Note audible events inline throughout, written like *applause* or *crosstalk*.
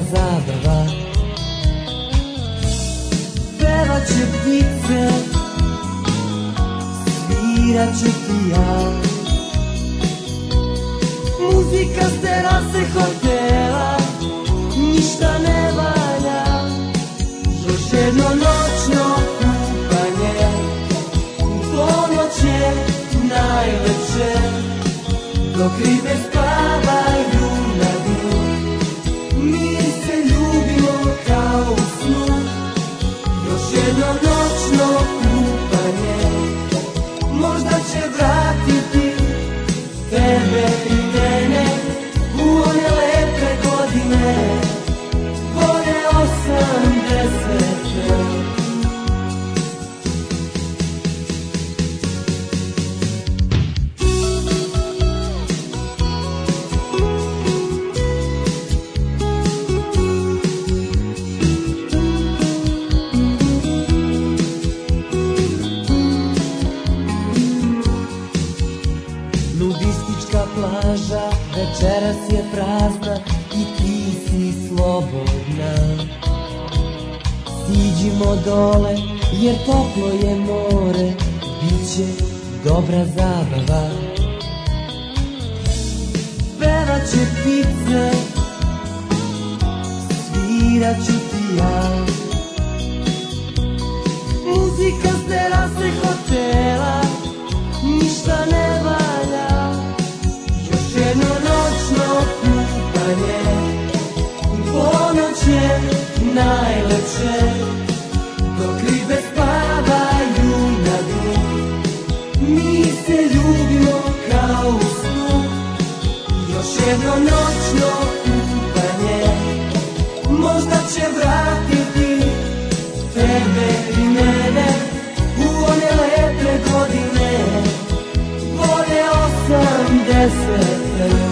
zabava Pevaće ptice Sviraću ti ja Muzika s terase hotela Ništa ne valja Još jedno noćno kupanje U je najveće Dok ribe dole jer toplo je more Biće dobra zabava će pice Sviraću ti ja Muzika s terase hotela Ništa ne valja Još jedno noćno putanje Ponoć je najlepše Jedno noćno kupanje Možda će vratiti Tebe i mene U one lepe godine Bolje osamdesete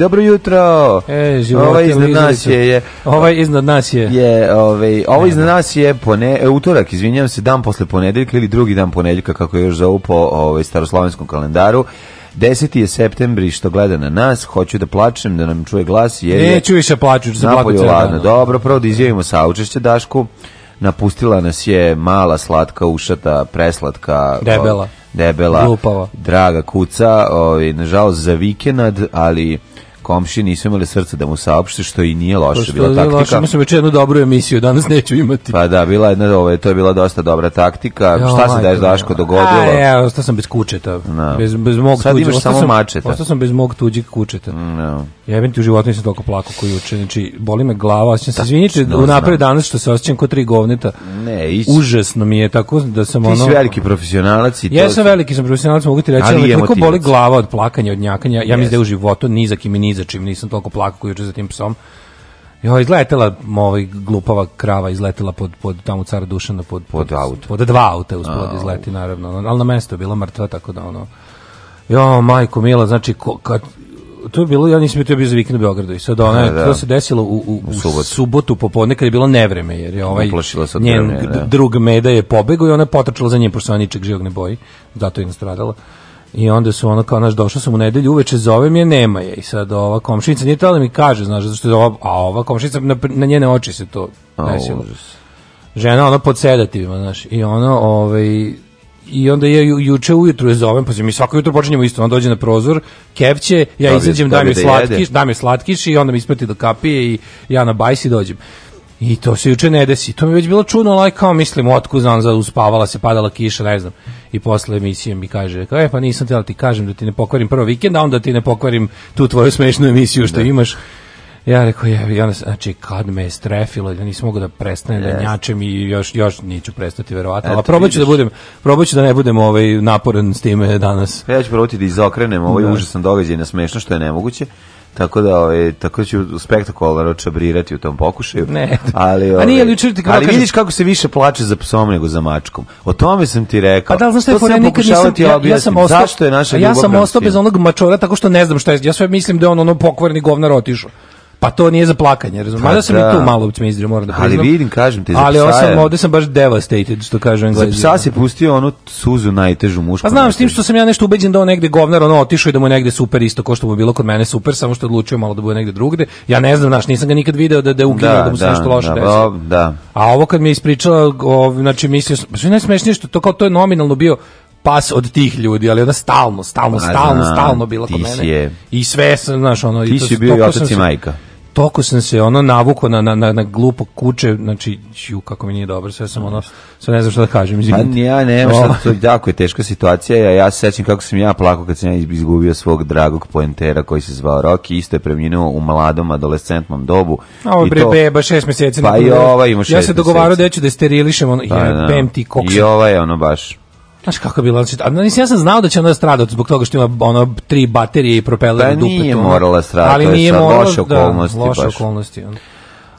dobro jutro. E, ovaj iznad nas je, je ovaj iznad nas je. Je, ovaj, ovaj iznad nas je pone, e, utorak, izvinjavam se, dan posle ponedeljka ili drugi dan ponedeljka kako je još zovu po ovaj staroslovenskom kalendaru. 10. je septembri što gleda na nas, hoću da plačem, da nam čuje glas. Jer Neću više plaću, ću se plaću. Dobro, prvo da izjavimo saučešće Dašku napustila nas je mala slatka ušata preslatka debela o, ovaj, debela Glupava. draga kuca ovaj nažalost za vikend ali komšije nisu imali srca da mu saopšte što i nije loše bila je taktika. Loše, mislim već jednu dobru emisiju danas pa neću imati. Pa da, bila jedna ovaj to je bila dosta dobra taktika. Jo, šta se daješ Daško dogodilo? A, ja, ostao sam bez kučeta. No. Da. Bez bez mog Sad tuđi, imaš samo sam, mačeta. Ostao sam bez mog tuđeg kučeta. No. Ja bih ti u životu nisam toliko plako koji juče. Znači boli me glava, hoćem se da, izvinite no, unapred danas što se osećam kao tri govneta. Ne, ići. Užasno mi je tako da sam ti ono Ti si veliki profesionalac i to. Ja sam veliki sam profesionalac, mogu ti reći, ali, ali boli glava od plakanja, od njakanja. Ja mislim da u životu nizak i ni za čim, nisam toliko plakao juče za tim psom. Jo, izletela ovaj glupava krava izletela pod pod tamo cara Dušana pod pod, pod auto. Pod dva auta uspod da izleti naravno, al na mesto je bila mrtva tako da ono. Jo, majko mila, znači ko, kad to je bilo, ja nisam bio bio za vikend u Beogradu i sad ona, da, da. to da. se desilo u, u, u subotu. subotu popodne kad je bilo nevreme, jer je ovaj se njen da. drug Meda je pobegao i ona je potrčala za njim, pošto ona ničeg živog ne boji, zato je nastradala. I onda su ono kao, naš, došao sam u nedelju, uveče zovem je, nema je. I sad ova komšinica nije tala da mi kaže, znaš, zašto je ova, a ova komšinica, na, na njene oči se to desilo. Žena, ona pod sedativima, znaš, i ona ovaj, i onda je ju, juče ujutru je zovem, pa se mi svako jutro počinjemo isto, on dođe na prozor, kepće, ja da izađem, dam je da slatkiš, dam je slatkiš i onda mi isprati do da kapije i ja na bajsi dođem. I to se juče ne desi. To mi je već bilo čudno, ali kao mislim, otkud znam, za uspavala se, padala kiša, ne znam. I posle emisije mi kaže, e pa nisam htjela ti kažem da ti ne pokvarim prvo vikend, a onda ti ne pokvarim tu tvoju smešnu emisiju što da. imaš. Ja rekao, ja, i znači, kad me je strefilo, ja nisam mogao da prestanem yes. da njačem i još, još neću prestati, verovatno. Ali probat da budem, probat da ne budem ovaj, naporan s time danas. Pa ja ću probati da izokrenem ovaj da. užasan događaj na smešno, što je nemoguće tako da ovaj tako ću spektakularno čabrirati u tom pokušaju. Ne, ali ovaj, a nije ovaj, li ličiti kako ali kažem, vidiš kako se više plače za psom nego za mačkom. O tome sam ti rekao. Pa da znaš šta je fora nikad nisam ti ja, ja sam ostao, zašto je naša ja sam ostao bez onog mačora tako što ne znam šta je. Ja sve mislim da je on ono pokvarni govnar otišao. Pa to nije za plakanje, razumem. Pa, da sam i da. tu malo ucmizdio, moram da priznam. Ali vidim, kažem ti, za Ali ovo sam, ovde sam baš devastated, što kažu englezi. Za psa si pustio onu suzu najtežu mušku. Pa znam, s tim što sam ja nešto ubeđen da on negde govnar, ono otišao i da mu je negde super isto, ko što mu bilo kod mene super, samo što odlučio malo da bude negde drugde. Ja ne znam, znaš, nisam ga nikad video da, da je ukinuo, da, da mu se da, nešto loše da, desilo. Da. A ovo kad mi je ispričala, ov, znači mislio sam, pa što je najsmešnije što to kao to je nominalno bio pas od tih ljudi, ali ona stalno, stalno, stalno, stalno, stalno bila kod mene. Je. I sve sam, znaš, ono... Ti i to, si bio i otac i majka toko sam se ono navuko na, na, na, na glupo kuće, znači, ju, kako mi nije dobro, sve sam ono, sve ne znam šta da kažem. Pa ja nema šta, *laughs* to jako je teška situacija, ja, ja se sećam kako sam ja plako kad sam ja izgubio svog dragog poentera koji se zvao Roki, isto je preminuo u mladom adolescentnom dobu. A ovo je bre beba, šest meseci. Pa i ova ima šest Ja se dogovarao da ću da sterilišem, ono, pa, ja, da. ti koksa. I ova je ono baš Znaš kako je bilo, znači, a nisam ja sam znao da će ona stradati zbog toga što ima ono tri baterije i propeler da, pa dupe. Da nije morala stradati, ali nije morala, loše da, okolnosti da, loše baš. okolnosti. On.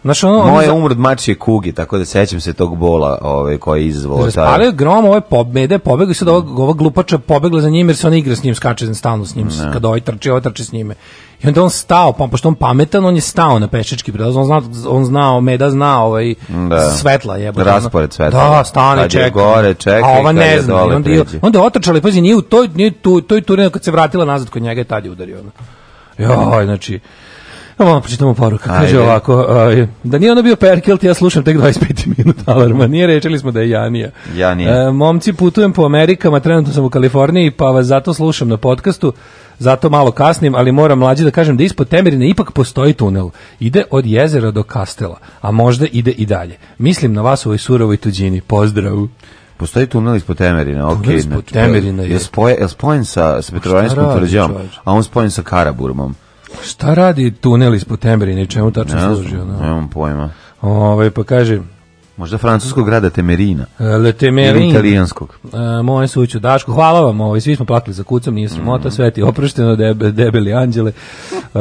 Znaš, ono, Moje ono, umrod mačije kugi, tako da sećam se tog bola ovaj, koji je izvalo. Raspalio je grom, ove je pobede, pobegli su da ova, ova glupača pobegla za njim jer se ona igra s njim, skače stalno s njim, da. kada ovaj trči, ovaj trči s njime. I onda on stao, pa pošto on pametan, on je stao na pešački prelaz, on zna, on znao, Meda zna ovaj da. svetla jebote. Raspored svetla. Da, stane, čeka. gore, čeka. A ova ne zna. Onda, je, onda je otrčala, pazi, nije u toj, nije tu, toj turinu kad se vratila nazad kod njega je tad je udario. Ono. Joj, znači, Evo vam pročitamo poruka. Kaže Ajde. ovako, ovaj, da nije ono bio Perkelt, ja slušam tek 25 minut alarma. Nije rečili smo da je Janija. Janija. E, momci, putujem po Amerikama, trenutno sam u Kaliforniji, pa vas zato slušam na podcastu zato malo kasnim, ali moram mlađi da kažem da ispod Temerine ipak postoji tunel. Ide od jezera do kastela, a možda ide i dalje. Mislim na vas u ovoj surovoj tuđini. Pozdrav! Postoji tunel ispod Temerina, ok. Tunel ispod Temerina je. Je, spoje, je spojen sa, sa pa Petrovanjskom tvrđom, a on spojen sa Karaburmom. Šta radi tunel ispod Temerina i čemu tačno služi? Ne, nemam pojma. Ove, ovaj, pa kažem, Možda francuskog grada Temerina. E, Le Temerin. Ili italijanskog. E, moje suću Daško, hvala vam, ovaj, svi smo plakli za kucom, nije sramota, mm. sve oprošteno, debe, debeli anđele. E,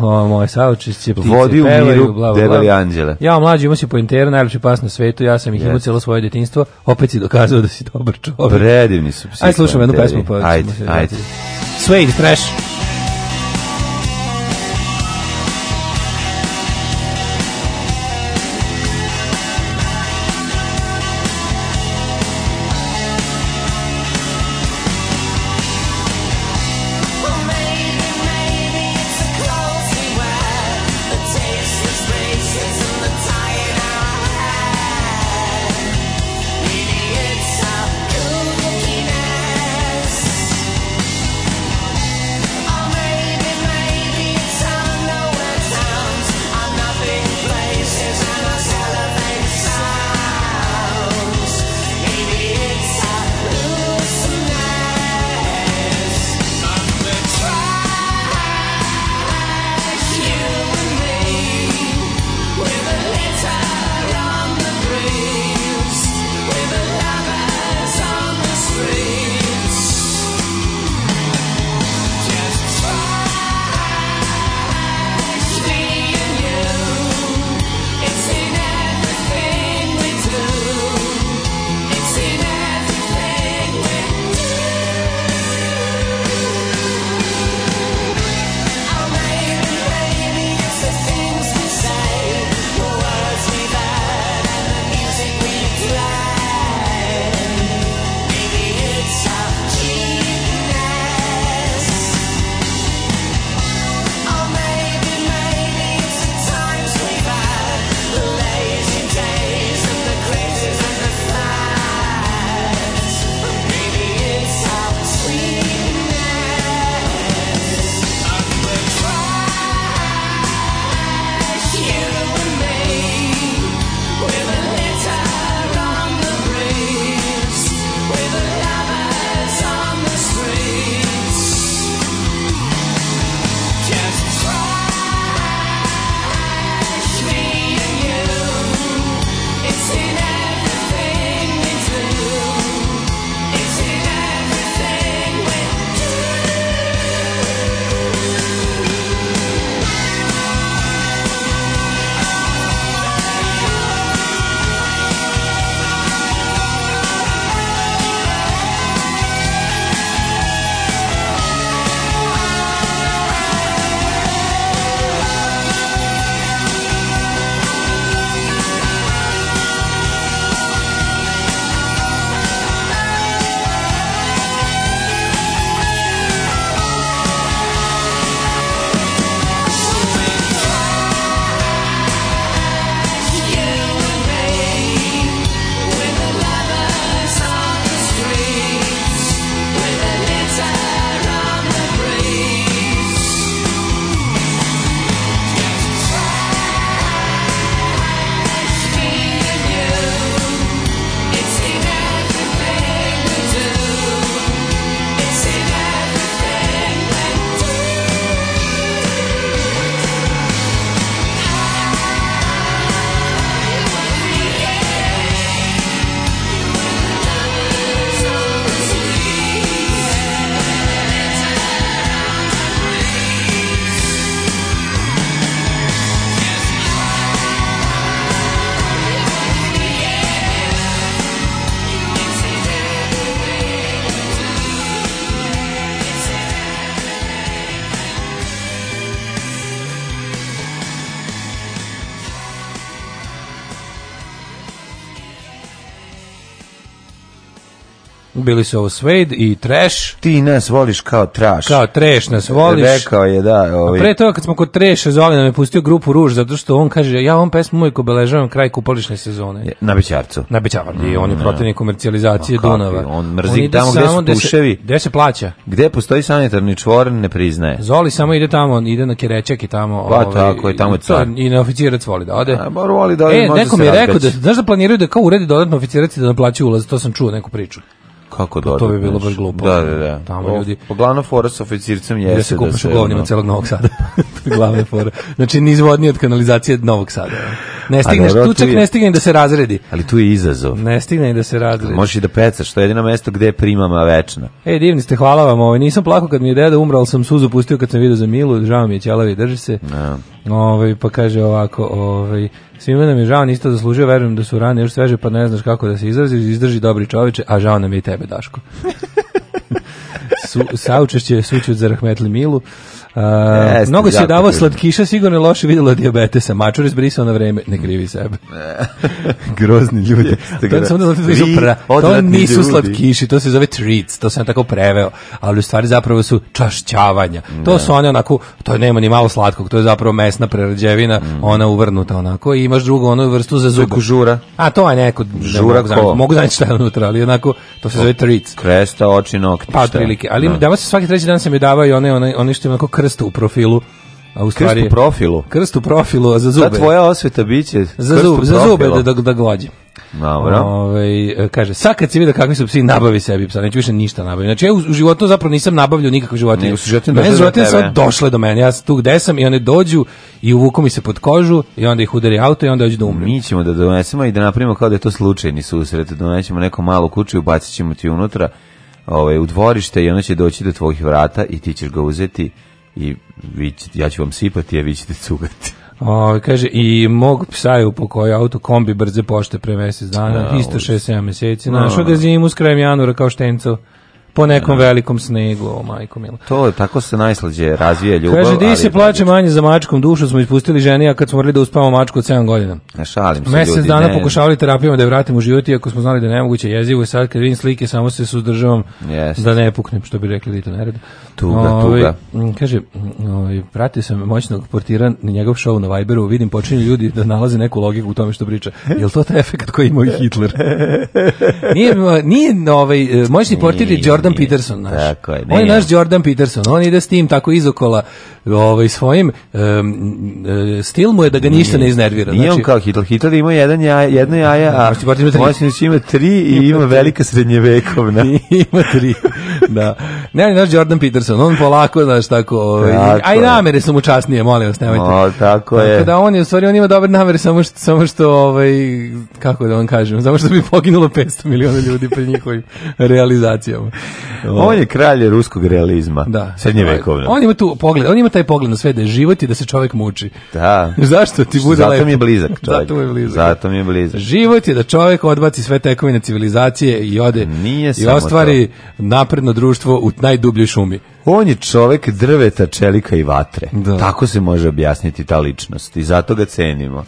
o, moje saučišće, ptice, Vodi u pevaju, miru, bla, bla, debeli anđele. Ja, mlađi, imao si pointera, najljepši pas na svetu, ja sam ih yes. imao cijelo svoje detinstvo, opet si dokazao da si dobar čovjek. Predivni su psi. Ajde, slušam jednu pesmu, pa ajde, ajde. Suede, Trash. Police of Suede i Trash. Ti nas voliš kao Trash. Kao Trash nas voliš. Rekao je, da. Ovi... A pre toga kad smo kod Trash, Zoli nam je pustio grupu Ruž, zato što on kaže, ja ovom pesmu uvijek obeležavam kraj kupolišne sezone. Na Bećarcu. Na Bećarcu, mm, on je mm, da. protivnik komercijalizacije Ma, Dunava. On mrzi on tamo gde su puševi. Gde se plaća? Gde postoji sanitarni čvor, ne priznaje. Zoli samo ide tamo, on ide na Kerečak i tamo. Pa ovaj, tako i tamo je car. I na oficirac voli da ode. A, bar voli da ode, e, neko mi je rekao da, znaš da planiraju da kao uredi dodatno oficiraci da naplaćaju ulaz, to sam čuo neku priču. Kako pa, To da bi bilo baš glupo. Da, da, da. Tamo ljudi. Poglavno fora sa oficircem jeste da se kupaš da u govnima celog Novog Sada. *laughs* Glavna je fora. Znači nizvodni od kanalizacije Novog Sada. Ne stigneš, tu čak je... ne stigne da se razredi. Ali tu je izazov. Ne stigne da se razredi. Možeš i da pecaš, to je jedino mesto gde primama večna. E, divni ste, hvala vam. Ovaj nisam plakao kad mi je deda umrao, sam suzu pustio kad sam video za Milu, žao mi je ćelavi, drži se. No. Da. Ovaj pa kaže ovako, ovaj svima nam je žao, niste zaslužio, verujem da su rane još sveže, pa ne znaš kako da se izrazi, izdrži dobri čoveče, a žao nam je i tebe Daško. *laughs* Su, saučešće sućut za Rahmetli Milu. Jeste, mnogo si davao slatkiša, sigurno je loše videlo dijabetesa. Mačur izbrisao na vreme, ne krivi sebe. *laughs* Grozni ljudi. Jeste, to, sam da pra, to nisu ljudi. slatkiši, to se zove treats, to sam tako preveo, ali u stvari zapravo su čašćavanja. Ne. To da. su one onako, to nema ni malo slatkog, to je zapravo mesna prerađevina, mm. ona uvrnuta onako i imaš drugu onu vrstu za zube. žura. A to je neko, žura ne, mogu, mogu znači šta je unutra, ali onako, to se zove treats. Kresta, oči, nokti. Pa, prilike. Ali da. se svaki treći dan sam je davao i one, one, one što je onako krst u profilu a u stvari krst u profilu krst u profilu a za zube Da tvoja osveta biće za zub, za zube da da, da glađi Dobro. Ove, ovaj, kaže, sad kad si vidio kakvi su psi, nabavi sebi psa, neću više ništa nabaviti. Znači, ja u, u životu zapravo nisam nabavljao nikakve životinje. u životinje došle životinje sad došle do mene. Ja tu gde sam i one dođu i uvuku mi se pod kožu i onda ih udari auto i onda dođu da umre. Mi ćemo da donesemo i da napravimo kao da je to slučajni susret. Da Donećemo neku malu kuću i ubacit ćemo ti unutra ovaj, u dvorište i ona će doći do tvojih vrata i ti ćeš ga uzeti i vi, ja ću vam sipati, a vi ćete cugati. *laughs* O, kaže, i mog psa je upokojao auto kombi brze pošte pre mesec dana, no, isto 6-7 meseci. Našao ga da zimu s krajem januara kao štencu po da, nekom da. velikom snegu, o majko milo. To je, tako se najslađe razvija ljubav. Kaže, di se plače manje za mačkom, dušu smo ispustili ženi, a kad smo morali da uspavamo mačku od 7 godina. Ne šalim se Mesec ljudi, dana ne, pokušavali terapijama da je vratimo u život, iako smo znali da je nemoguće jezivo i sad kad vidim slike, samo se suzdržavam yes. da ne puknem, što bi rekli da Lito Nered. Tuga, ove, tuga. Ovaj, kaže, ove, ovaj, pratio sam moćnog portira na njegov show na Viberu, vidim počinju ljudi da nalaze neku logiku u tome što priča. Jel to taj efekt koji imao Hitler? *laughs* nije, nije ovaj, moćni portir je Jordan Peterson, znaš. Tako je. On je naš Jordan Peterson, on ide s tim tako izokola ovaj, svojim, um, stil mu je da ga ništa ne iznervira. Nije znači, on kao Hitler, Hitler ima jedan jaj, jedno jaja, a Moćnić ima tri i ima velika srednjevekovna. *laughs* ima tri, da. Ne, on je naš Jordan Peterson, on polako, znaš, tako, ovaj, a i namere su mu častnije, molim vas, nemojte. O, tako je. Tako da on je, u stvari, on ima dobre namere, samo što, samo što ovaj, kako da vam kažem, samo što bi poginulo 500 miliona ljudi pred njihovim realizacijama on je kralj ruskog realizma. Da. Srednjevekovno. On ima tu pogled, on ima taj pogled na sve da je život i da se čovjek muči. Da. *laughs* Zašto ti bude Zato mi je blizak čovjek. Zato mi je blizak. Zato mi je blizak. Život je da čovjek odbaci sve tekovine civilizacije i ode Nije i ostvari to. napredno društvo u najdubljoj šumi. On je čovek drveta, čelika i vatre. Da. Tako se može objasniti ta ličnost i zato ga cenimo.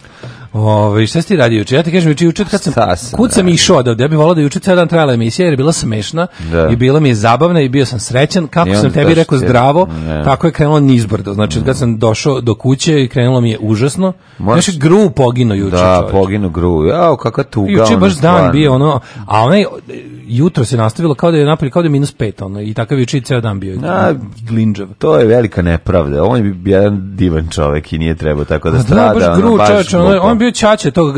Ove, šta si ti radio juče? Ja ti kažem, juče juče kad sam, sam kud sam išao da ja bih volao da juče cijel dan trajala emisija jer je bila smešna da. i bila mi je zabavna i bio sam srećan. Kako sam tebi rekao zdravo, ne. tako je krenulo nizbrdo. Znači, ne. kad sam došao do kuće i krenulo mi je užasno. Možeš... Znači, gru pogino juče. Da, čovječ. pogino gru. Jao, kakva tuga. Juče baš dan bio ono, a onaj jutro se nastavilo kao da je napolje kao da je minus pet ono, i takav je ceo dan bio. Na, glinđav. To je velika nepravda. On je bio jedan divan čovek i nije trebao tako da pa strada. Da, baš gru, ono, baš čovječ, ono, on bio čače tog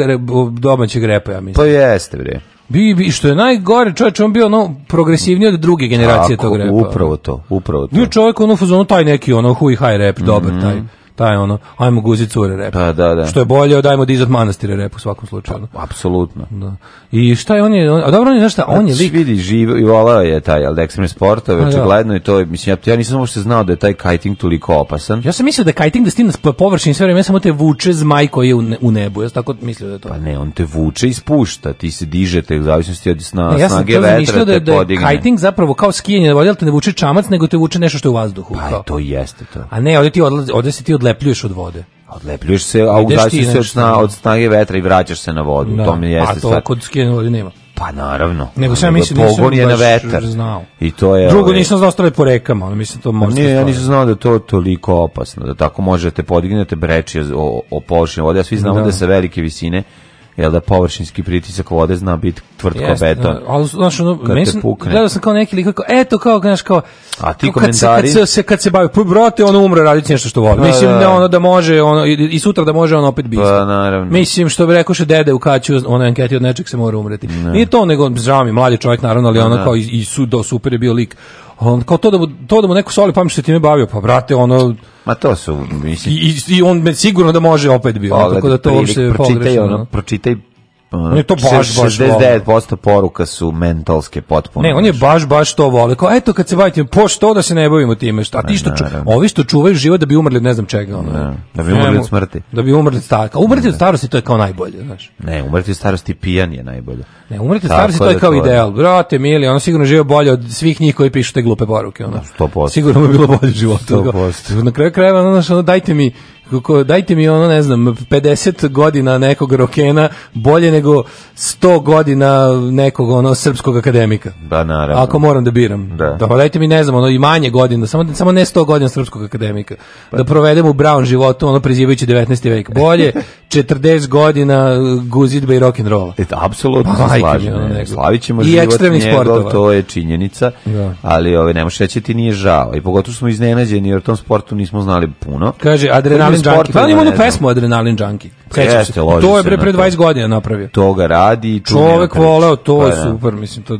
domaćeg repa, ja mislim. To pa jeste, bre. Bi, bi, što je najgore, čovječ, on bio ono progresivniji od druge generacije Tako, tog repa. upravo to, upravo to. Bio čovjek ono, ono taj neki, ono, hui, haj rep, dobar, mm -hmm. taj taj ono, ajmo guzi cure rep. Pa, da, da. Što je bolje od ajmo dizat manastire rep u svakom slučaju. Pa, apsolutno. Da. I šta je on je, a dobro on je, znaš šta, on je znači, lik. Vidi, živ, i volao je taj, ali da, ekstremne sportove, da. očigledno i to, mislim, ja, ja nisam uopšte znao da je taj kajting toliko opasan. Ja sam mislio da kajting da stim na površini sve vreme, ja samo te vuče zmaj koji je u, ne, u nebu, ja sam tako mislio da je to. Pa ne, on te vuče i spušta, ti se dižete u zavisnosti od sna, ne, ja snage vetra, da te podigne. Ja sam da, da kajting zapravo kao skijanje, da te ne vuče čamac, nego te vuče nešto što je u vazduhu. Pa, kao. to jeste to. A ne, ovdje ti odlazi, ovdje si ti odlazi odlepljuješ od vode. Odlepljuješ se, a ugasiš se od, od snage vetra i vraćaš se na vodu. Da, to mi jeste a to stvar. kod skijanja vode nema. Pa naravno. Nego sam mislim da pogon je na vetar. Znao. I to je Drugo ovaj- nisam znao stvari po rekama, ali mislim to može. Pa ne, ja nisam znao da to toliko opasno, da tako možete podignete breči o, o površini vode, a svi znamo da, da se velike visine jel da površinski pritisak vode zna biti tvrd kao beton. Ali znaš ono mislim gledao sam kao neki lik kao eto kao znaš kao a ti kao, komentari kad se, kad se kad se bavi pa, brate ono umre radići nešto što voli. Pa, mislim da, da ono da može ono i, i sutra da može ono opet biti. Pa naravno. Mislim što bi rekao še dede u kaću ono anketi od nečeg se mora umreti. Ne. Da. Nije to nego žao mladi čovjek naravno ali pa ono kao i, i su do super je bio lik on kao to da mu, to da mu neko soli pamet što me bavio, pa brate, ono Ma to su, mislim. I, i on me sigurno da može opet bio, tako da to uopšte pročitaj ono, pročitaj ono, pa, on je to baš, baš 69% poruka su mentalske potpuno. Ne, on je baš, baš to vole. Kao, eto kad se bavite, po što da se ne bavimo time? Šta, ti što, pa, ču, ovi što čuvaju život da bi umrli od ne znam čega. Ono, ne, da, da bi umrli od smrti. Da bi umrli od starosti. Umrti od da. starosti to je kao najbolje, znaš. Ne, umrti od starosti pijan je najbolje. Ne, umrti od starosti to da je kao ideal. Brate, mili, ono sigurno žive bolje od svih njih koji pišu te glupe poruke. Ono. 100%. Sigurno bi bilo bolje život. Na kraju krajeva, ono, dajte mi kako, dajte mi ono, ne znam, 50 godina nekog rokena bolje nego 100 godina nekog ono srpskog akademika. Da, naravno. Ako moram da biram. Da. da pa dajte mi, ne znam, ono i manje godina, samo, samo ne 100 godina srpskog akademika. Da provedem u brown životu, ono prezivajući 19. vek. Bolje 40 *laughs* godina guzidbe i rock'n'rolla. E, apsolutno pa, se slažem. Ono, Slavit ćemo I život njegov, sportova. to je činjenica, da. ali ove, ne može reći da ti nije žao. I pogotovo smo iznenađeni jer o tom sportu nismo znali puno. Kaže, adrenalin Adrenalin Junkie. Pa on ima onu pesmu Adrenalin Junkie. Jeste, to je pre, pre 20 godina napravio. To ga radi. Čovek voleo, to pa, je da. super. Mislim, to,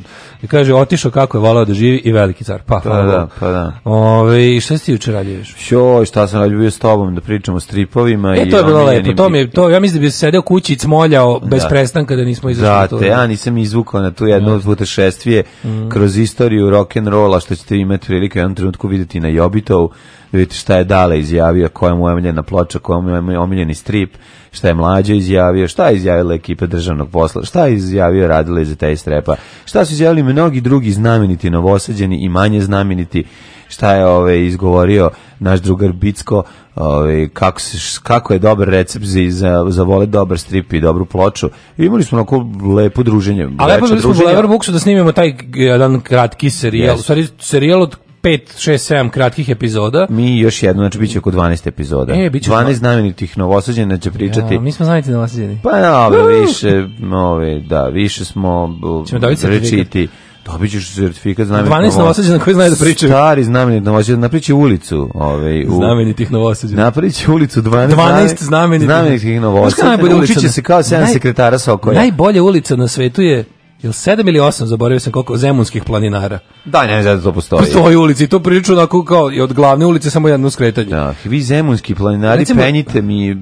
kaže, otišao kako je voleo da živi i veliki car. Pa, pa da, pa da. Ove, šta si juče radio još? Jo, šta sam radio s tobom, da pričamo o stripovima. E, i to je bilo lepo. To mi je, to, ja mislim da bi se sedeo kući i cmoljao da. bez da. prestanka da nismo izašli. Da, te, ja nisam izvukao na tu jedno da. putešestvije mm. kroz istoriju rock'n'rolla, što ćete imati prilike u jednom trenutku vidjeti na Jobitovu, vidite šta je Dale izjavio, koja mu je omiljena ploča, koja mu je omiljeni strip, šta je mlađe izjavio, šta je izjavila ekipa državnog posla, šta je izjavio radila iz te strepa, šta su izjavili mnogi drugi znameniti novosađeni i manje znameniti, šta je ove, izgovorio naš drugar Bicko, ove, kako, se, kako je dobar recept za, za vole dobar strip i dobru ploču. I imali smo onako lepo druženje. A lepo bili smo Bulevar Buksu da snimimo taj jedan kratki serijal, yes. serijal od 5, 6, 7 kratkih epizoda. Mi još jedno, znači biće oko 12 epizoda. E, biće 12 znamenitih novosađena će pričati. Ja, mi smo znameniti novosađeni. Pa dobro, no, više, ove, da, više smo Ćemo dobiti rečiti. Dobit ćeš sertifikat znamenitih 12 novosađena koji znaju da pričaju. Stari znamenit novosađena, napriči ulicu. Ove, u... Znamenitih novosađena. Napriči ulicu 12, 12 znamenitih, znamenitih novosađena. Učiće se kao 7 naj, sekretara Sokoja. Najbolja ulica na svetu je Jel sedam ili osam, zaboravio sam koliko, zemunskih planinara. Da, ne znam da to postoji. *laughs* Postoji u ulici, to prilično onako kao i od glavne ulice samo jedno skretanje. Da, vi zemunski planinari, recimo, penjite mi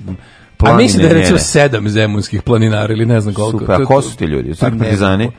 planine. A mislim da je recimo sedam zemunskih planinara ili ne znam koliko. Super, a ko su ti ljudi? Su partizani?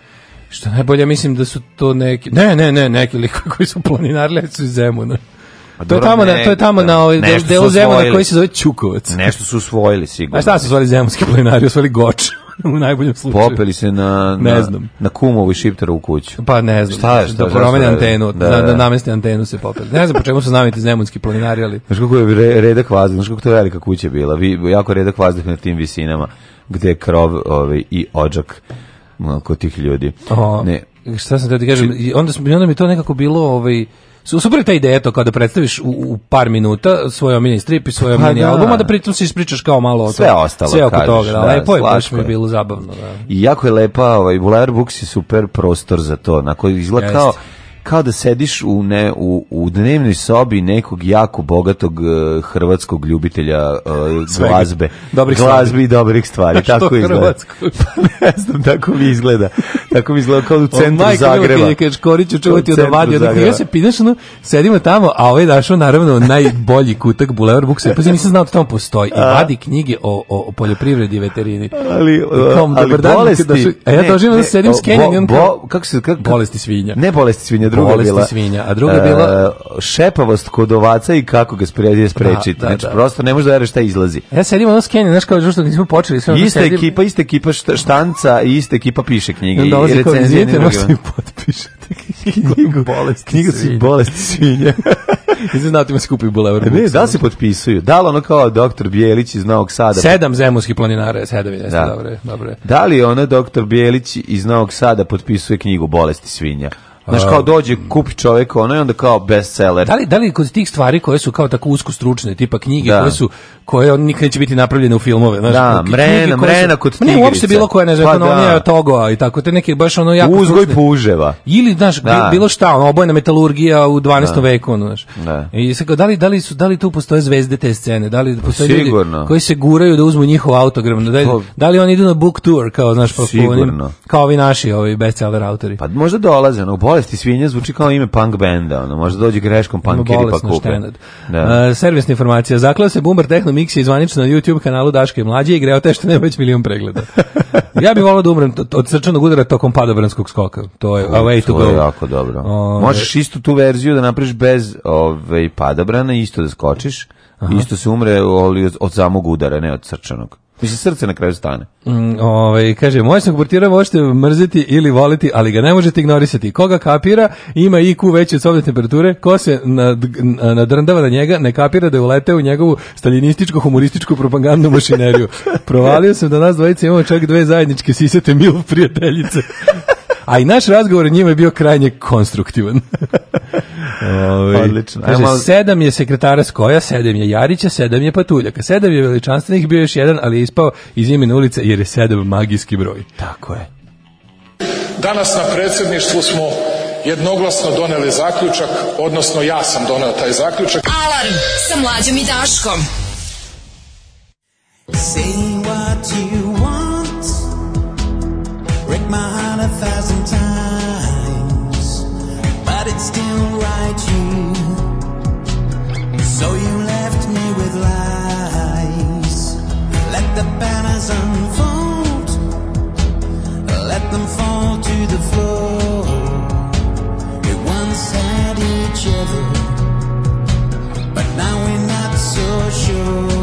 Što najbolje, mislim da su to neki... Ne, ne, ne, neki likovi *laughs* koji su planinarili, su iz Zemuna. A pa to je tamo, ne, na, to je tamo na ovaj delu Zemuna koji se zove Čukovac. Nešto su usvojili sigurno. A šta su usvojili zemunski *laughs* planinari? Usvojili goč. *laughs* u najboljem slučaju. Popeli se na, ne na, znam. na kumovu i šipteru u kuću. Pa ne znam. Šta je? da promene antenu, da, da, da, da. nameste antenu se popeli. Ne znam po čemu su znamiti iz Nemunski planinari, ali... Znaš kako je redak vazduh, znaš kako to je velika kuća bila, Vi, jako redak vazduh na tim visinama, gde je krov ovaj, i ođak kod tih ljudi. Aha. Ne, šta sam da ti kažem, znači- onda, onda mi to nekako bilo ovaj, super ta ideja to kao da predstaviš u, u par minuta svoj omiljeni strip i svoj omiljeni pa, da. album, a da pritom se ispričaš kao malo o sve ostalo. Sve oko kažeš, toga, da, lepo ovaj da, je, baš mi je bilo zabavno. Da. I jako je lepa, ovaj, Bulevar Books je super prostor za to, na koji izgleda kao, Jeste kao da sediš u, ne, u, u dnevnoj sobi nekog jako bogatog uh, hrvatskog ljubitelja uh, glazbe. Dobrih glazbi stvari. i dobrih stvari. *laughs* Što tako izgleda. *laughs* Pa ne znam, tako mi izgleda. Tako mi izgleda kao u centru On, Zagreba. Kad Škorić Kačkorić učuvati od avadija. Dakle, ja se pitaš, no, sedimo tamo, a ovaj našo dašao naravno najbolji kutak Bulevar Buksa. Pa nisam znao da tamo postoji. I vadi knjige o, o, o poljoprivredi i veterini. Ali, Kom, ali bolesti... Dašu, a ja doživim da sedim s Kenjom. Kako se... Kako, bolesti svinja. Ne bolesti svinja, druga je bila svinja, a druga bila uh, šepavost kod ovaca i kako ga spredi sprečiti. Da, da, znači da. prosto ne možeš da veruješ šta izlazi. Ja sedim na skenje, znači kao što smo počeli sve Ista sedim... ekipa, ista ekipa štanca i ista ekipa piše knjige i, i recenzije. Da, možete potpišete *laughs* knjigu. Bolest, knjiga se bolest svinja. *laughs* Nisam znao ti da ima skupi bulevar. Ne, da se potpisuju. Da li ono kao doktor Bijelić iz Novog Sada? Sedam zemunskih planinara, sedam je, da. dobre, dobre. Da li ono doktor Bijelić iz Novog Sada potpisuje knjigu Bolesti svinja? Znaš, kao dođe, kupi čovjek ono i onda kao bestseller. Da li, da li kod tih stvari koje su kao tako usko stručne, tipa knjige da. koje su, koje on nikad neće biti napravljene u filmove, znaš, da, mrena, mrena kod tigrice. Ne, uopšte bilo koja, ne znam, pa, da. togoa i tako, te neke baš ono jako Uzgoj stručne. puževa. Ili, znaš, da. bilo šta, ono, obojna metalurgija u 12. Da. veku, ono, znaš. Da. I sad, da li, da li, su, da li tu postoje zvezde te scene, da li postoje Sigurno. ljudi koji se guraju da uzmu njihov autogram, da li, pa- da li oni idu na book tour, kao, znaš, pa, kao ovi naši, ovi bestseller autori. Pa možda dolaze, ono, bolesti svinja zvuči kao ime punk benda, ono, možda dođi greškom punkiri pa kupe. Da. Uh, servisna informacija. Zaklao se Boomer Techno Mix je zvanično na YouTube kanalu Daške Mlađe i greo te što nema već milion pregleda. *laughs* ja bih volao da umrem od srčanog udara tokom padobranskog skoka. To je a way to, to je jako dobro. Ove... Možeš isto tu verziju da napraviš bez ove, padobrana, isto da skočiš. Aha. Isto se umre ali od samog udara, ne od srčanog. Mislim, srce na kraju stane. Mm, ovaj, kaže, moćnog portira možete mrziti ili voliti, ali ga ne možete ignorisati. Koga kapira, ima IQ veći od sobne temperature, ko se nad, nadrndava na njega, ne kapira da je uleteo u njegovu staljinističko-humorističku propagandnu mašineriju. *laughs* Provalio sam da nas dvojice imamo čak dve zajedničke sisete mil prijateljice. *laughs* A i naš razgovor o njima je bio krajnje konstruktivan. *laughs* Ovi, ovaj, pa Odlično. Kaže, Ajmo... sedam je sekretara Skoja, sedam je Jarića, sedam je Patuljaka, sedam je veličanstvenih, bio još jedan, ali je ispao iz imena ulice jer je sedam magijski broj. Tako je. Danas na predsedništvu smo jednoglasno doneli zaključak, odnosno ja sam doneo taj zaključak. Alarm sa mlađom i Daškom. Say what you want Break my heart a thousand times still right here, So you left me with lies. Let the banners unfold. Let them fall to the floor. We once had each other, but now we're not so sure.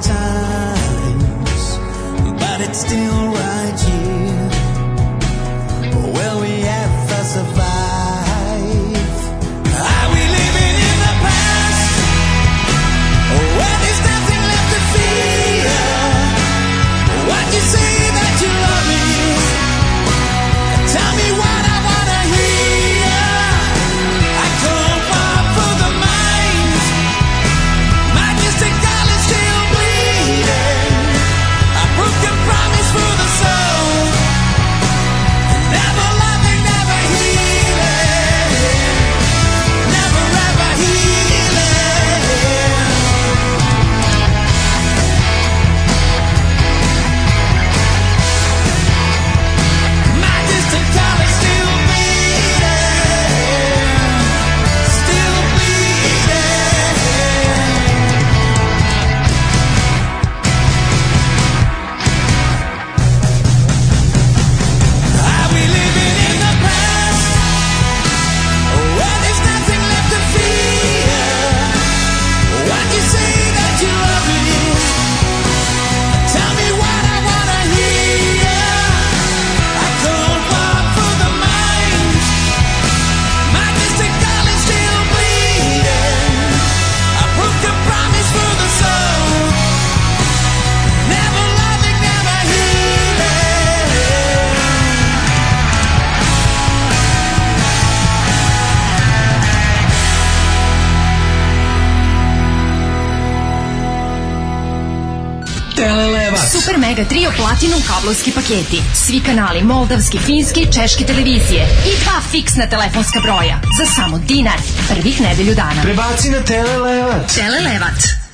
time kablovski paketi, svi kanali moldavski, finski, češki televizije i dva fiksna telefonska broja za samo dinar prvih nedelju dana. Prebaci na Telelevat. Telelevat.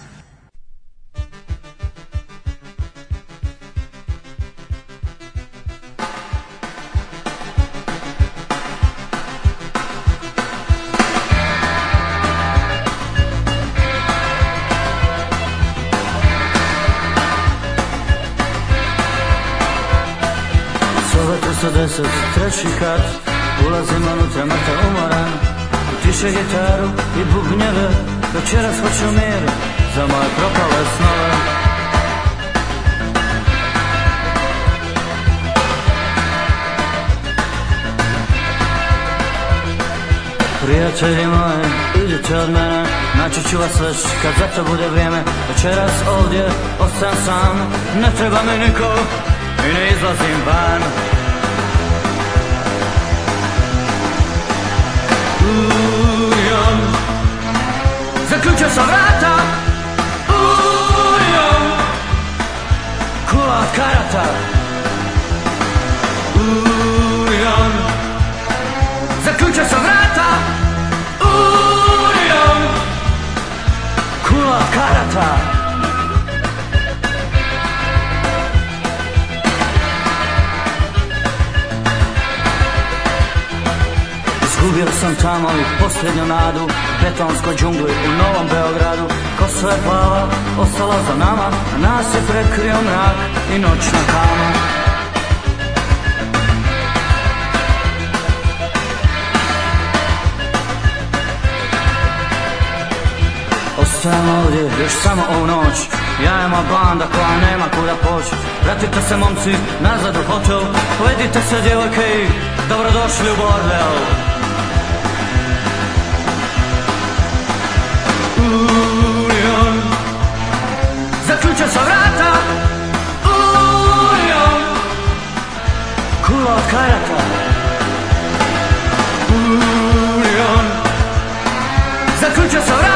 23. kat Ulazim unutra mrtav umoran Utiše gitaru i bubnjeve Večeras hoću mir za moje propale snove Prijatelji moji, idite od mene Naći ću vas već kad za to bude vrijeme Večeras ovdje ostam sam Ne treba mi niko i ne izlazim van ują Zaklucia sawrata ują Kula karata ują Zaklucia sawrata ują Kula karata Gubio sam tamo i posljednju nadu Betonskoj džungli u Novom Beogradu Ko sve plava, ostala za nama a Nas je prekrio mrak i noćna kama Ostajem ovdje još samo ovu noć Ja ima banda koja nema kuda poć Vratite se momci nazad u hotel Vedite se djevojke i dobrodošli u bordel Union Zaključa sa kajata Union Zaključa sa vrata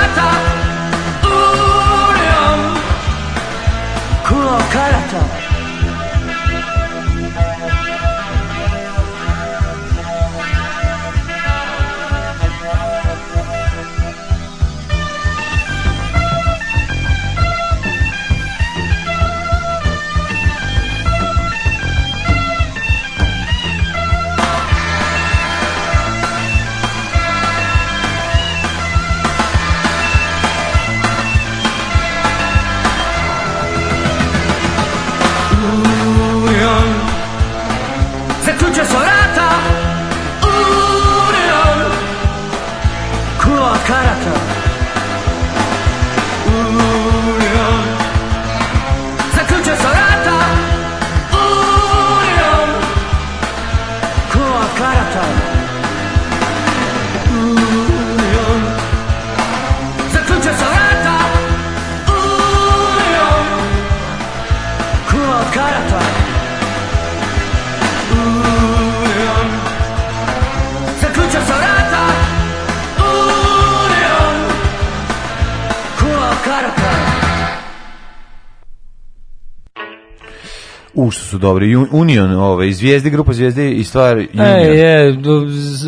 dobri. Union, ove, zvijezde, grupa zvijezde i stvar e, Union. E, je,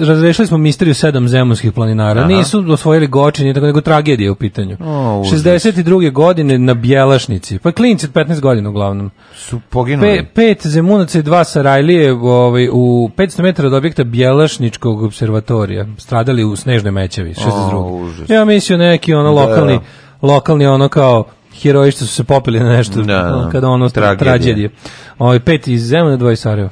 razrešili smo misteriju sedam zemunskih planinara. Aha. Nisu osvojili gočin, tako nego tragedija u pitanju. O, 62. godine na Bjelašnici. Pa klinci od 15 godina uglavnom. Su poginuli. Pe, pet zemunaca i dva sarajlije ovaj, u 500 metara od objekta Bjelašničkog observatorija. Stradali u snežnoj mećevi, 62. O, ja mislio neki ono da, lokalni, da, lokalni ono kao heroji što su se popili na nešto da, no, kada ono tragedije. Ovaj pet iz Zemuna, dvoje Sarajeva.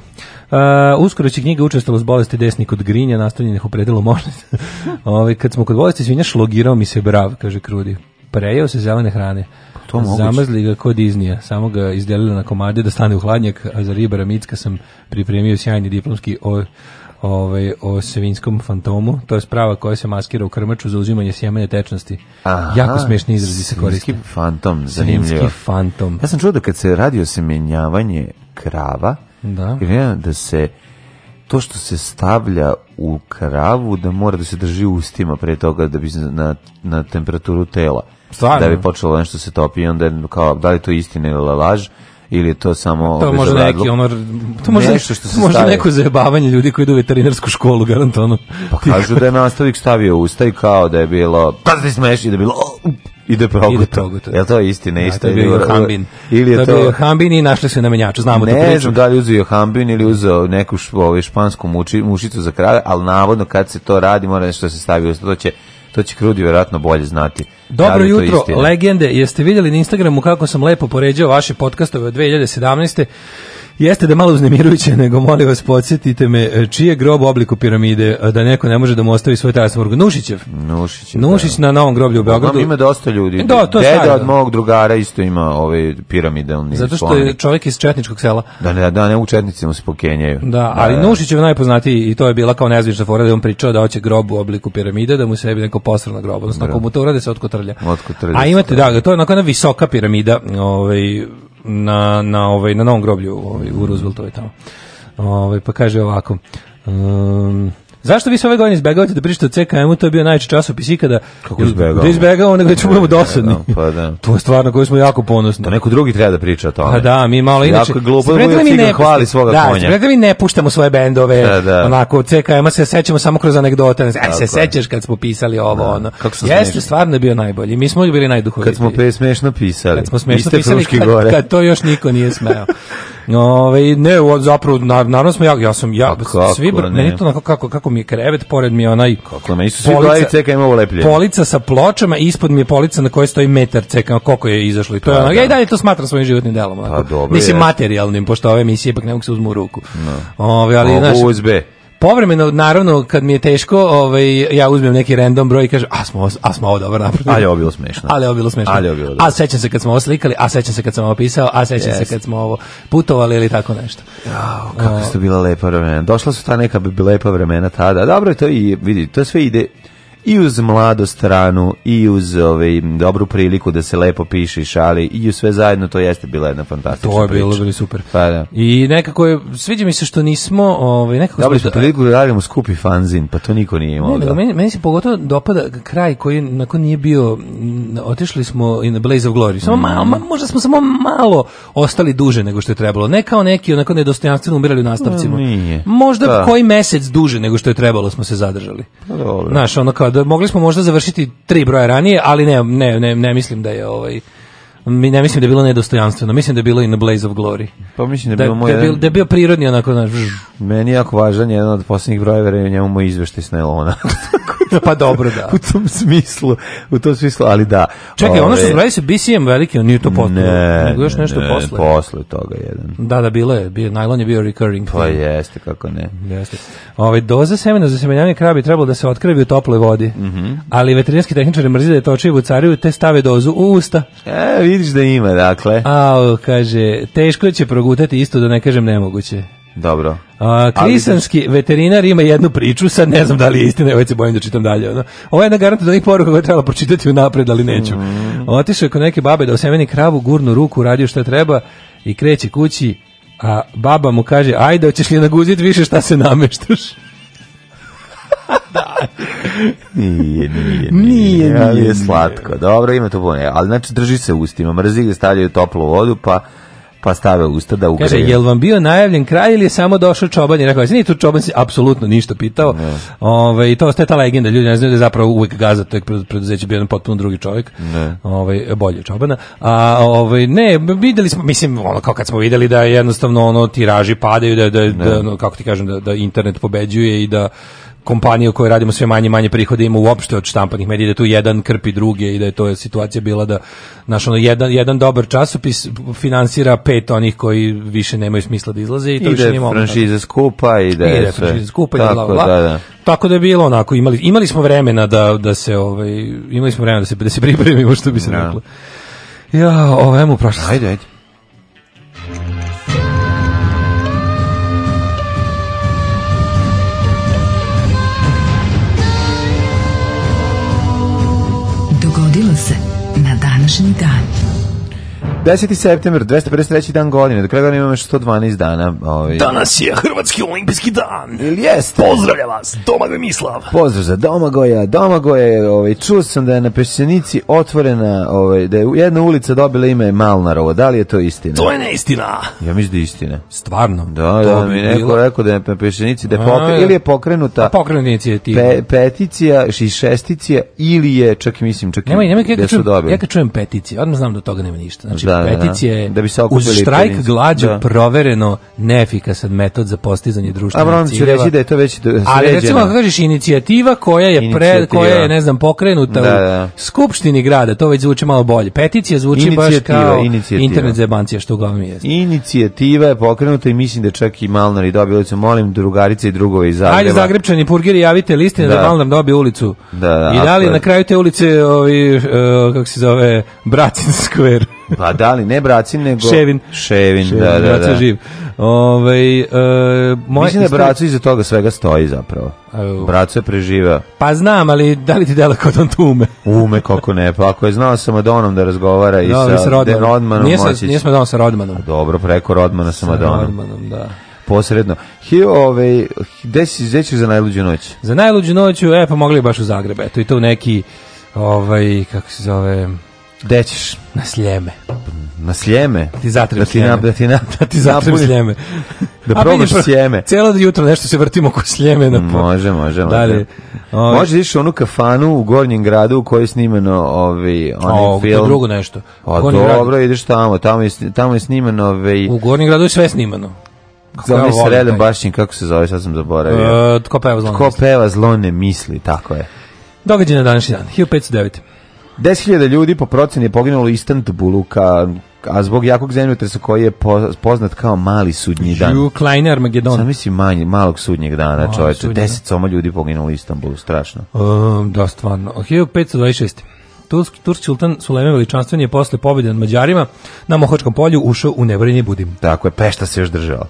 Uh, uskoro će knjiga učestalo s bolesti desni kod grinja, nastavljenih u predelu možda. *laughs* ovaj, kad smo kod bolesti svinja, šlogirao mi se brav, kaže Krudi. Prejeo se zelene hrane. Pa to Zamrzli ga kod iznija, samo ga izdelili na komade da stane u hladnjak, a za ribara Micka sam pripremio sjajni diplomski o, ovaj, o svinskom fantomu, to je sprava koja se maskira u krmaču za uzimanje sjemene tečnosti. Aha, jako smešni izrazi se koriste. Svinski fantom, zanimljivo. Svinski fantom. Ja sam čuo da kad se radi o semenjavanju krava, da. da se to što se stavlja u kravu da mora da se drži ustima pre toga da bi na, na temperaturu tela. Stvarno? Da bi počelo nešto se topi onda kao da li to istina ili laž ili to samo to može neki ono to može nešto što se može neko zajebavanje ljudi koji idu u veterinarsku školu garantovano pa kažu da je nastavnik stavio usta i kao da je bilo pa da se smeš i da bilo ide proguto. Ide Je to istina? Da, isto, to je bio Hambin. Ili je to, to... bio Hambin i našli su na menjaču, znamo ne da Ne da li uzeo Hambin ili uzeo neku ovaj špansku muči, mušicu za kralja, ali navodno kad se to radi mora nešto da se stavi, to će to će Krudi verovatno bolje znati. Da Dobro da jutro, legende, jeste vidjeli na Instagramu kako sam lepo poređao vaše podcastove od 2017. Jeste da malo uznemirujuće, nego molim vas podsjetite me e, čiji je grob u obliku piramide e, da neko ne može da mu ostavi svoj taras morgu. Nušićev. Nušićev. Da. Nušić na novom groblju u Beogradu. Ima dosta ljudi. Da, to Deda stari, od da. mog drugara isto ima ove piramidalni Zato što je čovjek iz četničkog sela. Da, ne, da, ne u četnicima se pokenjaju. Da, da ali da, da. Nušićev najpoznatiji i to je bila kao nezvična fora da on pričao da hoće grob u obliku piramide, da mu se neko posrao na grob. Odnosno, ako mu to urade se otkotrlja. A imate, da, to je onako jedna visoka piramida, ovaj, na, na, ovaj, na novom groblju ovaj, u Rooseveltovoj tamo. Ovaj, pa kaže ovako... Um, Zašto vi sve ove godine izbegavate da pričate o CKM-u? To je bio najčešći časopis ikada. Kako izbegao? Da izbegao, nego da ćemo da budemo dosadni. Pa da. *laughs* To je stvarno na koju smo jako ponosni. Da neko drugi treba da priča o tome. Pa da, mi malo inače. Jako glupo da mi ne hvali svoga da, konja. Da, mi ne puštamo svoje bendove. Da, da. Onako CKM-a se sećamo samo kroz anegdote. e, se sećaš kad smo pisali ovo da. ono. Kako Jeste stvarno je bio najbolji. Mi smo bili najduhovitiji. Kad smo pe smešno pisali. Kad smo smešno pisali. Kad, kad to još niko nije smeo. *laughs* Ove, ne, zapravo, naravno smo ja, ja sam, ja, pa kako, svi, ne. meni to onako, kako, kako mi je krevet, pored mi je onaj... Kako, meni su svi glavi ceka lepljenje. Polica sa pločama, ispod mi je polica na kojoj stoji metar ceka, koliko je izašlo i to je pa ono, da. ja i dalje to smatram svojim životnim delom. Pa, dobro, Mislim, materijalnim, pošto ove misije ipak ne mogu se uzmu u ruku. No. Ove, ali, Ovo, znaš, USB. Povremeno, naravno, kad mi je teško, ovaj, ja uzmem neki random broj i kažem, a smo, a smo ovo dobro napravili. Ali je ovo bilo smešno. Ali je ovo bilo smešno. Ali je ovo bilo dobro. A sećam se kad smo ovo slikali, a sećam se kad sam ovo pisao, a sećam yes. se kad smo ovo putovali ili tako nešto. Oh, kako uh, su bila lepa vremena. Došla su ta neka bi lepa vremena tada. Dobro, to i vidi, to sve ide i uz mlado stranu i uz ovaj, dobru priliku da se lepo piše i šali i uz sve zajedno to jeste bila jedna fantastična priča. To je bilo, bilo super. Pa, da. I nekako je, sviđa mi se što nismo... Ovaj, nekako Dobili smo da- priliku da radimo skupi fanzin, pa to niko nije imao. Ne, da. meni, meni se pogotovo dopada kraj koji nakon nije bio, otišli smo in the Blaze of Glory. Samo mm. malo, ma, možda smo samo malo ostali duže nego što je trebalo. Ne kao neki onako nedostojanstveno umirali u nastavcima. No, nije. Možda da. koji mesec duže nego što je trebalo smo se zadržali. Pa, dobro. Znaš, ono kao da mogli smo možda završiti tri broja ranije, ali ne, ne, ne, ne mislim da je ovaj mi ne mislim da je bilo nedostojanstveno, mislim da je bilo i na Blaze of Glory. Pa mislim da je da bilo da, moj da je bio, da je bio prirodni onako, znaš, Meni je jako važan jedan od poslednjih brojeva je njemu moj izveštaj s Nelona. *laughs* pa dobro, da. u tom smislu, u tom smislu, ali da. Čekaj, ono što zbravi se BCM veliki, on nije to potpuno. Ne, nego još nešto ne, posle. posle toga jedan. Da, da, bilo je. Bio, najlon je bio recurring. Pa jeste, kako ne. Jeste. Ove, ovaj, doza semena za semenjanje kraja bi trebalo da se otkrevi u toploj vodi. Mm -hmm. Ali veterinarski tehničari mrzi da je toče i vucariju, te stave dozu u usta. E, vidiš da ima, dakle. A, kaže, teško da će progutati isto, da ne kažem nemoguće. Dobro. A, krisanski Ali... veterinar ima jednu priču, sad ne znam da li je istina, već se bojim da čitam dalje. Ono. Ovo je jedna garanta do njih poruka koja trebala pročitati u napred, ali neću. Mm. Otišao je kod neke babe da osemeni kravu, gurnu ruku, radio šta treba i kreće kući, a baba mu kaže, ajde, hoćeš li naguziti više šta se nameštaš? da. *laughs* Nije, nije, nije, nije, ali je slatko. Dobro, ima to puno. Ali znači drži se ustima, mrzi ga stavljaju toplu vodu, pa pa stave usta da ugreju. Kaže, jel vam bio najavljen kraj ili je samo došao čoban i rekao, nije tu čoban se apsolutno ništa pitao. Ne. Ove, ovaj, I to je ta legenda, ljudi ne znaju da je zapravo uvek gaza, to je preduzeće bio jedan potpuno drugi čovjek, ne. Ove, ovaj, bolje čobana. A, ove, ovaj, ne, videli smo, mislim, ono, kao kad smo videli da jednostavno ono, tiraži padaju, da, da, da, kako ti kažem, da, da internet pobeđuje i da kompanije koje radimo sve manje manje prihode ima uopšte od štampanih medija, da tu jedan krpi druge i da je to situacija bila da naš ono jedan, jedan dobar časopis finansira pet onih koji više nemaju smisla da izlaze i to ide više nije moguće. Franšize skupa, ide, ide franšize skupa, tako, ide bla, Da, da. Tako da je bilo onako, imali, imali smo vremena da, da se ovaj, imali smo vremena da se, da se pripremimo što bi se no. Da. reklo. Ja, o ovemu prošlo. Ajde, ajde. 单身感。10. september, 253. dan godine, do kraja godine imamo 112 dana. Ovaj. Danas je Hrvatski olimpijski dan. Ili jeste? Pozdravlja vas, Domagoj Mislav. Pozdrav za Domagoja. Domagoje, ovaj, čuo sam da je na Pešćenici otvorena, ovaj, da je jedna ulica dobila ime Malnarovo. Da li je to istina? To je neistina. Ja mislim da je istina. Stvarno? Da, da, mi da, neko bilo. rekao da je na Pešćenici, da je pokre, ili je pokrenuta, A, pokrenuta inicijativa. Pe, peticija, i šesticija, ili je, čak mislim, čak i da su dobili. Ja kad čujem peticije, odmah znam da toga nema ništa Znači, da, da, da, peticije da, da. bi se uz štrajk da. glađa da. provereno neefikasan metod za postizanje društvenih ciljeva. ću da je to već sređeno. Ali recimo, ako kažeš, inicijativa koja je, inicijativa. Pre, koja je ne znam, pokrenuta da, da. u skupštini grada, to već zvuči malo bolje. Peticija zvuči baš kao inicijativa. internet zebancija, što uglavnom je. Inicijativa je pokrenuta i mislim da čak i Malnar i dobio ulicu. Molim drugarice i drugove iz Zagreba. Ajde, Zagrebčani, purgiri, javite listine da, da Malnar dobije ulicu. Da, da, I da li na kraju te ulice, ovi, uh, kako se zove, Bratin Square. *laughs* Pa da li, ne braci nego... Ševin. Ševin, Ševin da, da, da. živ. Ove, ovaj, e, moj... Mislim da Braco iza toga svega stoji zapravo. Braco je Pa znam, ali da li ti dela kod on tu ume? kako ne. Pa ako je znao sa Madonom da razgovara i da, sa, sa Rodmanom, Rodmanom nije sa, nije sa da, sa Rodmanom. A dobro, preko Rodmana sa, sa Madonom. Rodmanom, da posredno. Hi, ove, ovaj, gde si za najluđu noć? Za najluđu noć, e, pa mogli baš u Zagreb, eto, i to u neki, ovaj, kako se zove, Gde ćeš? Na sljeme. Na sljeme? Ti zatrem da ti, da sljeme. Na, da ti, na, da ti da zatrem sljeme. da probaš sjeme. Cijelo jutro nešto se vrtimo oko sljemena. Može, može, može. Dalje. Ove. Može iš onu kafanu u Gornjem gradu u kojoj je snimano ovaj onaj o, film. O, drugo nešto. A pa dobro, ideš tamo, tamo je tamo je snimano ovaj U Gornjem gradu je sve snimano. Kako Zoni ja Sreden Bašćin, kako se zove, sad sam zaboravio. E, tko peva zlone misli? Tko peva zlone misli, tako je. Događaj na današnji dan, 1509. 10.000 ljudi po proceni je poginulo u Istanbulu ka a zbog jakog zemljotresa koji je poznat kao mali sudnji dan. Ju Kleiner Armagedon. Sam mislim manji, malog sudnjeg dana, čoveče. 10 soma ljudi poginulo u Istanbulu, strašno. Um, da, stvarno. 1526. Turski Turk sultan Sulejman Veličanstveni je posle pobjede nad Mađarima na Mohačkom polju ušao u Nebranje Budim. Tako je, Pešta se još držala.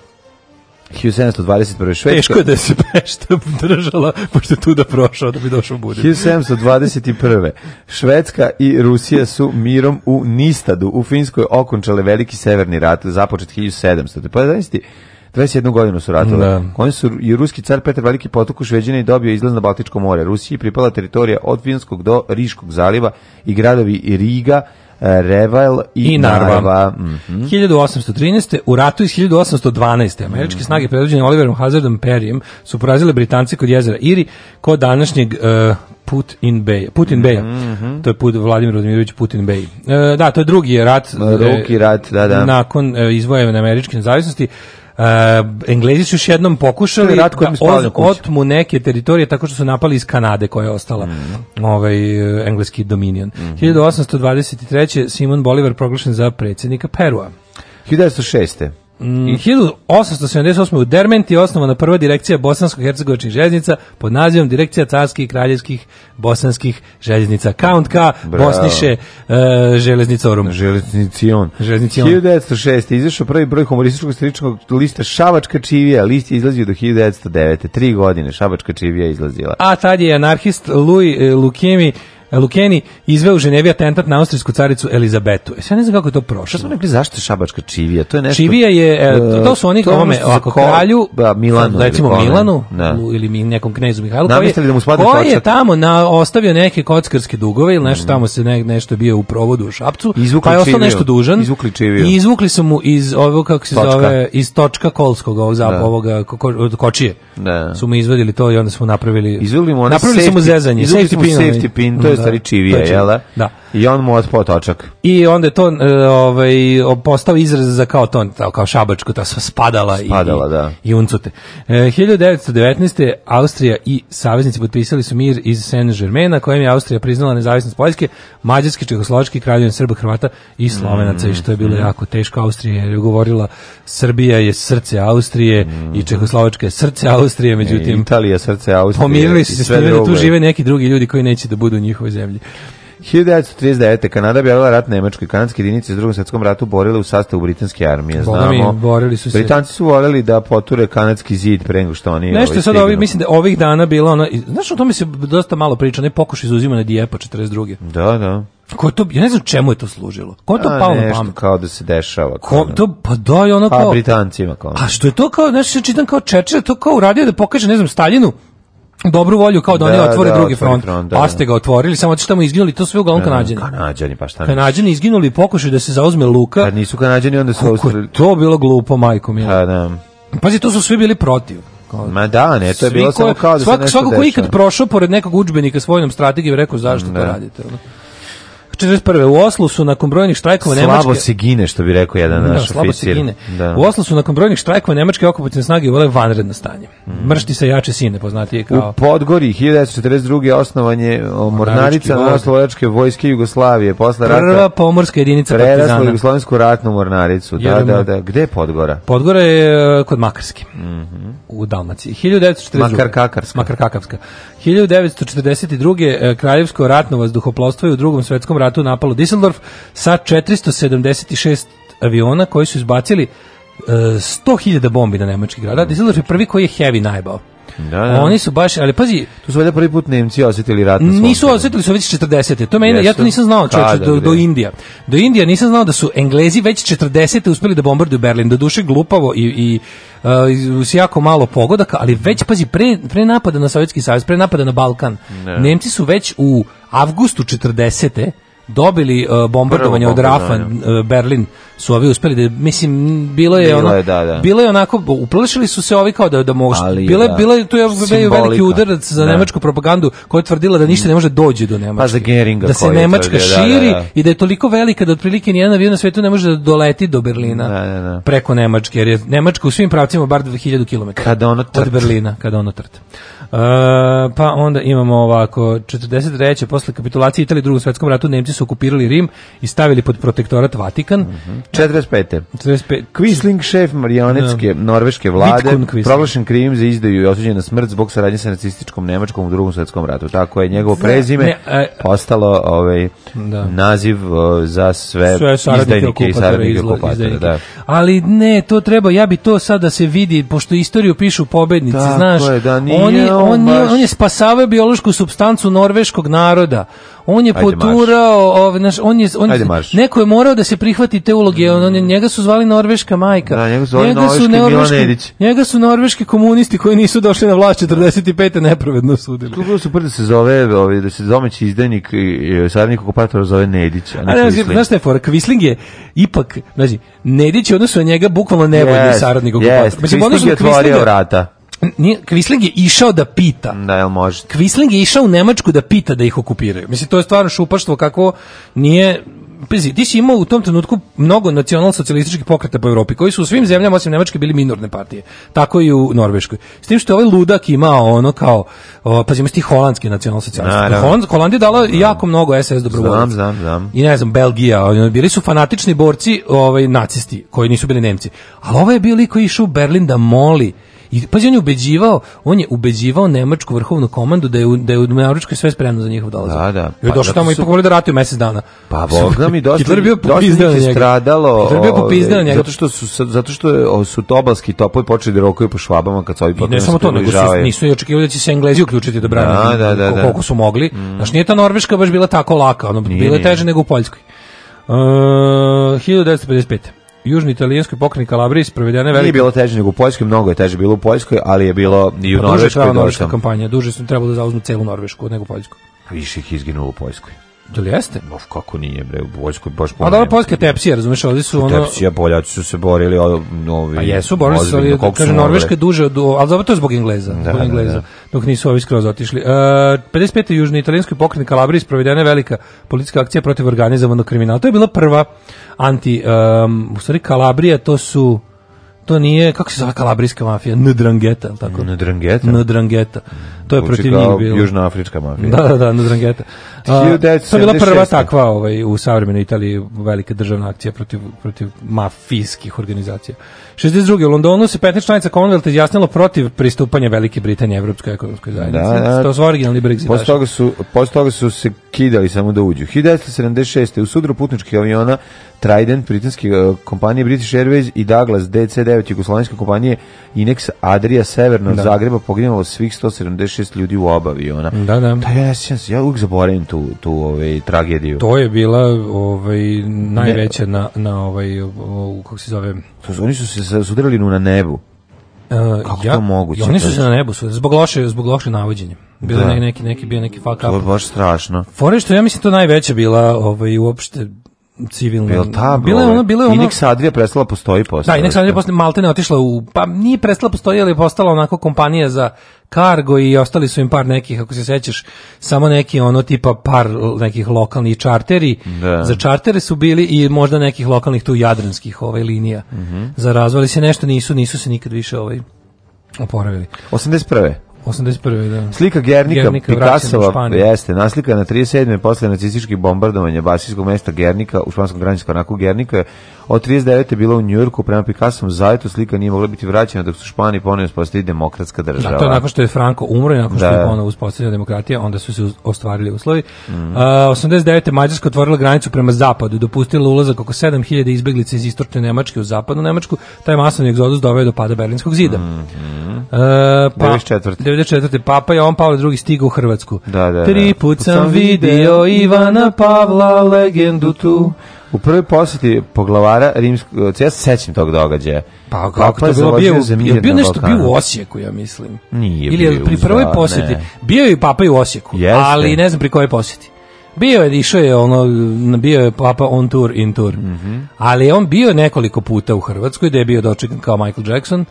1721. Švedska. Teško je da se pešta držala, pošto je tu da prošao da bi došao budim. 1721. Švedska i Rusija su mirom u Nistadu u Finskoj okončale veliki severni rat, započet 1700. Pa da ste 21 godinu su ratili. Da. Oni su i ruski car Petar Veliki potoku Šveđine i dobio izlaz na Baltičko more. Rusiji pripala teritorija od Finskog do Riškog zaliva i gradovi Riga, Reval i, I Narva. Narva. Mm -hmm. 1813. U ratu iz 1812. Američke mm -hmm. snage predvođene Oliverom Hazardom Perryem su porazile Britance kod jezera Iri kod današnjeg uh, Put in Bay. Put in Bay. Mm -hmm. To je put Vladimir Vladimirović Putin Bay. E, da, to je drugi rat. E, drugi rat, da, da. Nakon e, izvojevne američke nezavisnosti Uh, Englezi su još jednom pokušali rat kojim da otmu neke teritorije tako što su napali iz Kanade koja je ostala mm. ovaj, eh, engleski dominion. Mm -hmm. 1823. Simon Bolivar proglašen za predsjednika Perua. 1906. Mm. I 1878. u Dermenti je osnovana prva direkcija bosansko-hercegovičnih željeznica pod nazivom Direkcija carskih i kraljevskih bosanskih željeznica. Count K, Bosniše, uh, e, železnicorum. Železnicion. Železnicion. 1906. izašao prvi broj humorističkog stričnog lista Šabačka čivija. List je izlazio do 1909. Tri godine Šabačka čivija izlazila. A tad je anarhist Louis e, Lukemi Lukeni izveo u Ženevi atentat na austrijsku caricu Elizabetu. E, sad ne znam kako je to prošlo. Sad rekli zašto je šabačka čivija? To je nešto... Čivija je, e, da, to su oni to kome, ovako, ko, kralju, ba, da, Milanu, recimo ili Milanu, da. ili nekom knezu Mihajlu, koji, da mu koji je tamo na, ostavio neke kockarske dugove ili nešto mm. tamo se ne, nešto je bio u provodu u Šapcu, izvukli pa je ostao nešto dužan. Izvukli čiviju. I izvukli su mu iz ovog, kako se točka. zove, iz točka Kolskog, ovog zap, da. ovoga, ko, ko, kočije. Da. Su mu izvadili to i onda smo napravili... Izvukli mu napravili safety, su mu zezanje. Izvukli safety pin, to je stari staričivije, da, je, jel da? da? I on mu otpao točak. I onda je to e, ovaj, postao izraz za kao to, kao šabačko, ta sva spadala, spadala i, da. i uncute. E, 1919. Austrija i saveznici potpisali su mir iz Saint-Germaina, kojem je Austrija priznala nezavisnost Poljske, Mađarske, Čehoslovačke, Kraljevine Srba, Hrvata i Slovenaca, mm. i što je bilo mm. jako teško Austrija, je govorila Srbija je srce Austrije mm. i Čehoslovačka je srce Austrije, e, međutim... I Italija srce Austrije. Pomirili su se s da tu žive neki drugi ljudi koji neće da budu njihovi njihovoj zemlji. 1939. Kanada objavila rat Nemačkoj. Kanadske jedinice u drugom svetskom ratu borile u sastavu britanske armije. Znamo, mi, borili su se. Britanci su voljeli da poture kanadski zid pre nego što oni... Nešto ovaj sad ovi, mislim da ovih dana bilo ono... Znaš, o tome se dosta malo priča, ne pokušaj izuzima na Dijepa 42. Da, da. Ko to, ja ne znam čemu je to služilo. Ko to pao na pamet? kao da se dešava. Ko, to, pa da je ono kao... Pa Britancima kao. A što je to kao, znaš, ja čitam kao Čečer, to kao uradio da pokaže, ne znam, Staljinu, dobru volju kao da, da oni otvore da, drugi front. front da, pa da. ste ga otvorili, samo što mu izginuli, to sve uglavnom da, da, kanadjani. Kanadjani, pa šta? Kanadjani izginuli pokušaju da se zauzme Luka. Kad pa nisu kanadjani, onda su Australi... To bilo glupo, majko mi. Da, pa, da. Pazi, to su svi bili protiv. Kao, Ma da, ne, to je bilo ko, samo kao da svak, se nešto Svako ko ikad prošao pored nekog udžbenika s vojnom strategijom, rekao zašto mm, to radite. Ono. 41. U Oslu su nakon brojnih štrajkova Nemačke... Slabo se gine, što bi rekao jedan da, naš oficir. Slabo se gine. Da. U Oslu su nakon brojnih štrajkova Nemačke okupacijne snage uvele vanredno stanje. Mm. Mršti se jače sine, poznatije kao... U Podgori, 1942. osnovanje mornarica na Noslovačke vojske Jugoslavije. Posle Prva rata... pomorska jedinica partizana. Prerasla Jugoslovensku ratnu mornaricu. Da, Jerema. da, da. Gde je Podgora? Podgora je e, kod Makarske. Mm -hmm. U Dalmaciji. 1942. Makar Kakarska. Makar Kakarska. 1942. E, kraljevsko ratno vazduhoplostvo je u drugom svetskom ratu ratu napalo Düsseldorf sa 476 aviona koji su izbacili uh, e, 100.000 bombi na nemački grad. Da, mm. Düsseldorf je prvi koji je heavy najbao. Da, da. Oni su baš, ali pazi, tu su valjda prvi put Nemci osetili rat na svom. Nisu osetili su već 40. te To meni ja to nisam znao, čoveče, do, do Indija. Do Indija nisam znao da su Englezi već 40. te uspeli da bombarduju Berlin, do duše glupavo i i uh, s jako malo pogodaka, ali već pazi pre, pre napada na Sovjetski savez, pre napada na Balkan. Ne. Nemci su već u avgustu 40. te dobili e, bombardovanje od Rafa e, Berlin su ovi uspeli da mislim bilo je bilo ono je, da, da. bilo je onako uplašili su se ovi kao da da može bilo je da. bilo je tu je veliki udarac za da. nemačku propagandu koja je tvrdila da ništa ne može da doći do Nemačke pa za Geringa da se Nemačka tvrdi, da, širi i da je toliko velika da otprilike ni nijedan avion na svetu ne može da doleti do Berlina preko Nemačke jer je Nemačka u svim pravcima bar 2000 km kada ona od Berlina kada ona trta Uh, e, pa onda imamo ovako 43. posle kapitulacije Italije u drugom svetskom ratu Nemci su okupirali Rim i stavili pod protektorat Vatikan. Mm -hmm. 45. 45. Quisling, šef marionetske no. Da. norveške vlade, proglašen krivim za izdaju i osuđen na smrt zbog saradnje sa nacističkom Nemačkom u drugom svetskom ratu. Tako je njegovo da. prezime ne, ne, a, postalo ovaj, da. naziv o, za sve, sve izdajnike i saradnike okupatore. Da. Ali ne, to treba, ja bi to sad da se vidi, pošto istoriju pišu pobednici, Tako znaš, je, da, nije on, je, on, on, on je spasavao biološku substancu norveškog naroda on je Ajde poturao, ovaj naš on je on je, neko je morao da se prihvati te uloge, on, on je, njega su zvali norveška majka. Da, njega, zvali njega su norveški, njega su norveški komunisti koji nisu došli na vlast 45. nepravedno sudili. Tu bilo super da se zove, ovaj da se domaći izdenik i saradnik okupatora zove Nedić, a ne a, Kvisling. Znaš šta je fora? Kvisling je ipak, znači, Nedić je odnosno njega bukvalno nevolji yes, saradnik okupatora. Yes, Mislim, Kvisling je otvorio vrata nije, Kvisling je išao da pita. Da, jel može? Kvisling je išao u Nemačku da pita da ih okupiraju. Mislim, to je stvarno šupaštvo kako nije... Pazi, ti si imao u tom trenutku mnogo nacionalsocijalističkih pokreta po Evropi, koji su u svim zemljama osim Nemačke bili minorne partije. Tako i u Norveškoj. S tim što je ovaj ludak imao ono kao, o, pazi, imaš ti holandski nacionalsocijalisti. Holand, Holandija dala no. jako mnogo SS dobrovoljaca. Znam, znam, I ne znam, Belgija. Ono, bili su fanatični borci ovaj, nacisti, koji nisu bili Nemci. Ali ovo ovaj je bio liko išao u Berlin da moli I pa on je ubeđivao, on je ubeđivao nemačku vrhovnu komandu da je da je u Nemačkoj sve spremno za njihov dolazak. Da, da. Pa, I došao tamo su... i pogovorio da ratio mjesec dana. Pa bog nam da i *laughs* dosta. Hitler bio popizdeo njega. Stradalo. Hitler bio popizdeo ovaj, njega. Zato što su zato što su tobalski topovi počeli da rokuju po švabama kad su ovi potpuno. Ne samo to, nego su, nisu i očekivali da će se Englezi uključiti do brane. Da, da, da, da, koliko su mogli. Mm. Znači nije ta Norveška baš bila tako laka, ono bilo je teže nego u Poljskoj. E, uh, 1955 južni italijanskoj pokrajini Kalabriji sprovedena velika. Nije bilo teže nego u Poljskoj, mnogo je teže bilo u Poljskoj, ali je bilo i u pa Norveškoj. Duže norveška kampanja, duže su trebalo da zauzmu celu Norvešku nego Poljsku. Pa više ih izginulo u Poljskoj. Da li jeste? No, kako nije, bre, u Poljskoj baš puno. A da, Poljska je tepsija, razumeš, ovdje su pa ono... Tepsija, Poljaci su se borili, ali novi... jesu, borili su, ali, kaže, Norveška je duže od... Ali zato je zbog Engleza, da, zbog da, Engleza, da, da. dok nisu ovi skroz otišli. Uh, e, 55. južni italijanskoj pokret Kalabriji sprovedena je velika politička akcija protiv organizovanog kriminala. To je bila prva anti, um, u stvari Kalabrija to su to nije, kako se zove kalabrijska mafija, ndrangheta tako? ndrangheta ndrangheta To je protiv njih bilo. južna afrička mafija. Da, da, da, ndrangheta *laughs* to je bila prva takva ovaj, u savremenoj Italiji velika državna akcija protiv, protiv mafijskih organizacija. 62. u Londonu se 15 članica Commonwealth izjasnilo protiv pristupanja Velike Britanije Evropskoj ekonomskoj da, zajednici. Da, da, to je originalni Brexit. Posle toga, su, posle toga su se kidali samo da uđu. 1976. u sudru putničkih aviona Trident, britanske eh, kompanije British Airways i Douglas DC-9 9 jugoslovenske kompanije Inex Adria Severno da. Zagreba poginulo svih 176 ljudi u obavi ona. Da, da. Da ja se ja uvijek zaboravim tu tu ovaj tragediju. To je bila ovaj najveća ne, na na ovaj kako se zove. To, oni su se sudarili na nebu. Uh, Kako ja, to moguće? Oni su se na nebu, su, zbog loše, zbog loše navođenja. Bilo da. neki, neki, bio neki fuck up. To je baš strašno. Fore što ja mislim to najveća bila ovaj, uopšte civilna. Bila ta, bila je ona, bila je ona. Inex Adria prestala postoji posle. Da, Inex Adria posle Malte ne otišla u pa nije prestala postoji, ali je postala onako kompanija za kargo i ostali su im par nekih, ako se sećaš, samo neki ono tipa par nekih lokalnih čarteri. Da. Za čartere su bili i možda nekih lokalnih tu jadranskih ovaj linija. Mm -hmm. Za razvoj se nešto nisu, nisu se nikad više ovaj oporavili. 81. 81. da. Slika Gernika, Gernika Picassova jeste na 37. posle nacističkih bombardovanja basijskog mesta Gernika u španskom graničkom anaku Gernika Od 39. je bila u Njujorku prema Picassovom zaletu, slika nije mogla biti vraćena dok su Špani ponovno uspostavili demokratska država. Da, to je nakon što je Franco umro i nakon što da. je ponovno uspostavljena demokratija, onda su se ostvarili uslovi. Mm. Uh, 89. Mađarska otvorila granicu prema zapadu, dopustila ulazak oko 7000 izbeglica iz istočne Nemačke u zapadnu Nemačku, taj masovni egzodus doveo do pada Berlinskog zida. Mm -hmm. uh, pa, 94. 94. Papa je on Pavle II stigao u Hrvatsku. Da, da, da. Tri put sam video Ivana Pavla legendu tu. U prvoj poseti poglavara rimskog, ja se sećam tog događaja. Pa kako to bilo bio, je bio nešto bio u Osijeku, ja mislim. Nije Ili bio pri prvoj posjeti. Bio je i papa i u Osijeku, Jeste. ali ne znam pri kojoj poseti. Bio je, išao je, ono, bio je papa on tour, in tour. Mm -hmm. Ali on bio nekoliko puta u Hrvatskoj, da je bio dočekan kao Michael Jackson.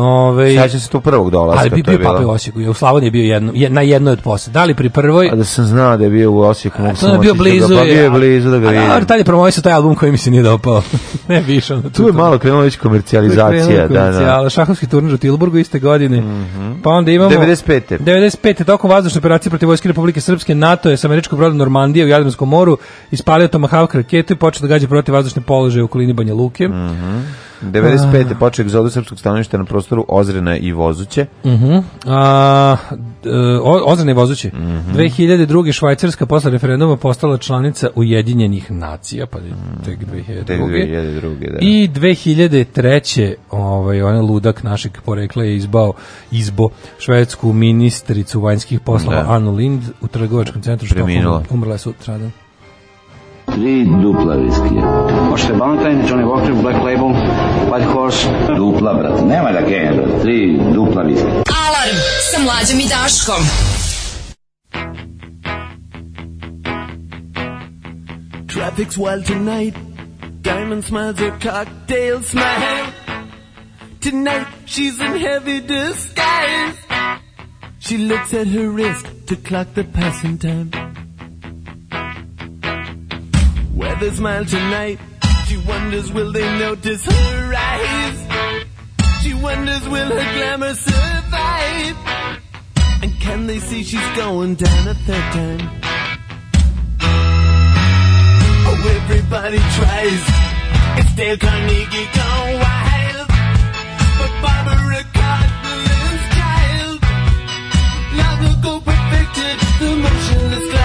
Ove, Sjećam se tu prvog dolaska. Ali bi bio Papa u Osijeku, u Slavoniji je bio jedno, je, na jednoj od posle. Da li pri prvoj? A da sam znao da je bio u Osijeku. A, to je bio da pa blizu. Da ga, pa bio je blizu da ga vidim. A, tad je promovisao taj album koji mi se nije dopao. *laughs* ne više. na tu. Tu je malo krenula već komercijalizacija. Da, da. Šahovski turnir u Tilburgu iste godine. Mm -hmm. Pa onda imamo... 95. 95. tokom vazdušne operacije protiv Vojske Republike Srpske NATO je sa američkog broda Normandije u Jadranskom moru ispalio Tomahawk raketu i počeo da gađa protiv vazdušne položaje u okolini Banja Luke. Mm -hmm. 95. Uh, počeo egzodus srpskog stanovišta na prostoru Ozrena i Vozuće. Uh mhm. -huh. A, o, Ozrena i Vozuće. Uh -huh. 2002. Švajcarska posle referenduma postala članica Ujedinjenih nacija, pa mhm. tek 2002. 2002 da. I 2003. Ovaj, onaj ludak našeg porekla je izbao izbo švedsku ministricu vanjskih poslova da. Anu Lind u trgovačkom centru što umrla je sutradan. Tri dupla viskija. Hoćete Valentine, Johnny Walker, Black Label, White Horse? Dupla, brate. Nema da genja, brate. Tri dupla viskija. Alarm sa mlađom i Daškom. Traffic's wild tonight. Diamond smiles her cocktail smile. Tonight she's in heavy disguise. She looks at her wrist to clock the passing time. This smile tonight. She wonders will they notice her eyes. She wonders will her glamour survive. And can they see she's going down a third time? Oh, everybody tries. It's Dale Carnegie gone wild. But Barbara Cartman's child. Long ago perfected the motionless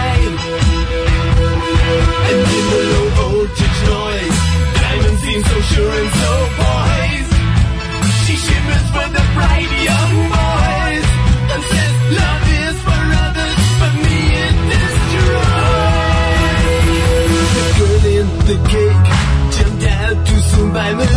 in the low voltage noise Diamond seems so sure and so poised She shimmers for the bright young boys And says love is for others But me it destroys The girl in the cake Jumped out too soon by mistake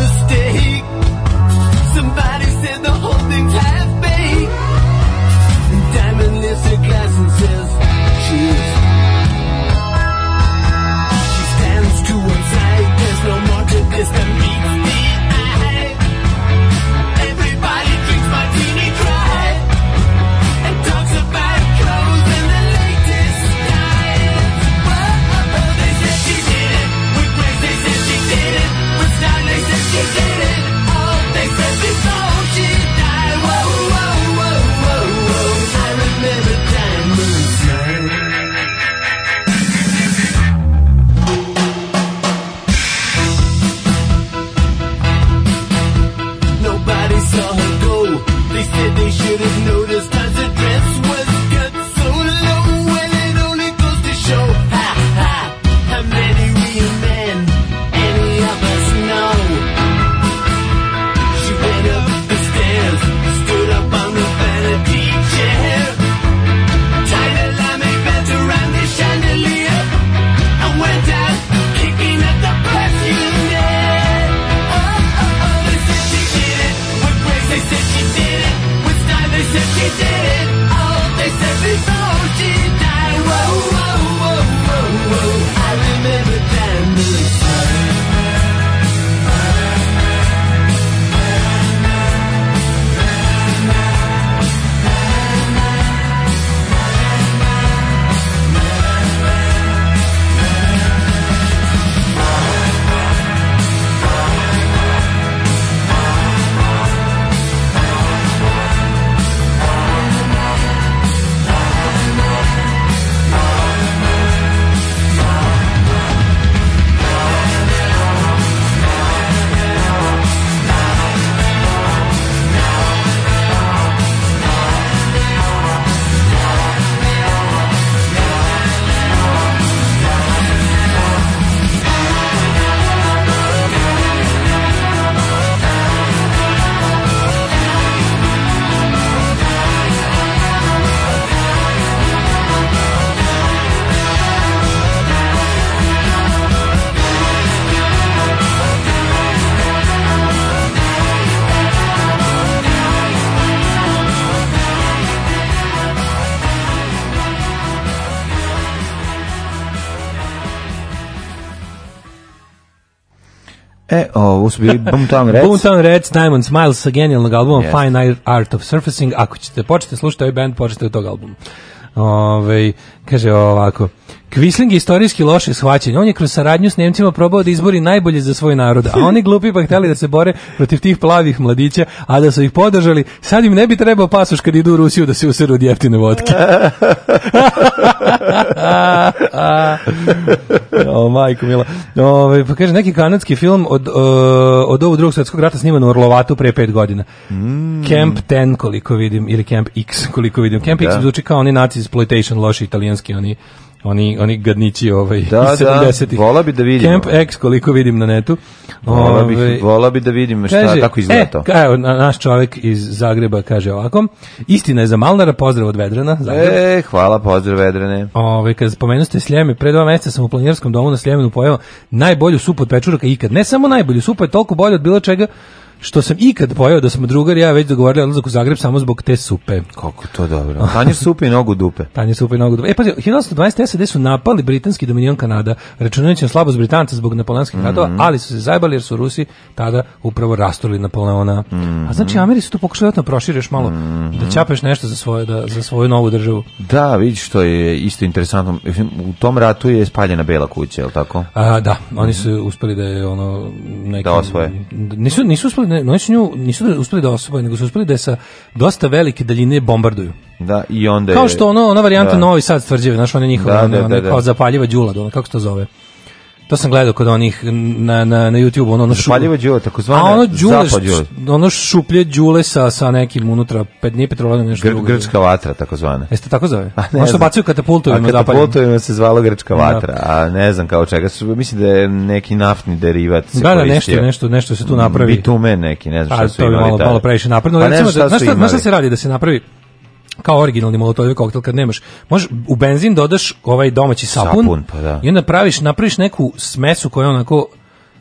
E, ovo su bili Boomtown Reds. Boomtown Reds, Diamond Smiles sa genijalnog albuma yes. Fine Art of Surfacing. Ako ćete početi slušati ovaj band, počete od tog albuma. Ove, ovaj, Kaže ovako. Kvisling je istorijski loše shvaćen. On je kroz saradnju s Nemcima probao da izbori najbolje za svoj narod, a oni glupi pa hteli da se bore protiv tih plavih mladića, a da su ih podržali, sad im ne bi trebao pasoš kad idu u Rusiju da se useru od jeftine vodke. *laughs* o, majko mila. Ove, pa kaže, neki kanadski film od, o, e, od ovog drugog svjetskog rata sniman u Orlovatu pre pet godina. Mm. Camp 10 koliko vidim, ili Camp X koliko vidim. Camp da. X zvuči kao onaj nazi exploitation loši italijan slovenski oni oni oni gadnići ovaj da, iz 70 Da, vola bi da vidim. Camp X koliko vidim na netu. Vola bi, ovaj, vola bi da vidim šta kaže, kako izgleda e, to. Evo, naš čovjek iz Zagreba kaže ovako: Istina je za Malnara, pozdrav od Vedrana, Zagreb. E, hvala, pozdrav Vedrene. Ovaj kad spomenuste Sljeme, pre dva mjeseca sam u planinarskom domu na Sljemenu pojeo najbolju supu od pečuraka ikad. Ne samo najbolju, supu, je toliko bolja od bilo čega što sam ikad pojao da smo drugari ja već dogovorili odlazak u Zagreb samo zbog te supe. Kako to dobro. Tanje supe i nogu dupe. *laughs* Tanje supe i nogu dupe. E pa 1920 SAD su napali britanski dominion Kanada, računajući na slabost Britanca zbog napoleonskih ratova, mm -hmm. ali su se zajebali jer su Rusi tada upravo rasturili Napoleona. Mm -hmm. A znači mhm. Ameri su tu pokušali da prošire malo mm -hmm. da mhm. ćapeš nešto za svoje da, za svoju novu državu. Da, vidi što je isto interesantno. U tom ratu je spaljena bela kuća, je li tako? A, da, oni su uspeli da je ono neki, da osvoje. Nisu nisu uspeli ne, oni su nju, nisu da uspeli da osoboje, nego su uspeli da je sa dosta velike daljine bombarduju. Da, i onda je... Kao što ono, ona varijanta da. Novi Sad stvrđive, znaš, ona njihova, da, da, da, da, kao da. zapaljiva đula, ono, kako se to zove? To sam gledao kod onih na na na YouTube-u, ono ono šupaljivo đule takozvano. A ono đule, ono šuplje đule sa sa nekim unutra pet nije petrolom nešto Gr, drugo. Grčka vatra takozvana. E, Jeste tako zove? *laughs* A, ono katapultu bacuju da zapadnim. Katapultovima se zvalo grčka da. vatra, a ne znam kao čega. Mislim da je neki naftni derivat se da, da, nešto nešto nešto se tu napravi. Bitume neki, ne znam šta su imali. Pa to je malo, malo previše napredno, Pa, recimo, da- znaš šta, šta se radi da se napravi? kao originalni molotovljevi koktel kad nemaš možeš u benzin dodaš ovaj domaći sapun, sapun pa da. i onda praviš napraviš neku smesu koja je onako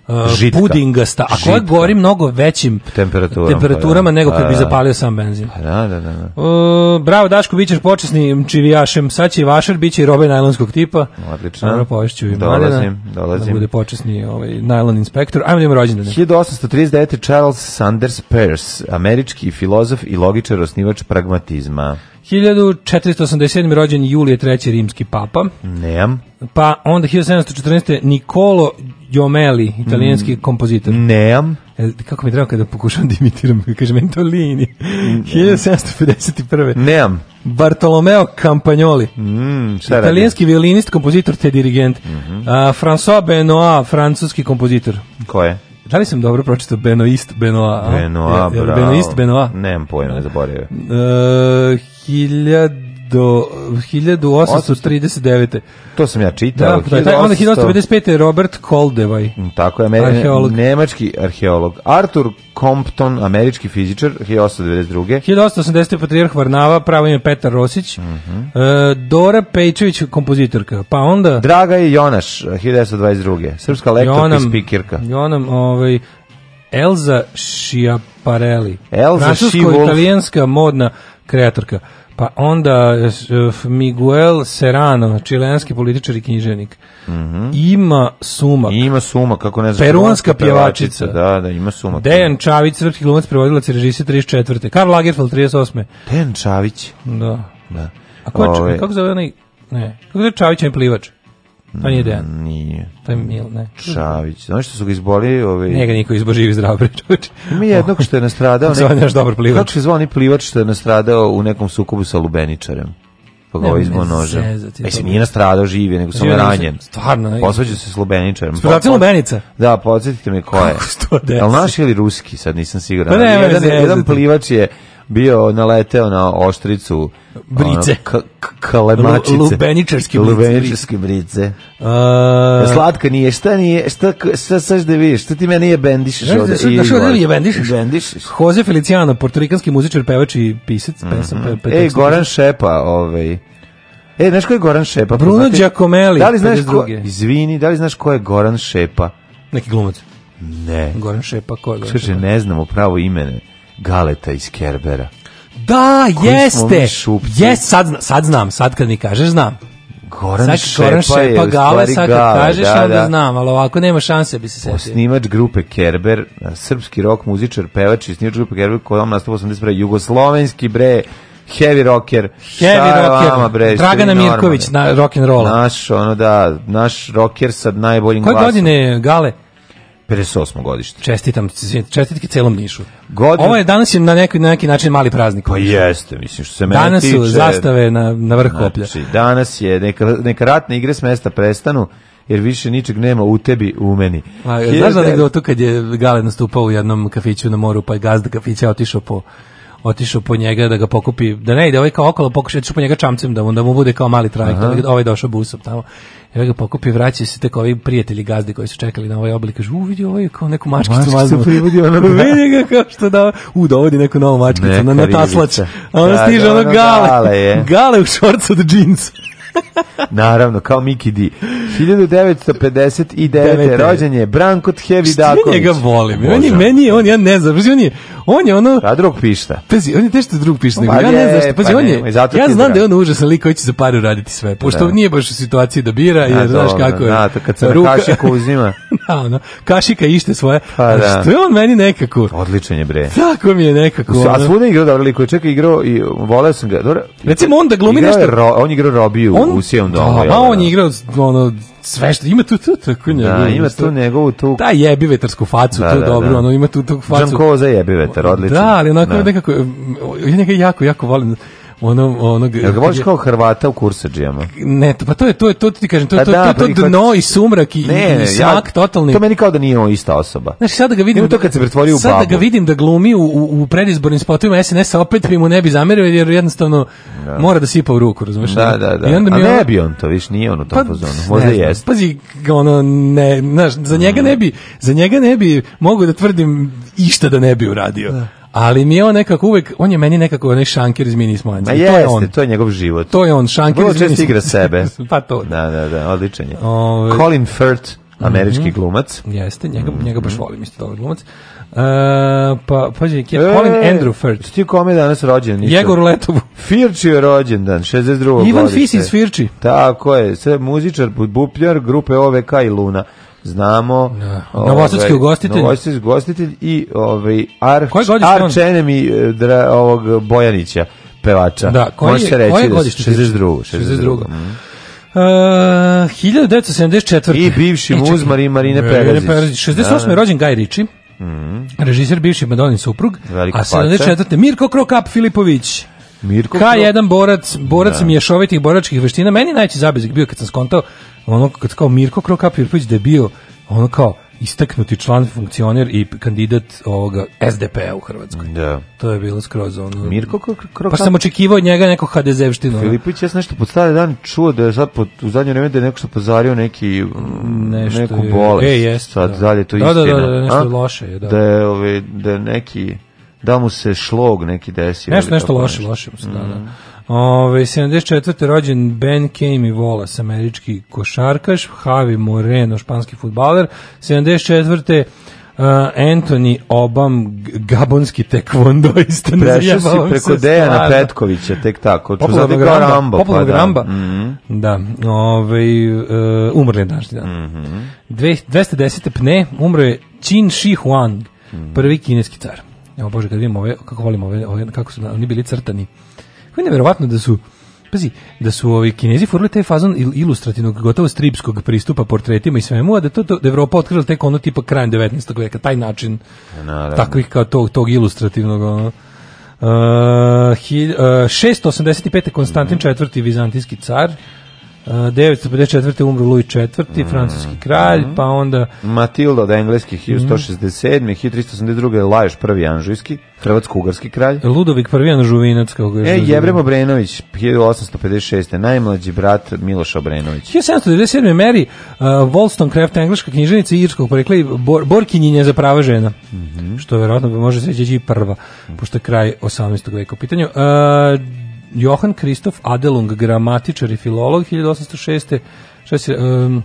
Uh, Žitka. pudingasta, a koja gori mnogo većim temperaturama, temperaturama da. nego kad pa bi da. zapalio sam benzin. Pa da, da, da. O, da. uh, bravo, Daško, bit ćeš počasnim čivijašem, sad će i vašar, bit će i robe najlonskog tipa. Odlično. Dobro, povešću i Dolazim, Marina, dolazim. Da bude počesni ovaj, najlon inspektor. Ajmo da ima rođendane. 1839. Charles Sanders Peirce, američki filozof i logičar, osnivač pragmatizma. 1487. rođen Julije III. rimski papa. Nemam. Pa onda 1714. Nikolo Giomeli, italijanski mm, kompozitor. Nemam. E, kako mi treba kada pokušam da imitiram, kaže Mentolini. Mm, 1751. Nemam. Bartolomeo Campagnoli. Mm, italijanski violinist, kompozitor te dirigent. Mm -hmm. A, François Benoit, francuski kompozitor. Ko je? Da li sam dobro pročitao Benoist Benoa? Benoa, bravo. Benoist Benoa? Nemam pojma, ne zaboravio. Uh, hiljad do 1839. To sam ja čitao. Da, da, onda 1855. Robert Koldevaj. Mm, tako je, ameri arheolog. nemački arheolog. Arthur Compton, američki fizičar, 1892. 1880. Patrijarh Varnava, pravo ime Petar Rosić. Mm -hmm. Dora Pejčević, kompozitorka. Pa onda... Draga je Jonaš, 1922. Srpska lektorka i spikirka. Jonam, ovaj, Elza Schiaparelli. Elza Francusko-italijanska modna kreatorka. Pa onda Miguel Serrano, čilenski političar i književnik. Mm -hmm. Ima suma. Ima suma, kako ne znam. Peruanska pjevačica. Da, da, ima suma. Dejan Čavić, srpski glumac, prevodilac i režisir 34. Karl Lagerfeld 38. Dejan Čavić. Da. Da. A ko je, Ove... kako zove onaj? Ne. Kako je Čavić, on je plivač? To nije Dejan. Mm, nije. To je Mil, ne. Čavić. Znaš što su ga izboli? Ovaj... Nije ga niko izboživi zdrav pričuć. Ima jednog što je nastradao. *laughs* Zvan nek... dobar plivač. Kako se zvoni plivač što je nastradao u nekom sukobu sa Lubeničarem? Pa ga izbo noža. E, se nije nastradao živi, nego sam ranjen. Stvarno. Posvađao se s Lubeničarem. Spadacija Lubenica. Da, podsjetite me ko je. Kako naš ili ruski, sad nisam siguran. Pa ne, jedan, jedan plivač je bio naleteo na oštricu brice kalemačice lubeničarske brice lubeničarske brice uh, slatka nije šta nije šta šta saš da vidiš šta ti meni je bendiš što i šta da je bendiš bendišeš Jose Feliciano portorikanski muzičar pevač i pisac mm -hmm. pesam pe, pe, ej Goran Šepa ovaj E, znaš ko je Goran Šepa? Bruno Poznate? Giacomelli, da li znaš ko, izvini, da li znaš ko je Goran Šepa? Neki glumac. Ne. Goran Šepa, ko je Goran Kaže, ne znamo pravo imene. Galeta iz Kerbera. Da, jeste. Jes, sad, sad znam, sad kad mi kažeš, znam. Goran sad, Šepa, Goran Šepa je Gale, sad kad gale, da, kažeš, da, onda da. znam, ali ovako nema šanse da bi se setio. Snimač grupe Kerber, srpski rock muzičar, pevač i snimač grupe Kerber, koji vam nastupa 81. Jugoslovenski, bre, heavy rocker, heavy rocker, vama, bre, Dragana Mirković, na, rock and roll. Naš, ono da, naš rocker sa najboljim Koje glasom. Koje godine Gale? 58. godište. Čestitam, čestitke celom Nišu. Godin... Ovo je danas je na neki, na neki način mali praznik. Pa jeste, mislim, što se mene danas tiče. Danas su zastave na, na vrh znači, koplja. Znači, danas je, neka, neka ratne igre s mesta prestanu, jer više ničeg nema u tebi, u meni. A, Hilde... znaš da nekdo tu kad je Gale nastupao u jednom kafiću na moru, pa je gazda kafića otišao po otišao po njega da ga pokupi, da ne ide ovaj kao okolo, pokušao po njega čamcem da mu, da mu bude kao mali trajekt, da ovaj došao busom tamo. I ovaj ga pokupi, vraća se tek ovi prijatelji gazdi koji su čekali na ovaj oblik, kažu, u vidi ovaj kao neku mačkicu privodi, maznu. *laughs* Da. vidi ga kao što da, u, dovodi neku novu mačkicu Neka na, na taslač. A da, ono stiže da, ono, gale, gale, je. *laughs* gale u šorcu od džinsa. *laughs* Naravno, kao Mickey D. 1959. rođen je Branko Tjevi Daković. Ja njega volim. On je, meni je, on, ja ne znam, on je, On je ono... A pa drug pišta. Pazi, on je teško da drug pišta. Nego. Pa ja ne znam što. Pa pazi, pa on je, ne, ja znam da je on užasan lik koji će za paru raditi sve. Pošto da. nije baš u situaciji da bira, jer znaš kako je. Da, to kad se ruka, kašiku uzima. *laughs* da, ono, kašika ište svoje. Pa, da. Što je on meni nekako... Odličan je, bre. Tako mi je nekako. Ono. A svuda igrao dobro lik. Čekaj, igrao i voleo sam ga. Dobro. Recimo, on da glumi nešto... on igrao Robiju u Sijom domu. Da, on je igrao da, da. ono, sve što ima tu tu tako njegovu. Da, ima tu njegovu tu. Da, jebi vetarsku facu, da, to je da, dobro, da. ono ima tu tu facu. Džankoza jebi vetar, odlično. Da, ali onako da. nekako ja njega jako jako volim onom onog Jel ga voliš kao Hrvata u kursadžijama? Ne, pa to je to je to ti kažem, to je pa to, da, to, pa to, to dno i sumrak i, ne, i smak ja, totalni. To meni kao da nije on ista osoba. Znači sad da ga vidim Nemo to kad se pretvorio u sad babu. Sad da ga vidim da glumi u, u predizbornim spotovima sns opet bi mu ne bi zamerio jer jednostavno da. mora da sipa u ruku, razumeš? Da, da, da. I onda mi A on... ne bi on to, viš, nije on u tom pa, fazonu. Možda ne, jest. Pazi, ono ne, znaš, za njega ne mm. bi, za njega ne bi mogu da tvrdim išta da ne bi uradio. Da ali mi je on nekako uvek, on je meni nekako onaj šanker iz Mini Smanci. Ma jeste, to je, on. to je njegov život. To je on, šanker Vrlo iz Mini često igra sebe. *laughs* pa to. Da, da, da, odličan je. Ove... Colin Firth, mhm. američki mm -hmm. glumac. Jeste, njega, mhm. njega baš mhm. volim, isto dobar glumac. Uh, pa, pađe, je e, Colin Andrew Firth. Ti kome je danas rođen? Ništa. Jegor Letovu. Firči je rođen dan, 62. Ivan Fis iz Firči. Tako je, sve muzičar, bupljar, grupe OVK i Luna znamo. Da. Ovaj, Novosadski ugostitelj. Novosadski ugostitelj i ovaj Arč, Arč Enemy dra, ovog Bojanića, pevača. Da, koji Može se reći koje da 62. 62. 62. Mm. Uh, 1974. I bivši e, muzmar i Marine Perazić. 68. Da. je rođen Gaj Riči, mm -hmm. režiser bivši Madonin suprug, Velika a 74. Pača. Mirko Krokap Filipović. Mirko K1 borac, borac da. mješovitih boračkih veština. Meni najći zabezik bio kad sam skontao ono kad kao Mirko Krokap Jurpović da je bio ono kao istaknuti član, funkcioner i kandidat ovoga SDP-a u Hrvatskoj. Da. To je bilo skroz ono... Mirko Krokap? Pa sam očekivao od njega neko HDZ-vštinu. Filipić, ja sam nešto pod stari dan čuo da je sad pod, u zadnje vreme da je neko što pozario neki, mm, nešto neku bolest. Je, jest, sad da. dalje to da, istina. Da, da, da, nešto A? loše je. Da, da, je, ove, ovaj, da je neki da mu se šlog neki desio. Nešto, nešto loše, loše mu se, da, da. Mm. Ove, 74. rođen Ben Kame i Wallace, američki košarkaš, Javi Moreno, španski futbaler. 74. Uh, eh, Anthony Obam gabonski tekvondoista *laughs* Prešao si preko Dejana Petkovića tek tako popularnog Ramba, Rambo, pa da. Ramba. Mhm. Da. Mm -hmm. da ovaj, uh, umrli je danas dan mm -hmm. 210. pne umro je Qin Shi Huang mhm. prvi kineski car Evo Bože, kad vidimo ove, kako volimo ove, ove kako su, oni bili crtani. Kako je nevjerovatno da su pazi, da su ovi Kinezi furili taj fazon ilustrativnog, gotovo stripskog pristupa portretima i svemu, a da to, to da Evropa otkrila tek ono tipa krajem 19. veka, taj način e, Naravno. takvih kao tog, tog ilustrativnog ono. Uh, hi, uh, 685. Konstantin mm -hmm. IV. Vizantijski car 954. umro Louis IV, mm. francuski kralj, mm. pa onda... Matilda od engleskih, 1167. Mm. 1382. Lajoš prvi anžujski, hrvatsko-ugarski kralj. Ludovik prvi anžuvinac, kako je... E, Jevrem Obrenović, 1856. Najmlađi brat Miloša Obrenović. 1797. Mary uh, Wollstonecraft, engleska knjiženica irskog porekla i bor, borkinjinja za prava žena, mm -hmm. što verovatno može se i prva, mhm. pošto je kraj 18. veka u pitanju. Uh, Johan Kristof Adelung, gramatičar i filolog 1806. Šta se, um,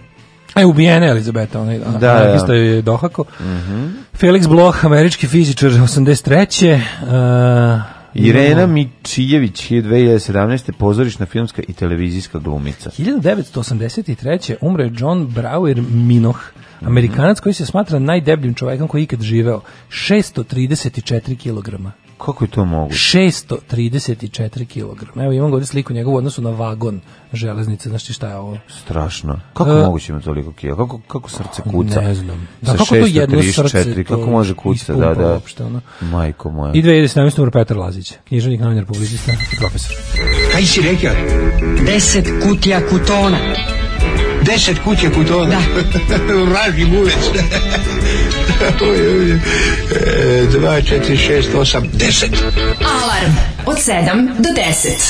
E, ubijena je Elizabeta, ona da, da. isto je dohako. Mm -hmm. Felix Bloch, američki fizičar, 83. Uh, e, Irena Mičijević 2017. pozorišna filmska i televizijska glumica. 1983. umre John Brauer Minoh, mhm. Amerikanac koji se smatra najdebljim čovekom koji je ikad živeo. 634 kilograma. Kako je to moguće? 634 kg. Evo imam ovdje sliku njegovu odnosu na vagon železnice, znači šta je ovo? Strašno. Kako uh, moguće ima toliko kila? Kako, kako srce kuca? Ne znam. Da, kako 634, to jedno srce? Kako može kuca? Da, da. Uopšte, ono. Majko moja. I 2017. umro Petar Lazić, književnik, novinar, publicista i profesor. Kaj si rekao? 10 kutija kutona deset kuće putovali. Da. U *laughs* raži buveć. *laughs* Dva, četiri, šest, osam, deset. Alarm od sedam do deset.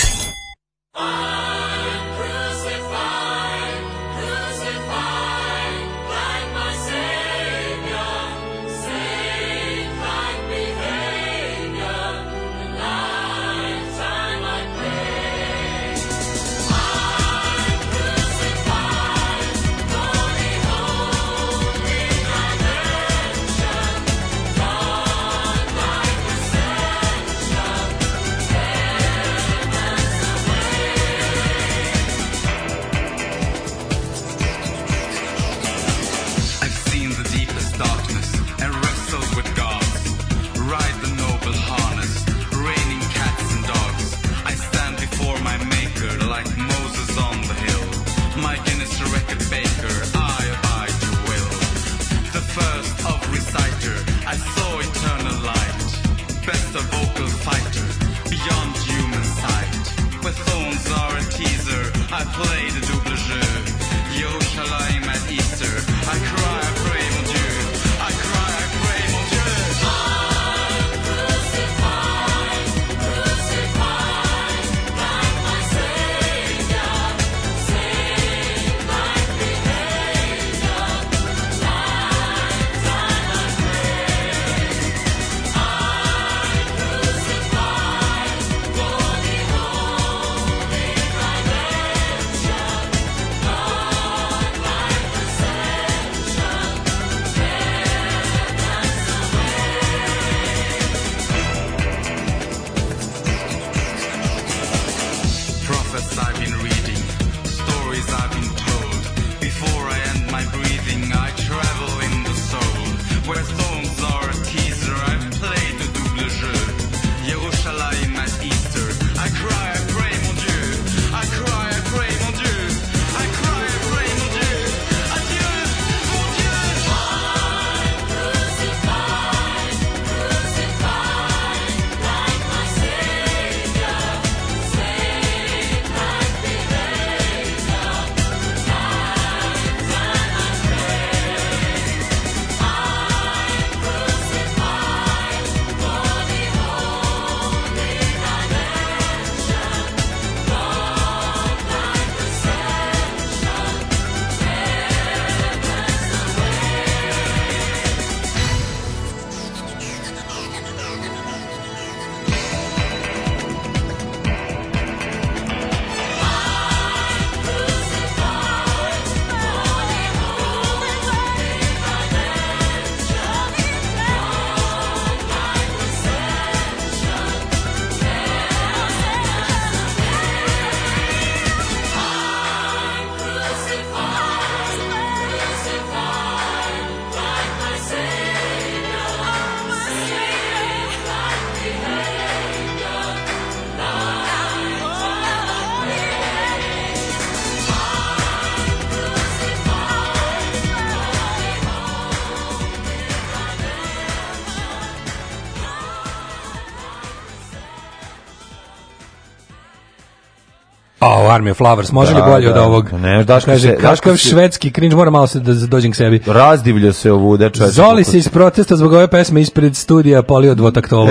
Army of Flowers, može da, li bolje da, od ovog? Ne, daš kaže, kakav švedski cringe, moram malo se da dođem k sebi. Razdivlja se ovu čovječe. Zoli se iz protesta zbog ove pesme ispred studija polio dvotaktovo.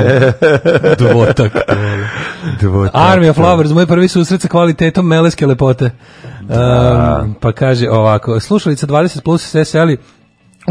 *laughs* dvotaktovo. Dvotak. Army of Flowers, moj prvi susret sa kvalitetom meleske lepote. Da. Um, pa kaže ovako, slušalica 20 plus se seli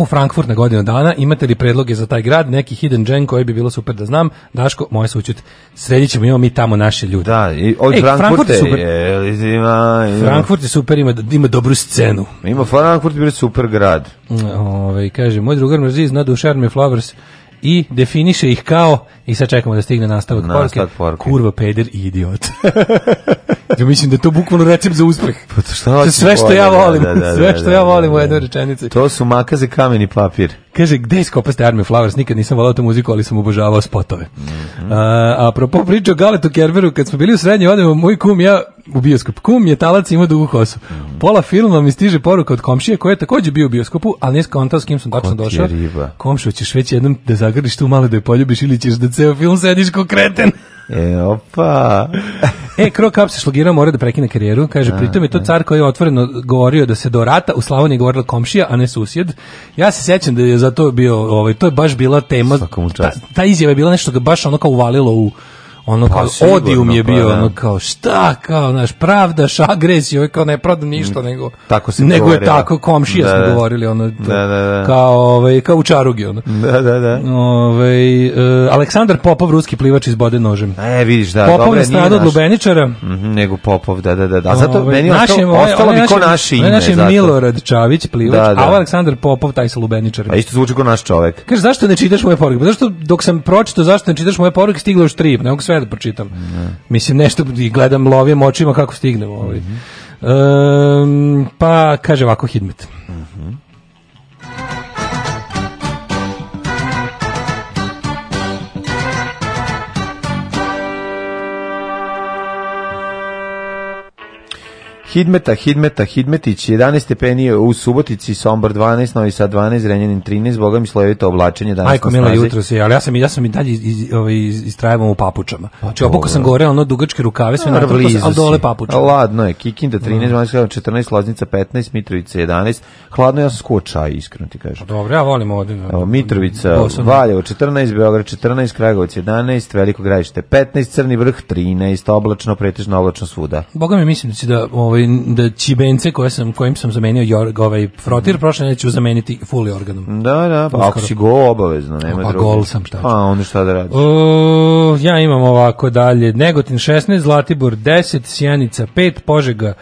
u Frankfurt na godinu dana. Imate li predloge za taj grad, neki hidden gem koji bi bilo super da znam? Daško, moje sućut, sredit ćemo, imamo mi tamo naše ljude. Da, i od Ej, Frankfurt je super. Je, ima, ima. Frankfurt je super, ima, ima dobru scenu. Ima Frankfurt bi super grad. Ove, ovaj, kaže, moj drugar mrzi zna da u Charme Flowers i definiše ih kao i sad čekamo da stigne nastavak, nastavak porke, kurva, peder i idiot. *laughs* ja mislim da to bukvalno recept za uspeh. Pa to šta sve što ja da, volim, da, da, *laughs* da, sve što ja da, da, volim u jednoj rečenici. To su makaze kameni papir. Kaže, gde iskopaste Army Flowers? Nikad nisam volao tu muziku, ali sam obožavao spotove. Mm -hmm. a, apropo priča o Galetu Kerberu, kad smo bili u srednjoj, odemo, moj kum, ja u bioskop. Kum je talac ima dugu kosu. Mm. Pola filma mi stiže poruka od komšije koja je takođe bio u bioskopu, ali ne skontao s kim sam tačno došao. Komšo, ćeš već jednom da zagrliš tu malo da je poljubiš ili ćeš da ceo film sediš ko kreten. E, opa. *laughs* e, Kro Kap se šlogirao, mora da prekine karijeru. Kaže, pritom je to car koji je otvoreno govorio da se do rata u Slavoniji govorila komšija, a ne susjed. Ja se sjećam da je za to bio, ovaj, to je baš bila tema. Ta, ta izjava je bila nešto ga baš ono kao uvalilo u ono kao pa, odium je bio, pa, da. ono kao šta, kao naš pravdaš, agresija, ovaj kao ne prodam ništa, mm, nego, tako nego govorila. je da. tako, komšija da, smo da, govorili, ono, da, to, da, da, Kao, ovaj, kao u čarugi, ono. Da, da, da. Ovaj, uh, Aleksandar Popov, ruski plivač iz bode nožem. E, vidiš, da, Popov dobro, nije naš. od Lubeničara. Mm -hmm, nego Popov, da, da, da. da. Zato ovaj, meni naše, ostalo, ovaj- ostalo ovaj bi ko naše ime. Naš je Milorad Čavić, plivač, a Aleksandar Popov, taj sa Lubeničarima. A isto zvuči ko naš čovek. Kaže, zašto ne čitaš moje poruke? Pa zašto, dok sam pročito, zašto ne čitaš moje poruke, stiglo još tri, ne sve kraja da pročitam. Ne. Mislim, nešto gledam, lovim očima kako stignemo. Ovaj. Mm -hmm. um, pa, kaže ovako Hidmet. Mm -hmm. Hidmeta, Hidmeta, Hidmetić, 11 stepeni u Subotici, Sombor 12, Novi Sad 12, Renjanin 13, Boga mi slojevito oblačenje danas Majko, mila jutro se, ali ja sam, ja sam i dalje iz, ovaj, iz, istrajavam u papučama. Pa znači, obuko sam gore, ono dugačke rukave, sve na to, pa ali dole papuče. Ladno je, Kikinda 13, mm. 12, 14, Loznica 15, Mitrovica 11, hladno ja sam skuo čaj, iskreno ti kažem. Pa dobro, ja volim ovdje. Da. Evo, Mitrovica, Bosanno. Valjevo 14, Beograd 14, Kragovac 11, Veliko gradište 15, Crni vrh 13, oblačno, pretežno oblačno svuda. Boga mi mislim da će da ovaj, ovaj da čibence koje sam kojim sam zamenio jorg ovaj frotir mm. prošle neću zameniti fuli organom. Da, da, pa ako si go obavezno, nema pa, gol sam šta. Pa oni šta da radiš? O, ja imam ovako dalje. Negotin 16, Zlatibor 10, Sjenica 5, Požega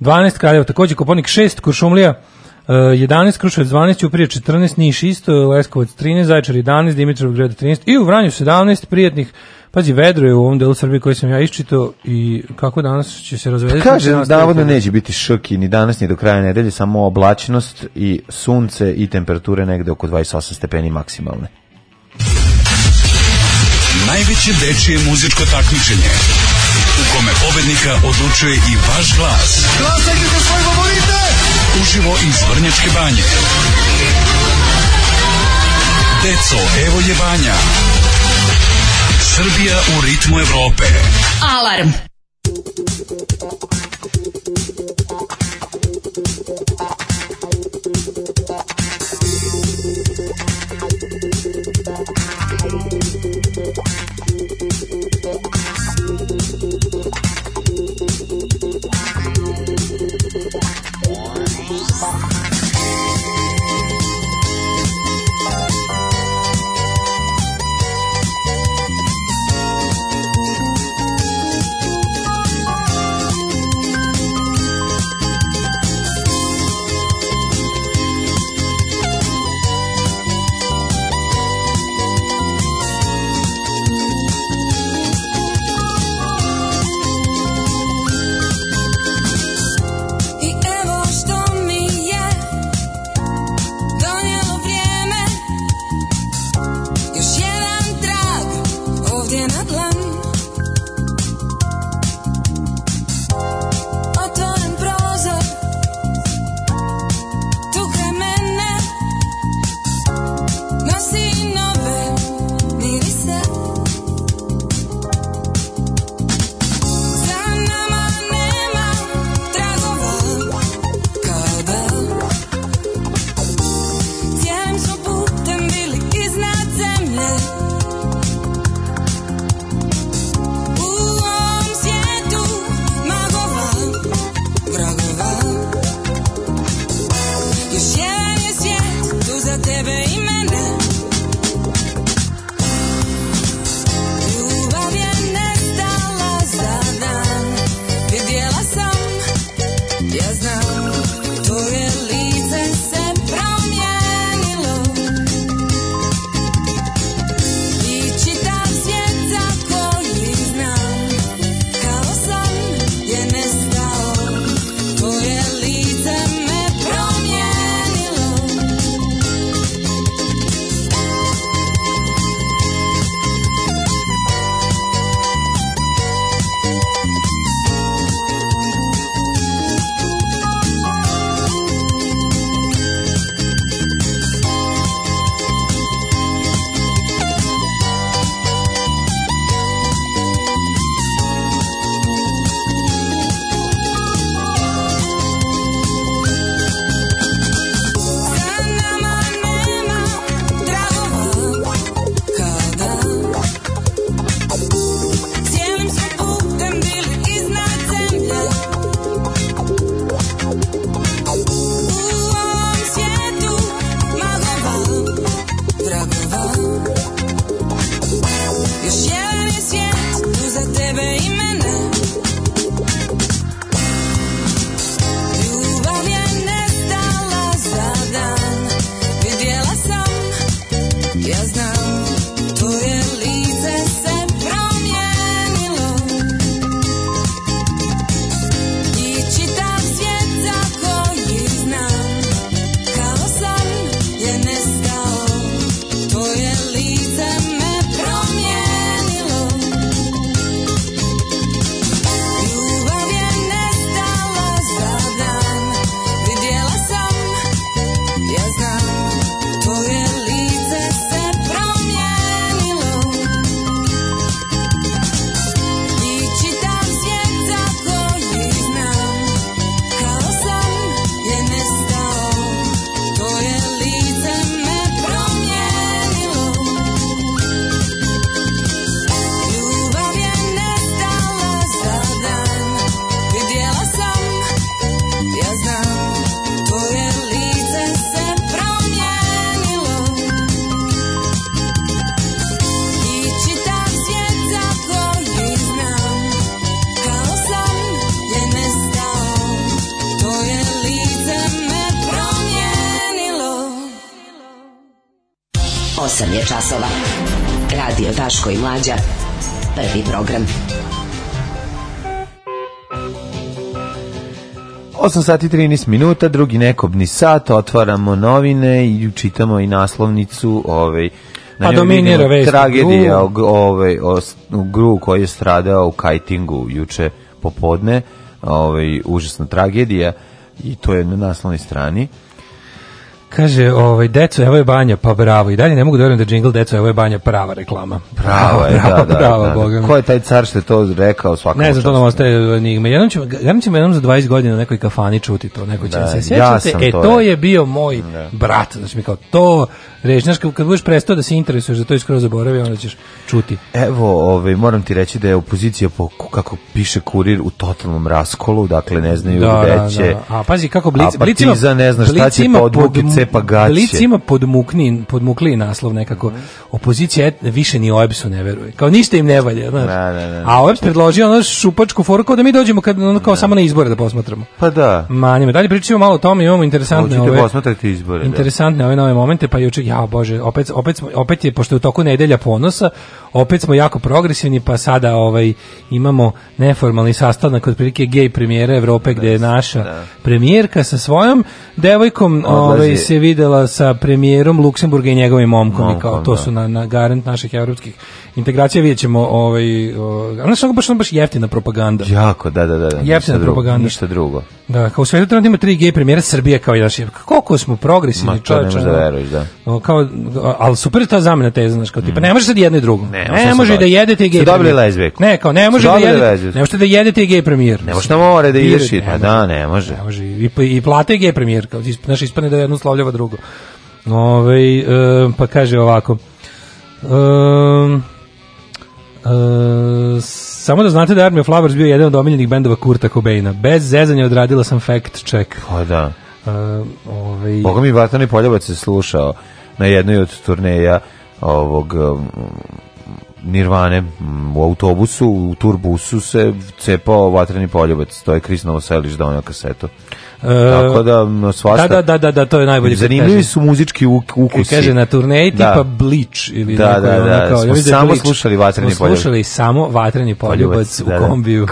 12, Kraljevo takođe, Koponik 6, Kuršumlija 11, e, Kruševac 12, Uprije 14, Niš isto, Leskovac 13, Zaječar 11, Dimitrov 13 i u Vranju 17, prijetnih Pazi, vedro je u ovom delu Srbije koji sam ja iščito i kako danas će se razvedeti. Kaže, da navodno da- neće biti šoki ni danas ni do kraja nedelje, samo oblačnost i sunce i temperature negde oko 28 stepeni maksimalne. Najveće dečije muzičko takmičenje u kome pobednika odlučuje i vaš glas. Glasajte za svoj favorite! Uživo iz Vrnjačke banje. Deco, evo je banja. Srbija u ritmu Evrope. Alarm! 8 sati 13 minuta, drugi nekobni sat, otvaramo novine i čitamo i naslovnicu ovaj, na pa dominira vest. Tragedija o, ovaj, o, Gru koji je stradao u kajtingu juče popodne, ovaj, užasna tragedija i to je na naslovnoj strani. Kaže, ovaj, deca, evo je banja, pa bravo. I dalje ne mogu da verujem da džingl, deca, evo je banja, prava reklama. bravo je, *laughs* prava, da, da, prava, da, da. Ko je taj car što je to rekao svakom Ne znam, to nam ostaje enigma. Jednom ćemo, jednom ćemo jednom za 20 godina u nekoj kafani čuti to. Neko će da, da se sjećate, ja e, to, to je bio moj da. brat. Znači mi kao, to, reći, znaš, kad budeš prestao da se interesuješ za to i skoro zaboravio, onda ćeš čuti. Evo, ovaj, moram ti reći da je opozicija, po, kako piše kurir, u totalnom raskolu, dakle, ne znaju da, gde da, da. će. Da, A pazi, kako blic, a partizan, ne zna šta će podvuki lepa gaće. Blic ima podmukni, podmukli naslov nekako. Opozicija više ni OEBS-u ne veruje. Kao ništa im ne valja, znaš. Da, da, da. A OEBS predložio ono šupačku foru kao da mi dođemo kad, ono, kao da. samo na izbore da posmatramo. Pa da. Manje, dalje pričamo malo o tome, imamo interesantne Možete ove... posmatrati izbore. Da. Interesantne da. ove nove momente, pa juče, ja bože, opet, opet, smo, opet je, pošto je u toku nedelja ponosa, opet smo jako progresivni, pa sada ovaj imamo neformalni sastanak prilike gej premijera Evrope gde je naša da. premijerka sa svojom devojkom, Odlazi, ovaj se videla sa premijerom Luksemburga i njegovim momkom, momkom i kao to da. su na, na garant naših evropskih integracija, vidjet ćemo ovaj, o, znaš, ono baš, baš jeftina propaganda. Jako, da, da, da. da jeftina ništa propaganda. ništa drugo. Da, kao u svetu trenutno ima 3G premijera Srbije kao i naš, koliko smo progresivni čovječe. Ma, to ne da veruješ, da. Kao, ali super je ta zamena teza, znaš, kao tipa, mm. ne može sad jedno i drugo. Ne, ne može da jedete i gej dobili lezbijek. Ne, kao, ne može da, da jedete, ne možete da jedete i premijer. Ne može na da more da ideš, pa da, ne može. Ne može, i, i plate i premijer, kao, znaš, ispane da jednu slo ulovljava drugo. Ove, e, pa kaže ovako. Um, e, samo da znate da je Army of Lovers bio jedan od omiljenih bendova Kurta Cobaina. Bez zezanja odradila sam fact check. O da. Uh, ovaj... Boga mi Vatani Poljevac je slušao na jednoj od turneja ovog um, Nirvane u autobusu, u turbusu se cepao Vatreni poljubac, to je Kris Novoselić donio kasetu. Tako da, svašta. Da, da, da, da, da, to je najbolje. Zanimljivi su muzički ukusi. Kaže, na turneji da. tipa Bleach ili da, da, da, kao, smo da samo slušali Vatreni poljubac. slušali samo Vatreni poljubac u kombiju.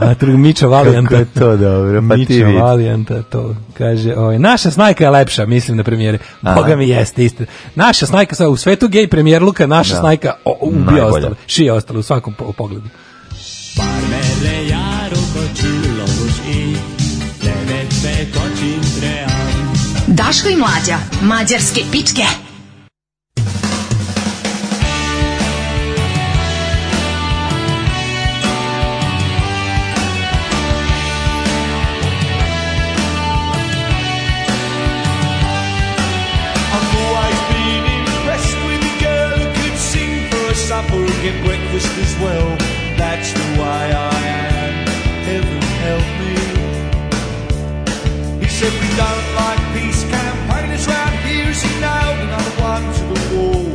A Miča Valijanta. Kako *laughs* to dobro, pa ti vidi. Valijanta, to kaže, oj, ovaj, naša snajka je lepša, mislim na premijeri. Boga mi jeste, isto. Naša snajka, u svetu gej luka, naša snajka ubija ostalo, šije ostalo u svakom pogledu. Parmele Daško i Mlađa, mađarske pičke. breakfast as well. That's the way I am. Heaven help me. He said, We don't passing another one to the wall.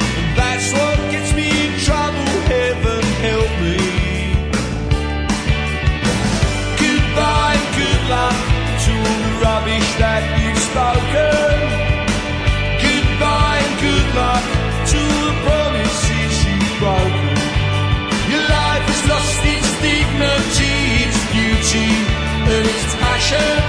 And that's what gets me in trouble, heaven help me. Goodbye, good luck to all the rubbish that you've spoken. Goodbye, good luck to the promises you've broken. Your life lost beauty, and its passion.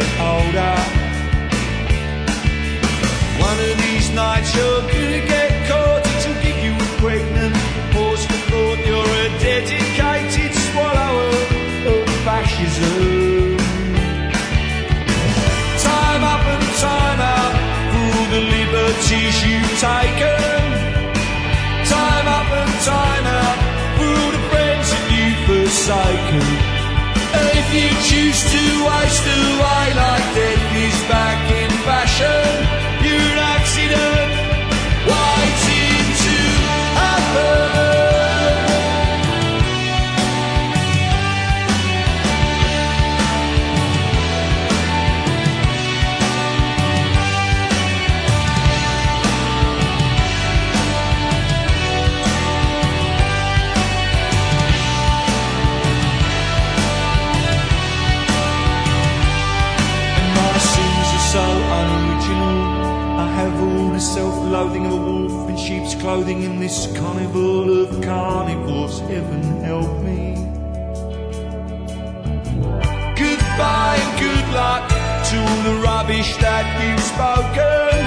get older. One of these nights you're gonna get caught, it'll give you a pregnant pause for thought. You're a dedicated swallower of fascism. Time up and time out for all the liberties you've taken. Time up and time out for all the friends that you've forsaken you choose to waste away like dead news back living in this carnival of carnivores, heaven help me. Goodbye and good luck to all the rubbish that you've spoken.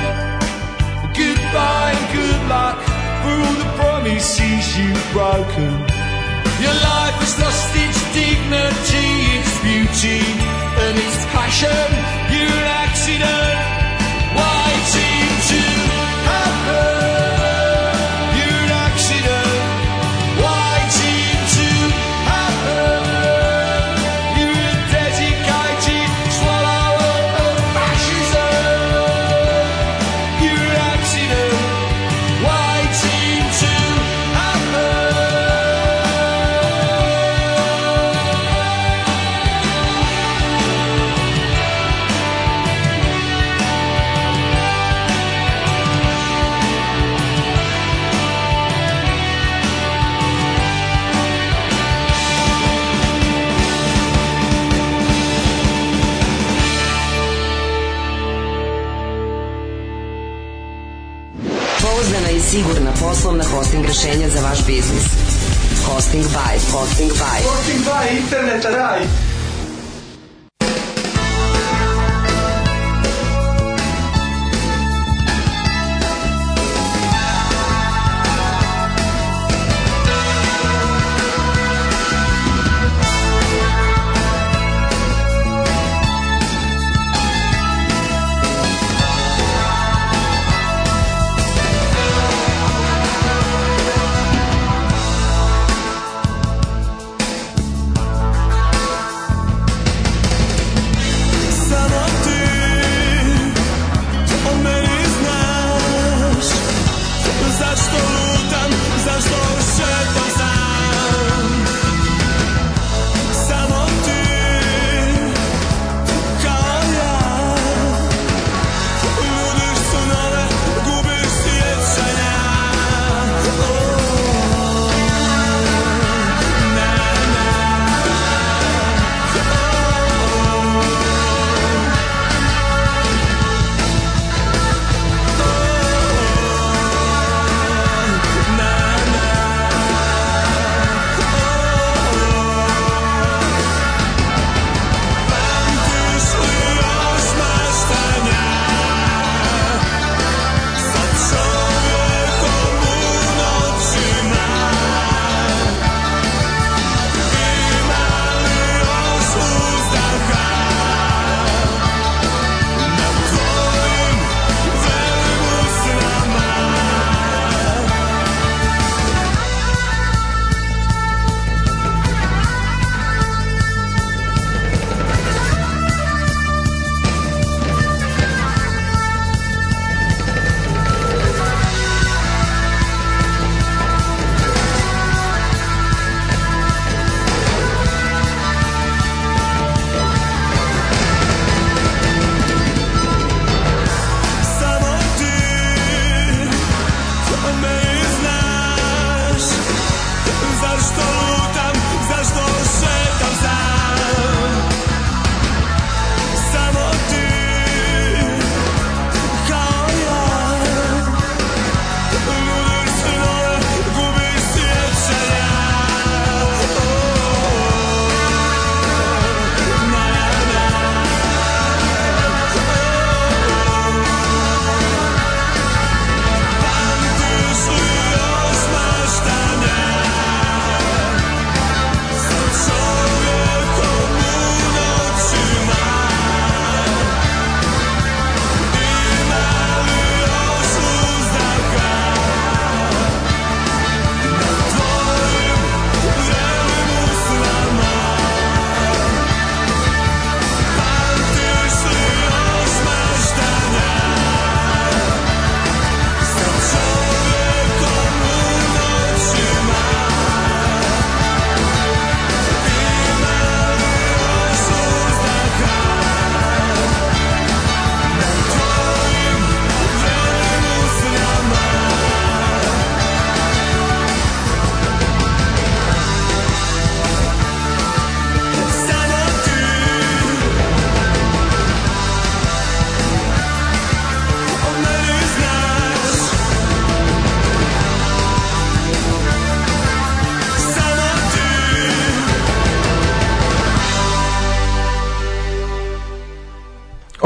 Goodbye and good luck for all the promises you've broken. Your life has lost its dignity, its beauty, and its passion. You're an accident waiting. poslovna hosting rešenja za vaš biznis. Hosting by, hosting by. Hosting by, Internet. raj.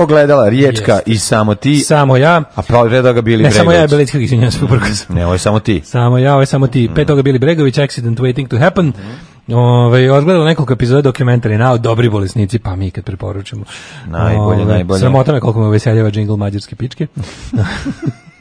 ogledala, riječka Jest. i samo ti. Samo ja. A pogledao ga Bili Bregović. Ne, samo ja Bili Bregović, izvinjam se, Ne, ovo je samo ti. Samo ja, ovo je samo ti. Mm. Pet Bili Bregović, Accident Waiting to Happen. Mm. Ove, ovaj, odgledalo nekoliko epizoda dokumentari na dobri bolesnici, pa mi kad preporučujemo. Najbolje, Ove, ovaj, najbolje. Sramota me koliko me veseljava džingl mađarske pičke. *laughs*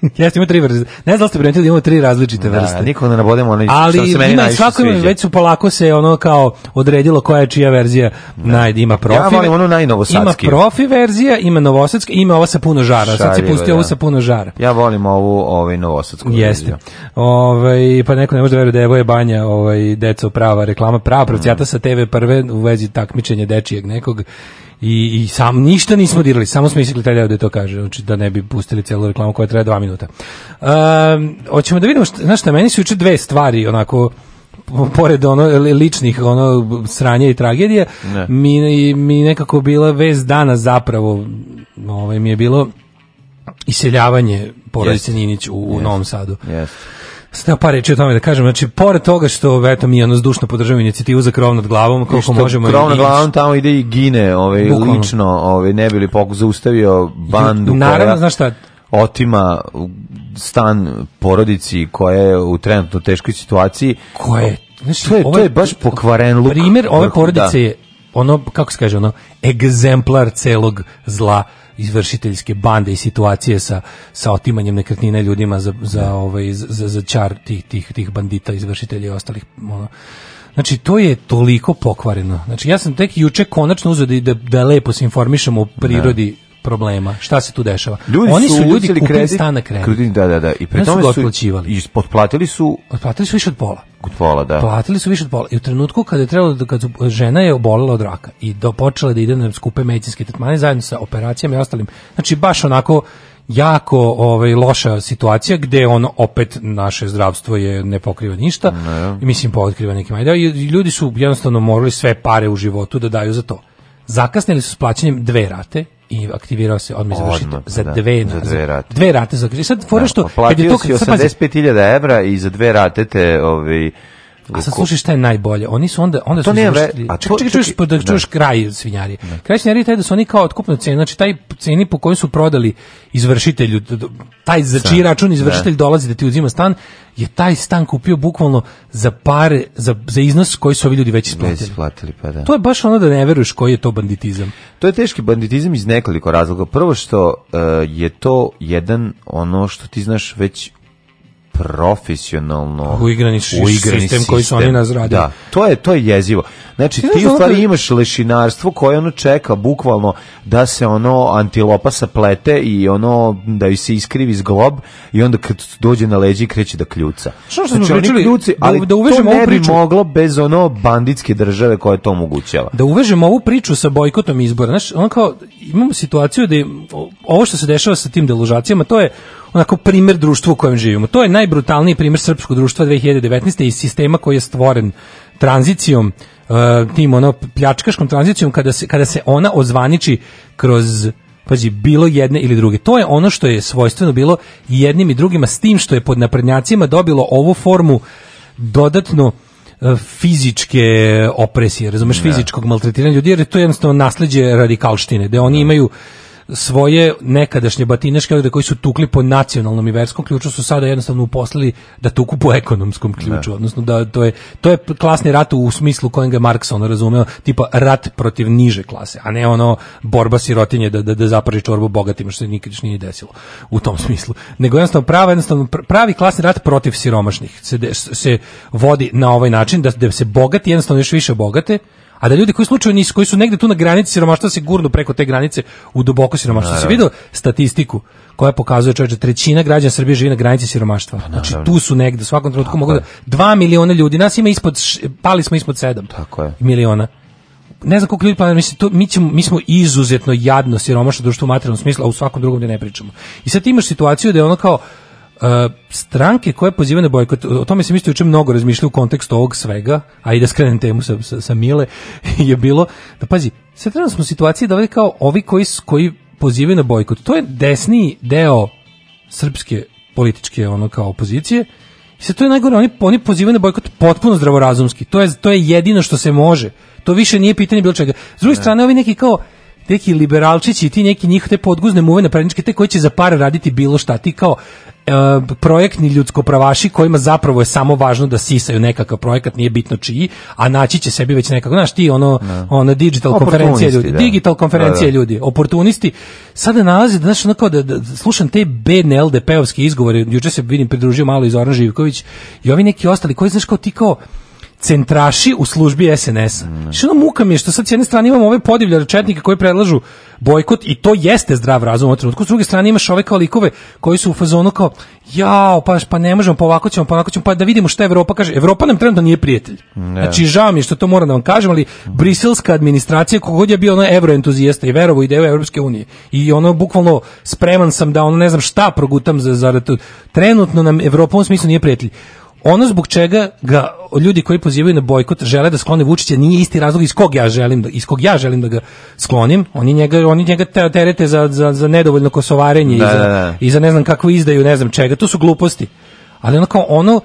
*laughs* Jeste, ima tri vrste. Ne znam da ste primetili, da imamo tri različite da, vrste. Da, niko ne nabodemo ono Ali što se meni ima, svako ima, već su polako se ono kao odredilo koja je čija verzija da. naj, ima profi. Ja volim onu najnovosadski. Ima profi verzija, ima novosadski, ima ova sa puno žara. Šarivo, Sad se pustio da. ovo sa puno žara. Ja volim ovu ovaj novosadsku Jeste. verziju. Ovaj pa neko ne može da veruje da je ovo je banja, ovaj deco prava reklama, prava mm. procijata mm. sa TV prve u vezi takmičenja dečijeg nekog i, i sam ništa nismo dirali, samo smo isikli taj deo da to kaže, znači da ne bi pustili celu reklamu koja traje dva minuta. Um, hoćemo da vidimo, šta, znaš šta, meni su juče dve stvari onako pored ono ličnih ono sranja i tragedije ne. mi, mi nekako bila vez dana zapravo ovaj mi je bilo iseljavanje porodice yes. Ninić u, yes. Novom Sadu. Jeste. Stao par reči o tome da kažem, znači pored toga što eto mi ono zdušno podržavamo inicijativu za krov nad glavom, koliko što možemo. Krov nad glavom tamo ide i gine, ovaj lično, ovaj ne bi li pokus zaustavio bandu Naravno, koja... znaš šta, otima stan porodici koja je u trenutno teškoj situaciji. Koja je, znači, to je, ovaj, to je baš pokvaren luk. Primer ove da. porodice da. je ono, kako se kaže, ono, egzemplar celog zla izvršiteljske bande i situacije sa, sa otimanjem nekretnina ljudima za, za, da. ovaj, za, za čar tih, tih, tih bandita, izvršitelja i ostalih ono, Znači, to je toliko pokvareno. Znači, ja sam tek juče konačno uzeo da, da, da lepo se informišem o prirodi da problema. Šta se tu dešava? Ljudi Oni su, su ljudi kupili kredit, stana kredit. Da, da, da. I pre tome su otplaćivali. Otplatili su... Otplatili su više od pola. Od pola, da. Platili su više od pola. I u trenutku kada je trebalo, da- kad su, žena je obolela od raka i do, počela da ide na skupe medicinske tretmane zajedno sa operacijama i ostalim. Znači, baš onako jako ovaj loša situacija gde on opet naše zdravstvo je ne pokriva ništa ne. i mislim pokriva neki majda i ljudi su jednostavno morali sve pare u životu da daju za to. Zakasnili su s plaćanjem dve rate i aktivirao se odmah završiti odmah, za, da, dve, za dve rate. Dve rate za sad fora da, što da, kad je to 85.000 € i za dve rate te ovaj A sad slušaj šta je najbolje. Oni su onda onda to su završili. A čekaj, čekaj, čuješ, čuš, pa da, da čuješ kraj svinjarije. Ne. Kraj svinjarije taj da su oni kao otkupnu cenu, znači taj ceni po kojoj su prodali izvršitelju, taj za čiji račun da. izvršitelj ne. dolazi da ti uzima stan, je taj stan kupio bukvalno za pare, za, za iznos koji su ovi ljudi već isplatili. Već isplatili pa da. To je baš ono da ne veruješ koji je to banditizam. To je teški banditizam iz nekoliko razloga. Prvo što uh, je to jedan ono što ti znaš već profesionalno uigrani, uigrani sistem, sistem koji su oni razradili. Da, to je to je jezivo. Znači ti, u stvari da- imaš lešinarstvo koje ono čeka bukvalno da se ono antilopa saplete i ono da ju se iskrivi zglob i onda kad dođe na leđi kreće da kljuca. Što znači, smo pričali, kljuci, da ali da, da uvežemo ovu priču moglo bez ono banditske države koja to omogućava. Da uvežemo ovu priču sa bojkotom izbora. Znači, ono kao imamo situaciju da je, ovo što se dešava sa tim deložacijama, to je onako primer društva u kojem živimo. To je najbrutalniji primer srpskog društva 2019. i sistema koji je stvoren tranzicijom uh, tim ono pljačkaškom tranzicijom kada se, kada se ona ozvaniči kroz pazi, bilo jedne ili druge. To je ono što je svojstveno bilo i jednim i drugima s tim što je pod naprednjacima dobilo ovu formu dodatno e, fizičke opresije, razumeš, da. fizičkog maltretiranja ljudi, jer to je jednostavno nasleđe radikalštine, da oni imaju svoje nekadašnje batinaške odre koji su tukli po nacionalnom i verskom ključu su sada jednostavno uposlili da tuku po ekonomskom ključu, ne. Da. odnosno da to je to je klasni rat u smislu kojem ga Marks ono razumeo, tipa rat protiv niže klase, a ne ono borba sirotinje da da, da zapraži čorbu bogatima što se nikad nije desilo u tom smislu. Nego jednostavno prava jednostavno pravi klasni rat protiv siromašnih se, se vodi na ovaj način da, da se bogati jednostavno još više bogate a da ljudi koji slučajno nisu, koji su negde tu na granici siromaštva se gurnu preko te granice u duboko siromaštvo. Da, se vidio statistiku koja pokazuje čovječe, trećina građana Srbije živi na granici siromaštva. Da, znači tu su negde, u svakom trenutku mogu da... 2 miliona ljudi, nas ima ispod, pali smo ispod sedam tako je. miliona ne znam koliko ljudi planira, mislim, to, mi, ćemo, mi smo izuzetno jadno siromašno društvo u materijalnom smislu, a u svakom drugom gde ne pričamo. I sad imaš situaciju da je ono kao, Uh, stranke koje pozivaju na bojkot, o tome se mislio juče mnogo razmišljao u kontekstu ovog svega, a i da skrenem temu sa, sa, sa Mile, *laughs* je bilo da pazi, sad trenutno smo u situaciji da ovdje kao ovi koji, koji pozivaju na bojkot, to je desni deo srpske političke ono kao opozicije, i sad to je najgore, oni, oni pozivaju na bojkot potpuno zdravorazumski, to je, to je jedino što se može, to više nije pitanje bilo čega. S druge strane, ovi neki kao, neki liberalčići i ti neki njih te podguzne muve napredničke, te koji će za par raditi bilo šta, ti kao e, projektni ljudskopravaši kojima zapravo je samo važno da sisaju nekakav projekat, nije bitno čiji, a naći će sebi već nekako, znaš ti, ono, ne. Da. ono digital konferencije ljudi, da. digital konferencije da, da. ljudi, oportunisti, sada nalaze, da, znaš, ono kao da, da slušam te bedne LDP-ovske izgovore, juče se vidim pridružio malo iz Zoran Živković i ovi neki ostali koji, znaš, kao ti kao, centraši u službi SNS-a. Što ono muka mi je što sad s jedne strane imamo ove podivljare četnike koji predlažu bojkot i to jeste zdrav razum u trenutku. S druge strane imaš ove kao likove koji su u fazonu kao jao, pa, pa ne možemo, pa ovako ćemo, pa ovako ćemo, pa da vidimo šta Evropa kaže. Evropa nam trenutno nije prijatelj. Ne. Znači, žao mi je što to moram da vam kažem, ali briselska administracija, kogod je bio ono evroentuzijasta i verovo ideju Evropske unije i ono bukvalno spreman sam da ono ne znam šta progutam za, za, trenutno nam Evropa u smislu nije prijatelj ono zbog čega ga ljudi koji pozivaju na bojkot žele da sklone Vučića nije isti razlog iz kog ja želim da iz kog ja želim da ga sklonim. Oni njega oni njega terete za, za, za nedovoljno kosovarenje da, i, za, da, da. i za ne znam kakvu izdaju, ne znam čega. To su gluposti. Ali onako ono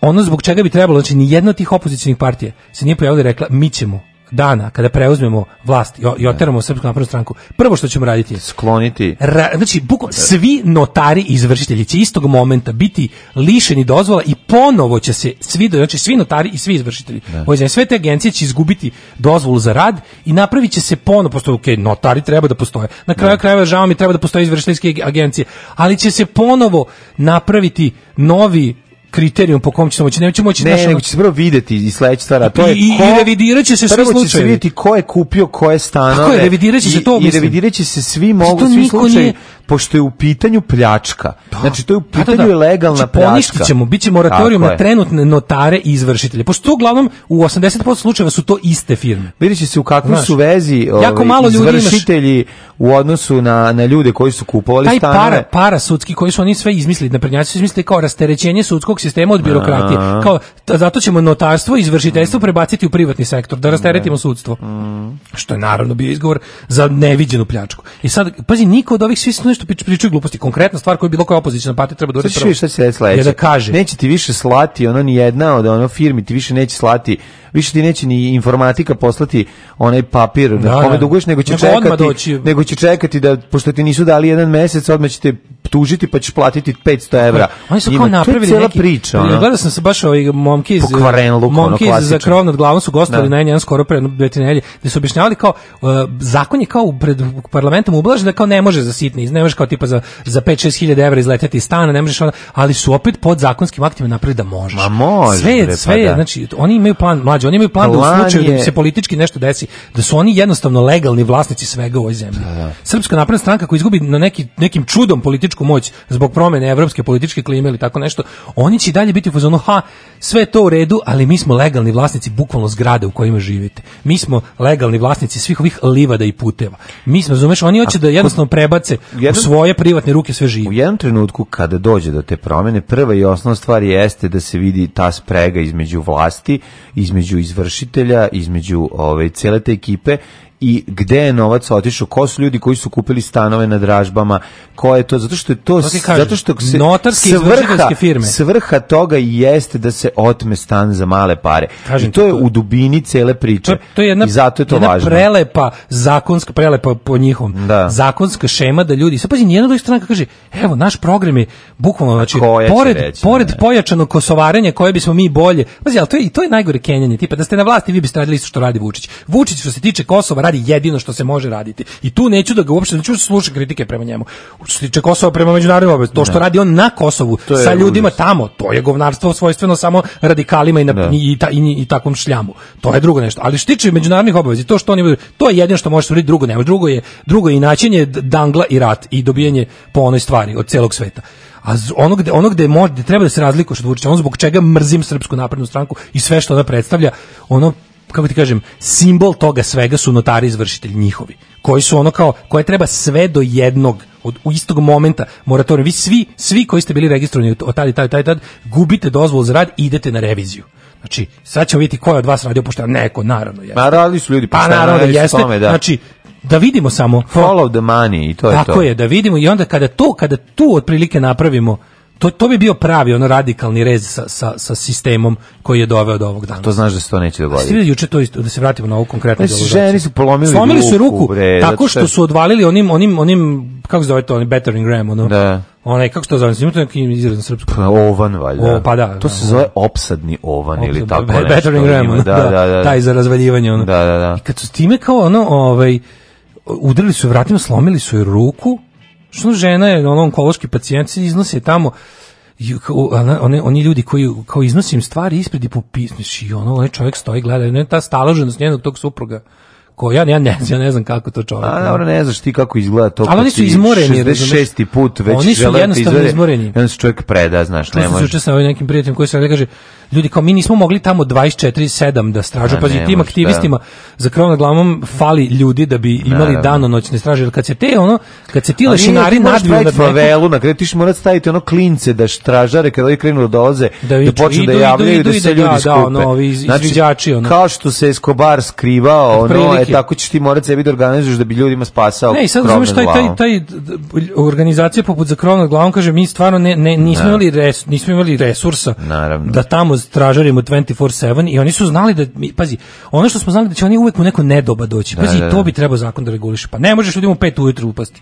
ono zbog čega bi trebalo, znači ni jedna od tih opozicionih partija se nije pojavila i rekla mi ćemo dana kada preuzmemo vlast i oteramo da. Srpsku naprednu stranku, prvo što ćemo raditi je skloniti. Ra, znači, bukvalno da. svi notari i izvršitelji će istog momenta biti lišeni dozvola i ponovo će se svi, znači svi notari i svi izvršitelji. Da. sve te agencije će izgubiti dozvolu za rad i napraviće se ponovo, postoje, ok, notari treba da postoje. Na kraju da. krajeva žao mi treba da postoje izvršiteljske agencije, ali će se ponovo napraviti novi kriterijum po kom će se moći, neće moći ne, naša... nego će se prvo videti i sledeća stvar, to je i, ko, i revidiraće se svi slučajevi. Prvo će se videti ko je kupio koje stanove. Tako je, revidiraće se to, i, mislim. I revidiraće se svi mogu, svi slučajevi pošto je u pitanju pljačka. Da. Znači to je u pitanju da, da, da. legalna znači, pljačka. Poništit ćemo, bit moratorijum na trenutne notare i izvršitelje. Pošto uglavnom u 80% slučajeva su to iste firme. Vidjet se u kakvoj su vezi ove, ovaj, izvršitelji u odnosu na, na ljude koji su kupovali taj Para, para sudski koji su oni sve izmislili, naprednjaci su izmislili kao rasterećenje sudskog sistema od birokratije. Kao, zato ćemo notarstvo i izvršiteljstvo prebaciti u privatni sektor, da rasteretimo sudstvo. Mm. Što je naravno bio izgovor za neviđenu pljačku. I e sad, pazi, niko od ovih svi nešto pričaju gluposti. Konkretna stvar koju bilo koja opozicija na treba da uradi prvo. Šta će se sledeće? Da kaže. Neće ti više slati ono ni jedna od ono firmi ti više neće slati više ti neće ni informatika poslati onaj papir da, na da. kome duguješ, nego će nego čekati, doći... nego će čekati da, pošto ti nisu dali jedan mesec, odmah će te tužiti pa ćeš platiti 500 evra. Pa, oni su kao napravili cijela priča. Ono. Gledao sam se baš ovaj momke iz, luk, momke ono, iz za krov nad glavom su gostali da. na jedan skoro pre dve nelje, gde su objašnjavali kao uh, zakon je kao pred parlamentom ublažen da kao ne može za sitni, ne možeš kao tipa za, za 5-6 hiljada evra izleteti stana, ne možeš ona, ali su opet pod zakonskim aktima napravili da možeš. Ma može. Sve, je, pa sve, pa, da. znači, oni imaju plan mlađe mlađe. Oni imaju plan, plan da u slučaju da je... da se politički nešto desi, da su oni jednostavno legalni vlasnici svega u ovoj zemlji. Da, da. Srpska napredna stranka koja izgubi na neki, nekim čudom političku moć zbog promene evropske političke klime ili tako nešto, oni će dalje biti u fazonu, ha, sve to u redu, ali mi smo legalni vlasnici bukvalno zgrade u kojima živite. Mi smo legalni vlasnici svih ovih livada i puteva. Mi smo, razumeš, oni hoće da jednostavno prebace jedan, u svoje privatne ruke sve živo. U jednom trenutku kada dođe do te promene, prva i osnovna stvar jeste da se vidi ta sprega između vlasti, između između izvršitelja, između ove ovaj, cele te ekipe i gde je novac otišao, ko su ljudi koji su kupili stanove na dražbama, ko je to, zato što je to, to kažem, zato što se notarske svrha, firme. svrha toga jeste da se otme stan za male pare. Kažem I to, to je u dubini cele priče. To, to je jedna, I zato je to jedna važno. prelepa, zakonska prelepa po njihom, da. zakonska šema da ljudi, sad pazi, nijedna druga strana kaže, evo, naš program je bukvalno, znači, pored, reći, pored pojačano kosovarenje koje bismo mi bolje, pazi, ali to je, i to je najgore kenjanje, tipa da ste na vlasti vi biste radili isto što radi Vučić. Vučić što se tiče Kosova radi jedino što se može raditi. I tu neću da ga uopšte neću da slušati kritike prema njemu. Što se tiče Kosova prema međunarodnim obavezama, to što da. radi on na Kosovu sa ljudima užas. tamo, to je govnarstvo svojstveno samo radikalima i na, da. i, ta, i, i, takvom šljamu. To je drugo nešto. Ali što tiče međunarodnih obaveza, to što oni to je jedino što može uraditi, drugo nema. Drugo je drugo je inačenje dangla i rat i dobijanje po onoj stvari od celog sveta a ono gde, ono gde, može, gde treba da se razlikuje što Vučić, ono zbog čega mrzim Srpsku naprednu stranku i sve što ona predstavlja, ono kako ti kažem, simbol toga svega su notari izvršitelji njihovi, koji su ono kao, koje treba sve do jednog od u istog momenta moratorij. Vi svi, svi koji ste bili registrovani od tada i tada, tada, tada, gubite dozvolu za rad i idete na reviziju. Znači, sad ćemo vidjeti ko je od vas radio pošteno. Neko, naravno, jeste. Ma radili su ljudi pošteno. Pa, pa naravno, da jeste. Tome, da. Znači, da vidimo samo. Follow the money i to je to. Tako je, da vidimo i onda kada to, kada tu otprilike napravimo To, to bi bio pravi ono radikalni rez sa, sa, sa sistemom koji je doveo do ovog dana. To znaš da se to neće dogoditi. Svi juče to isto da se vratimo na ovu konkretnu ženi su polomili, polomili su ruku bre, tako što su odvalili onim onim onim kako se zove to, onim battering ram ono. Da. Onaj kako se to zove, ima to neki izraz na srpskom. Pa, ovan valjda. O, pa da. To se da, zove opsadni ovan Obsad, ili tako nešto. Battering ram, ono, da, da, da, da. Taj za razvaljivanje ono. Da, da, da. I kad su s time kao ono, ovaj udarili su vratima, slomili su joj ruku Što žena je ono onkološki pacijent, se iznose tamo oni, oni ljudi koji kao iznosim stvari ispred i popisniš i ono, onaj čovjek stoji gleda, ne ta staloženost njenog tog supruga kako, ja, ja, ne, ja ne znam kako to čovjek. A dobro, ne znaš ti kako izgleda to. Ali oni su izmoreni, razumiješ? 66. put već oni su da jednostavno izmoreni. Jedan se čovjek preda, znaš, ne može. Čuo sam ovim nekim prijateljem koji se kaže, ljudi kao mi nismo mogli tamo 24-7 da stražu, pa tim da. aktivistima da. za krov nad glavom fali ljudi da bi imali dano danonoćne straže, kad se te ono, kad se ti lešinari nadviju nad favelu, na kraju ti ćeš morat staviti ono klince da stražare kada oni krenu da dolaze, da, da počnu da javljaju, idu, idu, da se ljudi da, da skupe. Da, ono, ovi iz, znači, ono. Kao što se Escobar skrivao, ono, tako ćeš ti morati sebi da organizuješ da bi ljudima spasao Ne, i sad razumiješ taj, taj, taj organizacija poput za krov nad glavom kaže mi stvarno ne, ne, nismo, da. imali res, nismo imali resursa Naravno. da tamo stražarimo 24-7 i oni su znali da, mi, pazi, ono što smo znali da će oni uvek u neko nedoba doći, da, pazi, da, da, to da. bi trebao zakon da reguliše, pa ne možeš ljudima u pet ujutru upasti.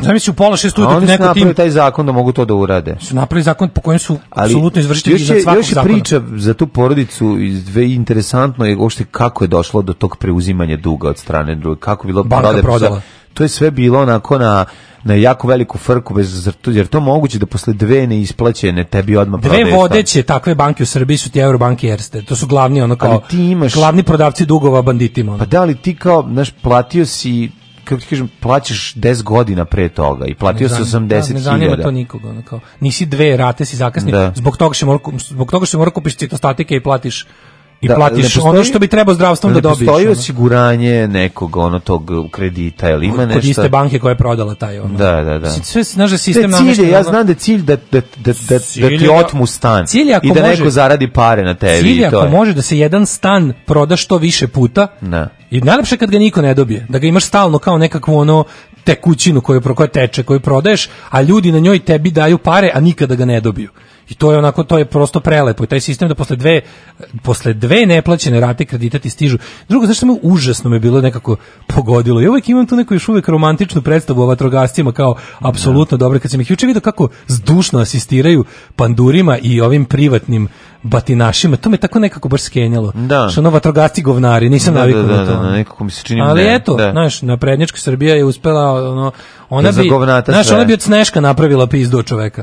Zamisli su pola šest ujutru neko napravili tim... taj zakon da mogu to da urade. Su napravili zakon po kojem su apsolutno izvršitelji za svakog zakona. Još je zakona. priča za tu porodicu izve interesantno je uopšte kako je došlo do tog preuzimanja duga od strane druge. Kako bilo Banka prode, prodala. To je sve bilo onako na na jako veliku frku bez jer to moguće da posle dve neisplaćene tebi odmah dve Dve vodeće takve banke u Srbiji su ti Eurobank i Erste. To su glavni ono kao ali ti imaš, glavni prodavci dugova banditima. Ono. Pa da li ti kao, znaš, platio si kako ti kažem, plaćaš 10 godina pre toga i platio si 80.000. ne da, zanima to nikoga, ono kao, nisi dve rate, si zakasni, da. zbog toga što mora, zbog toga što mora kupiš citostatike i platiš i da, platiš postoji, ono što bi trebao zdravstvom da dobiješ. Ne postoji osiguranje nekog ono tog kredita ili ima nešto. Kod iste banke koja je prodala taj ono. Da, da, da. Sve znaš da sistem da, cilje, ja znam da cilj da da da da, da ti da- otmu stan cilj, i da može, neko zaradi pare na tebi cilj, i to. Cilj ako je. može da se jedan stan proda što više puta. Da I najlepše kad ga niko ne dobije, da ga imaš stalno kao nekakvu ono tekućinu koju proko teče, koju prodaješ, a ljudi na njoj tebi daju pare, a nikada ga ne dobiju. I to je onako to je prosto prelepo i taj sistem da posle dve posle dve neplaćene rate kredita ti stižu. Drugo zašto me užasno me bilo nekako pogodilo. I uvek imam tu neku još uvek romantičnu predstavu o vatrogascima kao apsolutno ja. Da. dobro kad sam ih juče video kako zdušno asistiraju pandurima i ovim privatnim batinašima. To me tako nekako baš skenjalo. Da. Što ono vatrogasci govnari, nisam da, navikao da, na da, to. Da, da, nekako mi se čini Ali da, eto, da. znaš, na prednjačka Srbija je uspela ono ona da bi, znaš, ona bi od sneška napravila pizdu čoveka.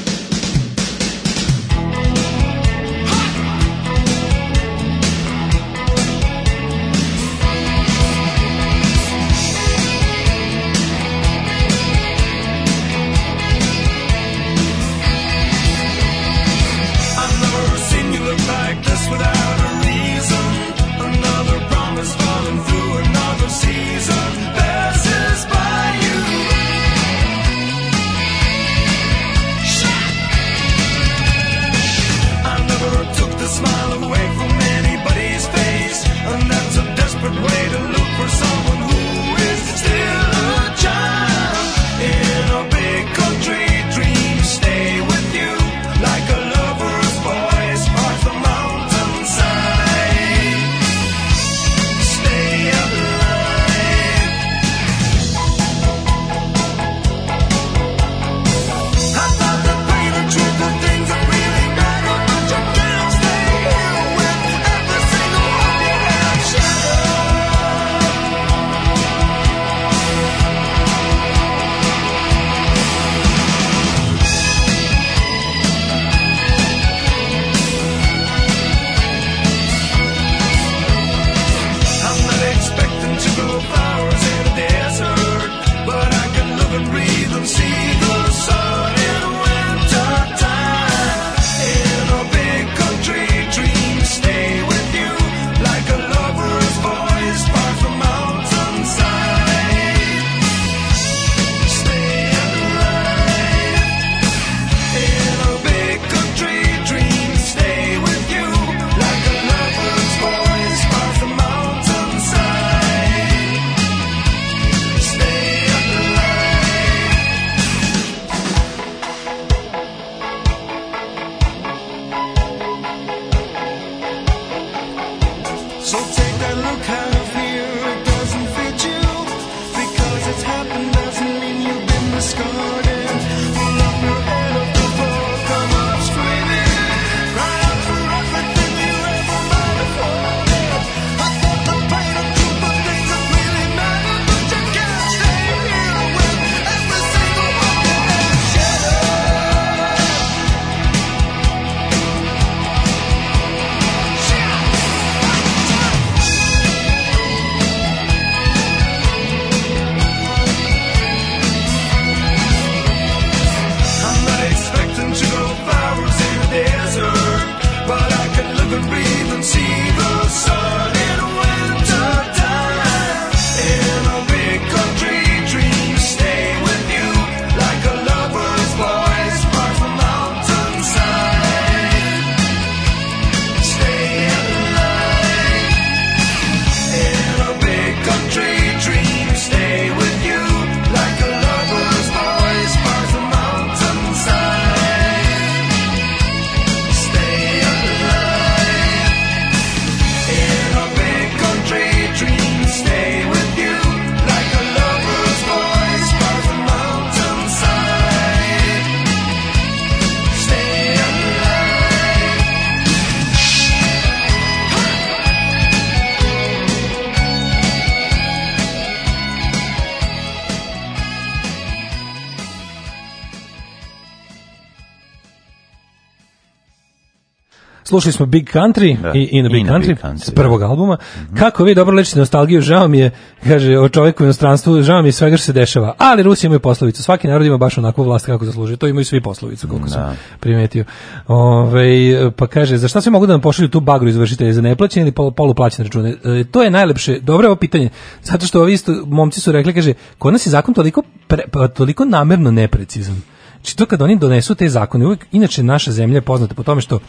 Slušali smo Big Country da, i In the Big, in country, big country, s da. prvog da. albuma. Mm -hmm. Kako vi dobro lečite nostalgiju, žao mi je, kaže, o čoveku u inostranstvu, žao mi je svega što se dešava. Ali Rusi imaju poslovicu, svaki narod ima baš onakvu vlast kako zaslužuje. To imaju svi poslovicu, koliko da. sam primetio. Ove, pa kaže, za šta sve mogu da nam pošalju tu bagru izvršitelje, za neplaćene ili pol, poluplaćene račune? E, to je najlepše, dobro je ovo pitanje, zato što ovi isto, momci su rekli, kaže, kod nas je zakon toliko, pre, pa, toliko namerno neprecizan. Či znači, to kad oni donesu te zakone, uvijek, inače naša zemlja je poznata po tome što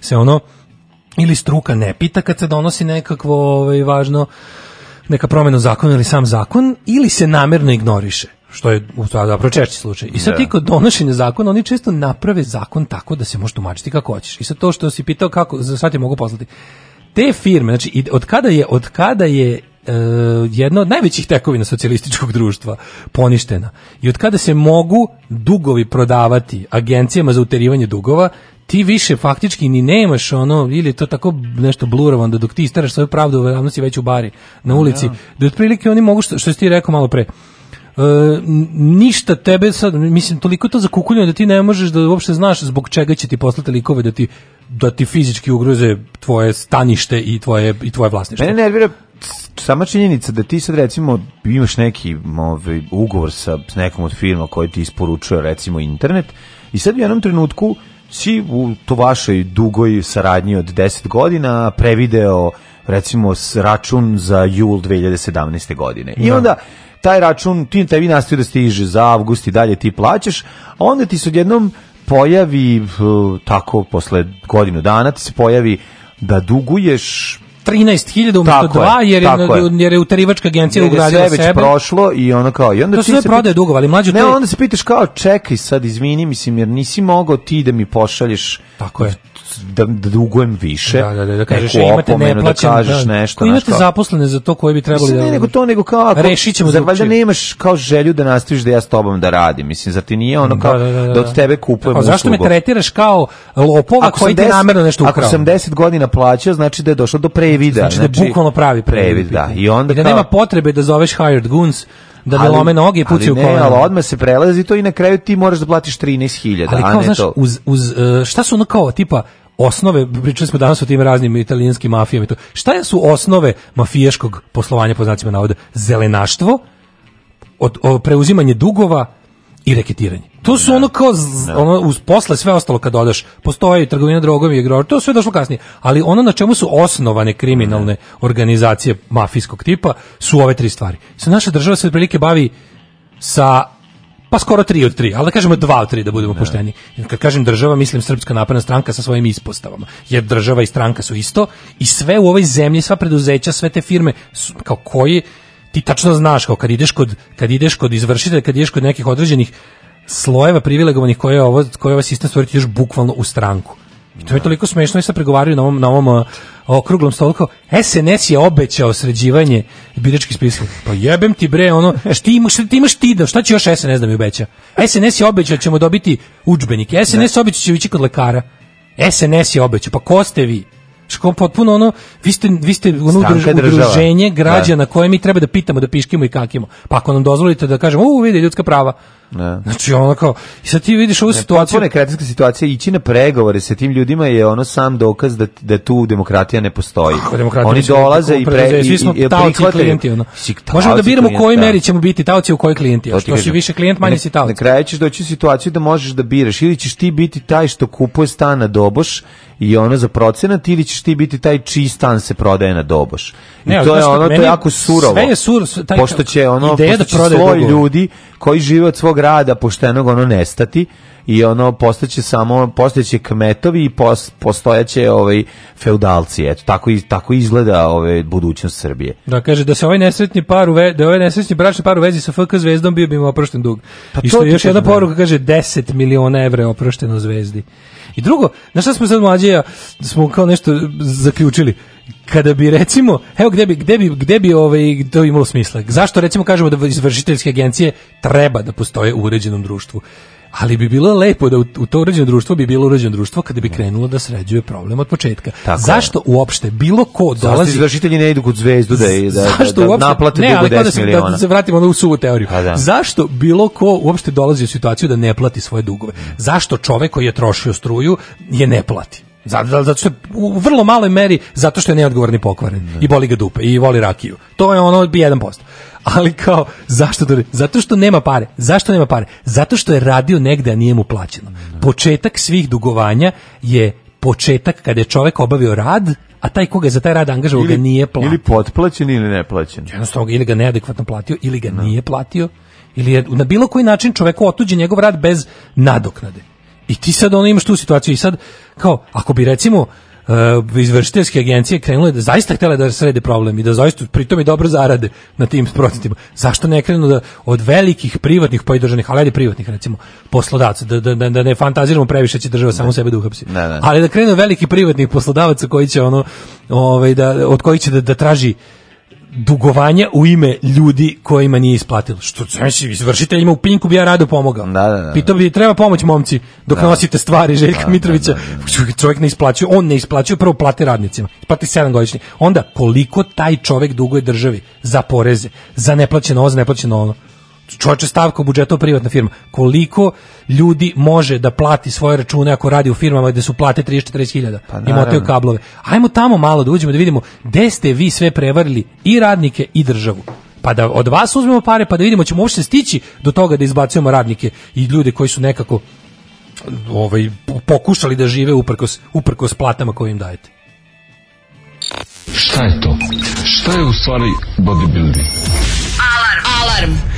se ono ili struka ne pita kad se donosi nekakvo ovaj, važno neka promena zakona ili sam zakon ili se namerno ignoriše što je u stvari zapravo češći slučaj. I sad da. ti kod donošenja zakona, oni često naprave zakon tako da se može tumačiti kako hoćeš. I sad to što si pitao kako, sad ti mogu poslati. Te firme, znači od kada je, od kada je E, jedna od najvećih tekovina socijalističkog društva poništena. I od kada se mogu dugovi prodavati agencijama za uterivanje dugova, ti više faktički ni nemaš ono, ili to tako nešto blurovan da dok ti istaraš svoju pravdu, ravno si već u bari na ulici. Ja. Da. da otprilike oni mogu, što, što si ti rekao malo pre, e, ništa tebe sad, mislim, toliko to zakukuljeno da ti ne možeš da uopšte znaš zbog čega će ti poslati likove da ti da ti fizički ugroze tvoje stanište i tvoje i tvoje vlasništvo. Mene nervira sama činjenica da ti sad recimo imaš neki ovaj, ugovor sa nekom od firma koji ti isporučuje recimo internet i sad u jednom trenutku si u to vašoj dugoj saradnji od 10 godina prevideo recimo račun za jul 2017. godine. I da. onda taj račun, ti tebi nastoji da stiže za avgust i dalje ti plaćaš, a onda ti se odjednom pojavi eh, tako posle godinu dana ti se pojavi da duguješ 13.000 umesto 2 jer je, jer je utarivačka agencija jer ugradila sebe. Sve već prošlo i ono kao i onda to sve prodaje dugo, ali mlađe Ne, onda se pitaš kao čekaj sad izvini mislim jer nisi mogao ti da mi pošalješ tako je da, da dugujem više. Da, da, da, da kažeš, neku imate opomenu, da kažeš da, nešto. Imate nešto. zaposlene za to koje bi trebali da... Ne, nego to, nego kao... Ako, rešit ćemo zar, valjda nemaš kao želju da nastaviš da ja s tobom da radim. Mislim, zar ti nije ono da, kao da, da, da, da. da od tebe kupujem uslugu. Zašto me tretiraš kao lopova koji ti namerno nešto ukrao? Ako sam 10 godina plaćao, znači da je došlo do previda. Znači, znači da je znači bukvalno pravi previd. previd da. I onda I da kao, nema potrebe da zoveš hired goons da mi lome noge i pucaju kolena. Ali ne, ali odmah se prelazi to i na kraju ti moraš da platiš 13.000, ali kao, a ne znaš, to. Uz, uz, e, šta su ono kao tipa osnove, pričali smo danas o tim raznim italijanskim mafijama i to, šta su osnove mafijaškog poslovanja po znacima navoda? Zelenaštvo, od, od, preuzimanje dugova, i reketiranje. To su da. ono kao z, da. ono uz posle sve ostalo kad odaš, postoji trgovina drogom i igrač, to sve došlo kasnije, ali ono na čemu su osnovane kriminalne da. organizacije mafijskog tipa su ove tri stvari. Sa naša država se otprilike bavi sa pa skoro tri od tri, ali da kažemo dva od tri da budemo ne. Da. pošteni. Kad kažem država, mislim Srpska napredna stranka sa svojim ispostavama, jer država i stranka su isto i sve u ovoj zemlji, sva preduzeća, sve te firme, su, kao koji ti tačno znaš kao kad ideš kod kad ideš kod izvršitelja, kad ideš kod nekih određenih slojeva privilegovanih koje je ovo koje ovaj sistem stvoriti još bukvalno u stranku. I to je da. toliko smešno i sad pregovaraju na ovom, na ovom uh, okruglom stolu kao SNS je obećao sređivanje biračkih spiska. Pa jebem ti bre, ono, *laughs* šta imaš, ti imaš ti da, šta će još SNS da mi obeća? SNS je obećao da ćemo dobiti udžbenike, SNS obećao da će ići kod lekara. SNS je obećao, pa ko ste vi? Ško potpuno ono vi ste vi ste ono udruženje da. građana koje mi treba da pitamo, da piškimo i kakimo. Pa ako nam dozvolite da kažemo, u vidi ljudska prava. Ne. Da. Znači ono kao i sad ti vidiš ovu ne, situaciju. Ne, kretinska situacija ići na pregovore sa tim ljudima je ono sam dokaz da da tu demokratija ne postoji. Kako, demokratija Oni dolaze i pre Svi smo i, taoci i klijenti Možemo da biramo u kojoj da. meri ćemo biti taoci u kojoj klijenti. Što si više klijent, manje si taoci. Na kraju ćeš doći u situaciju da možeš da biraš ili ćeš ti biti taj što kupuje stan na doboš i ono za procenat ili ćeš ti biti taj čiji stan se prodaje na doboš. I ne, to je ono, to je jako surovo. Sve je sur, taj, pošto će ono, pošto da će sloj dogovor. ljudi koji žive od svog rada poštenog ono nestati i ono postaće samo postaće kmetovi i post, postojaće ovaj feudalci eto tako i tako izgleda ovaj budućnost Srbije da kaže da se ovaj nesretni par uve, da ovaj nesretni bračni par u vezi sa FK Zvezdom bio bi mu oprošten dug pa i što to je još jedna da. poruka kaže 10 miliona evra je oprošteno Zvezdi I drugo, znaš šta smo sad mlađe, smo kao nešto zaključili, kada bi recimo, evo gde bi, gde bi, gde bi ovaj, to imalo smisla, zašto recimo kažemo da izvršiteljske agencije treba da postoje u uređenom društvu? ali bi bilo lepo da u, u to uređeno društvo bi bilo uređeno društvo kada bi krenulo da sređuje problem od početka. Tako zašto je. uopšte bilo ko dolazi Zašto izvršitelji ne idu kod zvezdu da da-, da, da, da naplate ne, ali 10 da se, da miliona. Da se vratimo u suvu teoriju. Pa da. Zašto bilo ko uopšte dolazi u situaciju da ne plati svoje dugove? Zašto čovek koji je trošio struju je ne plati? Zato, zato što je u vrlo maloj meri zato što je neodgovorni pokvaren ne. Da. i boli ga dupe i voli rakiju. To je ono bi 1%. *laughs* Ali kao, zašto to Zato što nema pare. Zašto nema pare? Zato što je radio negde, a nije mu plaćeno. Ne. Da. Početak svih dugovanja je početak kada je čovek obavio rad, a taj koga za taj rad angažao ga nije platio. Ili potplaćen ili neplaćen. Jednostavno, ili ga neadekvatno platio, ili ga ne. Da. nije platio, ili je na bilo koji način čoveku otuđe njegov rad bez nadoknade. I ti sad ono imaš tu situaciju i sad kao ako bi recimo uh, izvršiteljske agencije krenule da zaista htele da srede problem i da zaista pritom i dobro zarade na tim procentima. Zašto ne krenu da od velikih privatnih pa i državnih, ali ajde privatnih recimo, poslodavaca, da, da, da, da ne fantaziramo previše će država samo sebe da uhapsi. Ne, ne. Ali da krenu veliki privatnih poslodavaca koji će ono, ovaj, da, od kojih će da, da traži dugovanja u ime ljudi kojima nije isplatilo. Što znači, izvršiteljima u Pinku bi ja rado pomogao. Da, da, da. Pitao bi, treba pomoć momci dok da. nosite stvari da, Željka da, Mitrovića. Da, da, čovjek ne isplaćuje, on ne isplaćuje, prvo plati radnicima, plati 7 godišnji. Onda, koliko taj čovjek duguje državi za poreze, za neplaćeno ovo, za neplaćeno ono čovječe stavka u budžetu privatna firma. Koliko ljudi može da plati svoje račune ako radi u firmama gde su plate 30-40 hiljada pa, i motaju kablove. Ajmo tamo malo da uđemo da vidimo gde ste vi sve prevarili i radnike i državu pa da od vas uzmemo pare pa da vidimo ćemo uopšte stići do toga da izbacujemo radnike i ljude koji su nekako ovaj pokušali da žive uprkos uprkos platama koje im dajete. Šta je to? Šta je u stvari bodybuilding? Alarm. Alarm.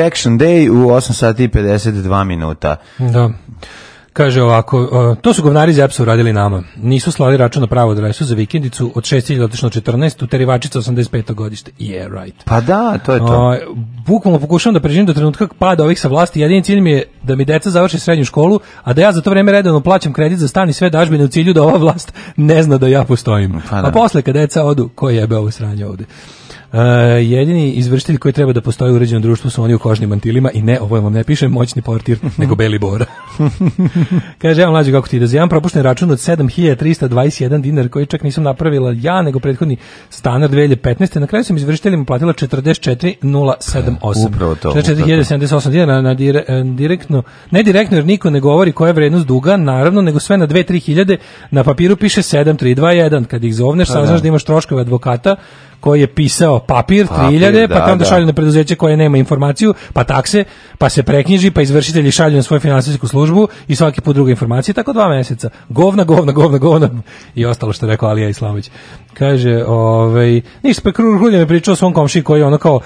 Direction Day u 8 sati i 52 minuta. Da. Kaže ovako, e, to su govnari iz eps uradili nama. Nisu slali račun na pravo adresu za vikendicu od 6.000 otišno 14, u terivačica 85. godište. Yeah, right. Pa da, to je to. Bukvalno pokušavam da preživim do trenutka pada ovih sa vlasti. Jedini cilj mi je da mi deca završe srednju školu, a da ja za to vreme redovno plaćam kredit za stan i sve dažbine u cilju da ova vlast ne zna da ja postojim. Pa da. A posle kad deca odu, ko jebe ovo sranje ovde? Uh, jedini izvršitelj koji treba da postoji u uređenom društvu su oni u kožnim mantilima i ne, ovo vam ne piše moćni portir, *laughs* nego beli bora. *laughs* Kaže, ja mlađi kako ti da propušten račun od 7321 dinar koji čak nisam napravila ja, nego prethodni stanar 2015. Na kraju sam izvršiteljima platila 44078. Upravo to. 44078 dinara na e, direktno, ne direktno jer niko ne govori koja je vrednost duga, naravno, nego sve na 2-3 hiljade, na papiru piše 7321. Kad ih zovneš, pa da. saznaš da imaš troškove advokata, koji je pisao papir, papir 3000, pa da, pa tamo da. šalju na preduzeće koje nema informaciju, pa takse, pa se preknjiži, pa izvršitelji šalju na svoju finansijsku službu i svaki put druga informacija, tako dva meseca. Govna, govna, govna, govna i ostalo što je rekao Alija Islamović. Kaže, ovaj, ništa, pa Krulja mi pričao o svom komši koji je ono kao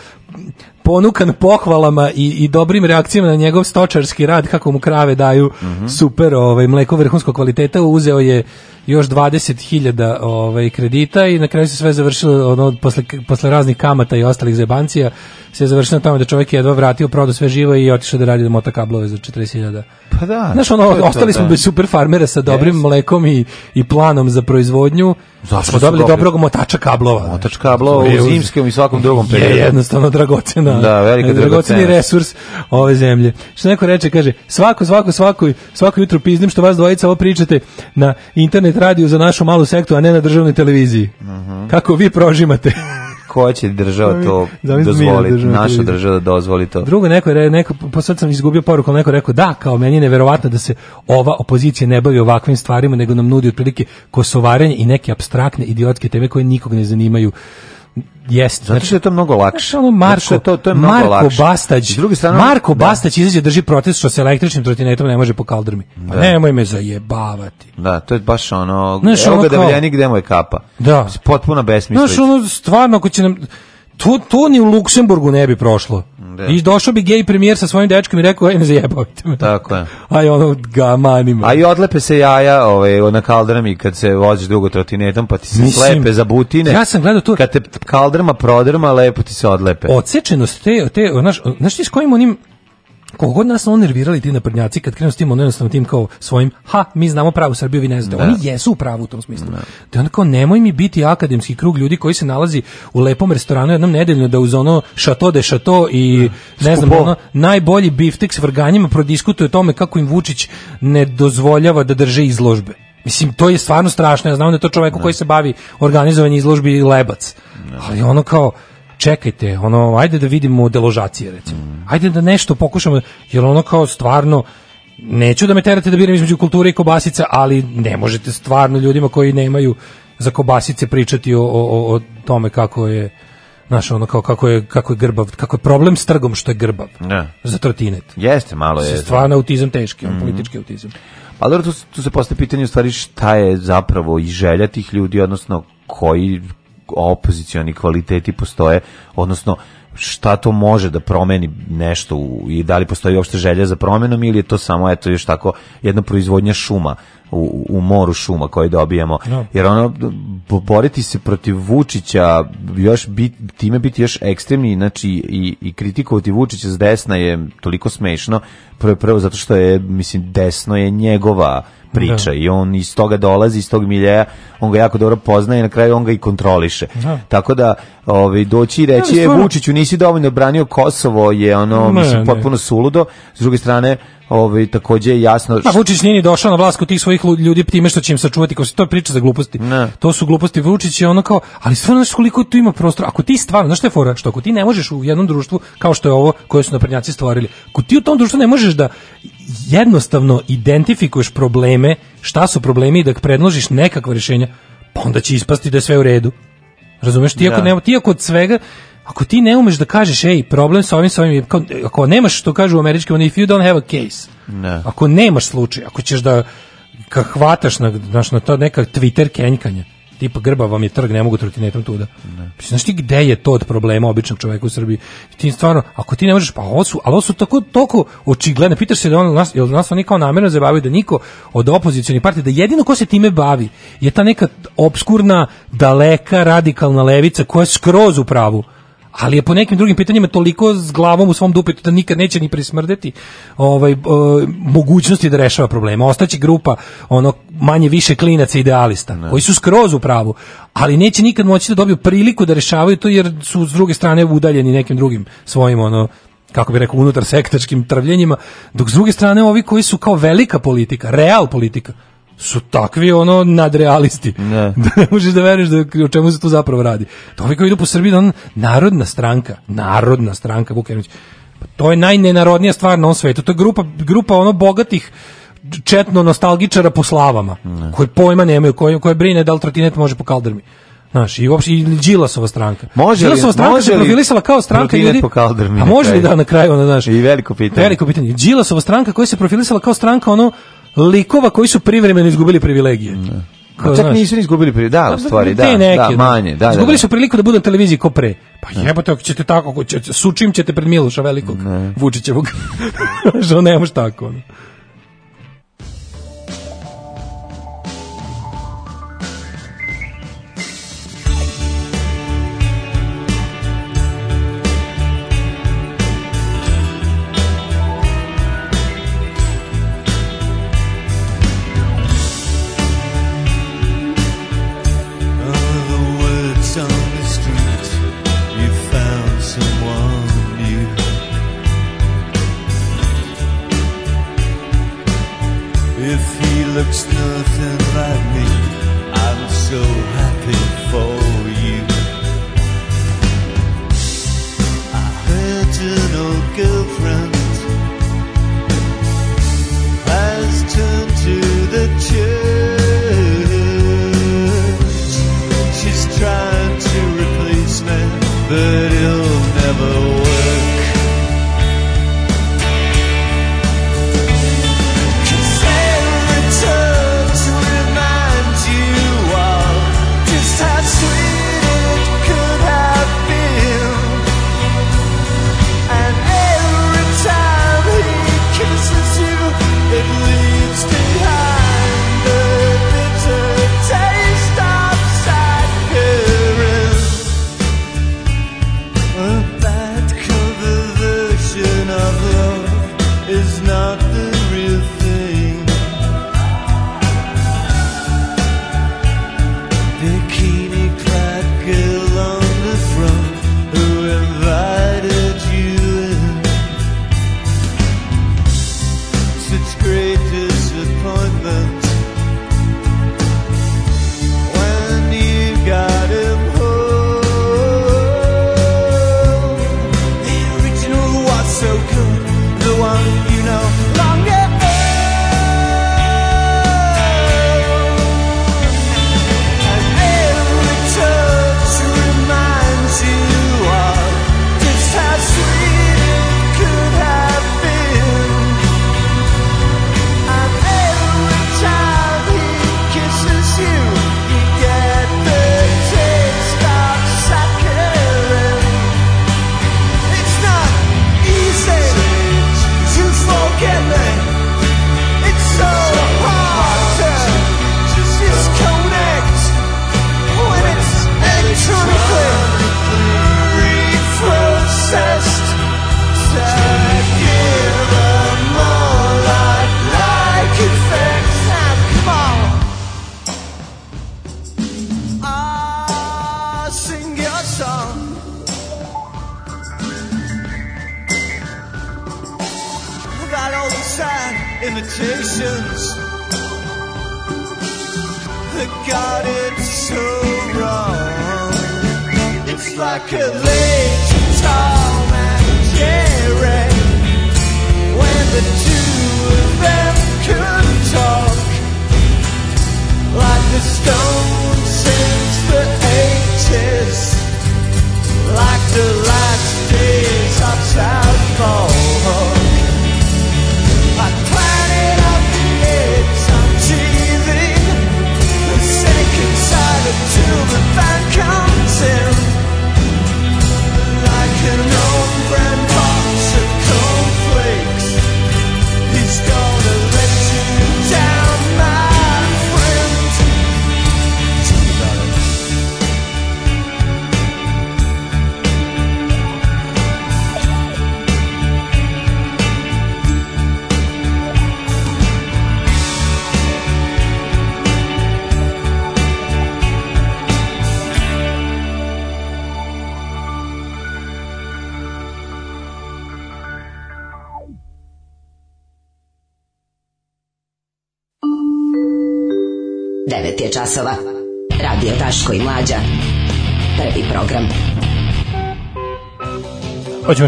ponukan pohvalama i, i dobrim reakcijama na njegov stočarski rad, kako mu krave daju mm -hmm. super ovaj, mleko vrhunskog kvaliteta, uzeo je još 20.000 ovaj, kredita i na kraju se sve završilo ono, posle, posle raznih kamata i ostalih zebancija, se je završilo tamo da čovjek je jedva vratio, prodao sve živo i otišao da radi da mota kablove za 40.000. Pa da. Znaš, ono, ostali to, smo da. bez super farmera sa dobrim yes. mlekom i, i planom za proizvodnju Zato smo da dobili dobrog motača kablova. Motač kablova u zimskom i svakom drugom periodu. Je jednostavno dragocena. Da, velika dragoceni resurs ove zemlje. Što neko reče, kaže, svako, svako, svako, svako jutro pizdim što vas dvojica ovo pričate na internet radiju za našu malu sektu, a ne na državnoj televiziji. Mhm. Kako vi prožimate. *laughs* ko će država to da dozvoliti, naša država dozvoli to. Drugo, neko je neko, po pa sad sam izgubio poruku, neko je rekao, da, kao meni je neverovatno da se ova opozicija ne bavi ovakvim stvarima, nego nam nudi otprilike kosovarenje i neke abstraktne idiotske teme koje nikog ne zanimaju. Jeste. znači što je to mnogo lakše. Znači, Marko, znači, to, to je mnogo Marko lakše. Bastać, S druge strane, Marko da. Bastać izađe drži protest što se električnim trotinetom ne može po kaldrmi. Pa da. nemoj me zajebavati. Da, to je baš ono, Znaš, evo ono kao, da veljanik gde moj kapa. Da. Potpuna besmislica. Znaš, ono, stvarno, ako će nam To, to ni u Luksemburgu ne bi prošlo. De. Da. I došao bi gej premijer sa svojim dečkom i rekao, aj ne zajebavite me. Tako je. *laughs* Aj ono, ga manima. A i odlepe se jaja ove, ovaj, na kaldrami kad se voziš dugo trotinetom, pa ti se Mislim, slepe za butine. Ja sam gledao to. Kad te kaldrama prodrma, lepo ti se odlepe. Odsečenost te, te znaš, znaš ti s kojim onim, koliko god nas on nervirali ti naprednjaci kad krenu s tim ono jednostavno tim kao svojim ha mi znamo pravu Srbiju vi ne znate da. oni jesu u pravu u tom smislu da. da kao nemoj mi biti akademski krug ljudi koji se nalazi u lepom restoranu jednom nedeljno da uz ono šato de šato i da. ne znam ono najbolji biftek s vrganjima prodiskutuje o tome kako im Vučić ne dozvoljava da drže izložbe Mislim, to je stvarno strašno. Ja znam da je to čovjek da. koji se bavi organizovanjem izložbi lebac. Da. Ali ono kao, čekajte, ono, ajde da vidimo deložacije, recimo. Ajde da nešto pokušamo, jer ono kao stvarno, neću da me terate da biram između kulture i kobasica, ali ne možete stvarno ljudima koji nemaju za kobasice pričati o, o, o tome kako je znaš, ono kao kako je kako je grbav, kako je problem s trgom što je grbav. Ne. Da. Za trotinet. Jeste, malo je. Da. Stvarno autizam teški, mm -hmm. politički autizam. Pa dobro, tu, tu se postavlja pitanje u stvari šta je zapravo i želja tih ljudi, odnosno koji opozicioni kvaliteti postoje, odnosno šta to može da promeni nešto u, i da li postoji uopšte želja za promenom ili je to samo eto još tako jedna proizvodnja šuma u, u moru šuma koje dobijamo no. jer ono boriti se protiv Vučića još bit, time biti još ekstremni znači i, i kritikovati Vučića s desna je toliko smešno prvo, prvo zato što je mislim desno je njegova priča da. i on iz toga dolazi, iz tog miljeja, on ga jako dobro poznaje i na kraju on ga i kontroliše. Da. Tako da ovaj, doći i reći, je, Vučiću, nisi dovoljno branio Kosovo, je ono, ne, mislim, potpuno suludo. S druge strane, ovaj takođe je jasno. Što... Vučić nije ni došao na vlast tih svojih ljudi time što će im sačuvati, kao se to je priča za gluposti. Ne. To su gluposti Vučić je ono kao, ali stvarno znaš koliko tu ima prostora. Ako ti stvarno, znaš šta je fora, što ako ti ne možeš u jednom društvu kao što je ovo koje su naprednjaci stvorili, ako ti u tom društvu ne možeš da jednostavno identifikuješ probleme, šta su problemi i da predložiš nekakva rješenja, pa onda će ispasti da je sve u redu. Razumeš, ti ako, da. ne, ti ako od svega, ako ti ne umeš da kažeš, ej, problem sa ovim, sa ovim, kao, ako nemaš, što kažu u američkim, if you don't have a case, ne. ako nemaš slučaj, ako ćeš da ka hvataš na, na, na to neka Twitter kenjkanja, tipa grba vam je trg, ne mogu trotinetom tuda. Ne. Znaš ti gde je to od problema običnog čoveka u Srbiji? Ti stvarno, ako ti ne možeš, pa ovo su, ali ovo su tako, toliko očigledne. Pitaš se da on, nas, jel nas oni kao namjerno zabavaju da niko od opozicijalnih partija, da jedino ko se time bavi je ta neka obskurna, daleka, radikalna levica koja je skroz u pravu ali je po nekim drugim pitanjima toliko s glavom u svom dupetu da nikad neće ni prismrdeti ovaj, e, mogućnosti da rešava problema. Ostaće grupa ono manje više klinaca idealista ne. koji su skroz u pravu, ali neće nikad moći da dobiju priliku da rešavaju to jer su s druge strane udaljeni nekim drugim svojim ono kako bi rekao unutar sektačkim trvljenjima, dok s druge strane ovi koji su kao velika politika, real politika, su takvi ono nadrealisti. Ne. Da. *laughs* da ne možeš da veruješ da o čemu se tu zapravo radi. To ovi kao idu po Srbiji da on narodna stranka, narodna stranka Vukanović. Pa to je najnenarodnija stvar na ovom svetu. To je grupa, grupa ono bogatih četno nostalgičara po slavama, ne. Da. koji pojma nemaju, koji, koje brine da li trotinet može po kaldrmi. Znaš, i uopšte i Đilasova stranka. Može li, Đilasova stranka može se profilisala kao stranka ljudi. Po kaldrmi, a može li da na kraju ono, znaš? I veliko pitanje. Veliko pitanje. Đilasova stranka koja se profilisala kao stranka ono likova koji su privremeno izgubili privilegije. Ko, A čak znaš, nisu izgubili privilegije, da, pa, u stvari, da, da, neke, da, da. manje, da, da Izgubili da, da. su priliku da budu na televiziji ko pre. Pa jebote, ako ćete tako, ćete, sučim ćete pred Miloša velikog, ne. Vučićevog. *laughs* Što nemoš tako. Ono.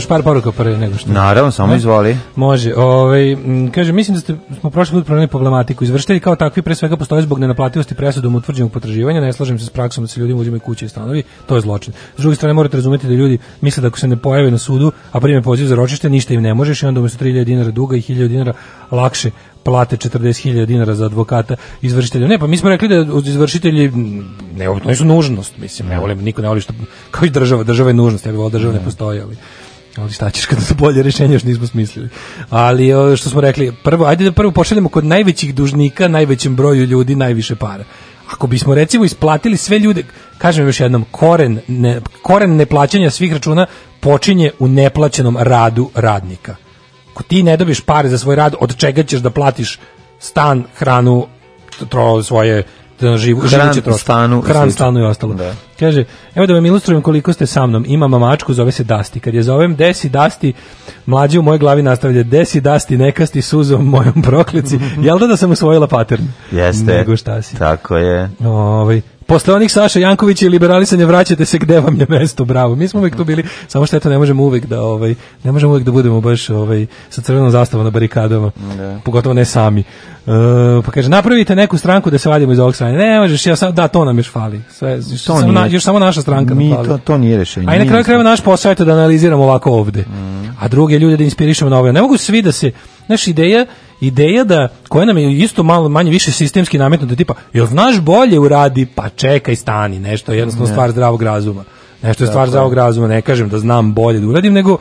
još par poruka pre nego što. Naravno, samo ne? Da? izvoli. Može. Ovaj kaže mislim da ste smo prošli put promenili problematiku. Izvršitelji kao takvi pre svega postoje zbog nenaplativosti presudom utvrđenog potraživanja. Ne slažem se s praksom da se ljudima uzimaju kuće i stanovi. To je zločin. S druge strane morate razumeti da ljudi misle da ako se ne pojave na sudu, a prime poziv za ročište, ništa im ne možeš i onda umesto 3000 dinara duga i 1000 dinara lakše plate 40.000 dinara za advokata izvršitelja. Ne, pa mi smo rekli da izvršitelji ne, to nisu nužnost, mislim, ne volim, niko ne voli što, kao i država, država je nužnost, ja bih volao da država ne, ne postoji, ali ali šta ćeš kada su bolje rešenje još nismo smislili. Ali što smo rekli, prvo, ajde da prvo pošaljemo kod najvećih dužnika, najvećem broju ljudi, najviše para. Ako bismo recimo isplatili sve ljude, kažem još jednom, koren, ne, koren neplaćanja svih računa počinje u neplaćenom radu radnika. Ako ti ne dobiješ pare za svoj rad, od čega ćeš da platiš stan, hranu, tro, svoje da živu, hran trošak. Stanu, hran stanu i ostalo. Da. Kaže, evo da vam ilustrujem koliko ste sa mnom. Ima mamačku, zove se Dasti. Kad je zovem Desi Dasti, mlađi u mojoj glavi nastavlja Desi Dasti, nekasti suzom mojom proklici. *laughs* Jel da da sam usvojila pattern? Jeste. Nego šta si. Tako je. Ovaj Posle onih Saša Janković i liberalisanje vraćate se gde vam je mesto, bravo. Mi smo uvek tu bili, samo što eto ne možemo uvek da ovaj ne možemo uvek da budemo baš ovaj sa crvenom zastavom na barikadama. Ne. Da. Pogotovo ne sami. E, pa kaže napravite neku stranku da se vadimo iz ovog sranja. Ne možeš, ja sam da to nam još fali. Sve još, samo, na, još samo naša stranka Mi nam fali. to to nije rešenje. A i na kraju krajeva naš posao je da analiziramo ovako ovde. Mm. A druge ljude da inspirišemo na ovo. Ne mogu svi da se naša ideja ideja da koja nam je isto malo manje više sistemski nametnuta tipa jel znaš bolje uradi pa čekaj stani nešto je jednostavno ne. stvar zdravog razuma nešto je stvar zdravog razuma ne kažem da znam bolje da uradim nego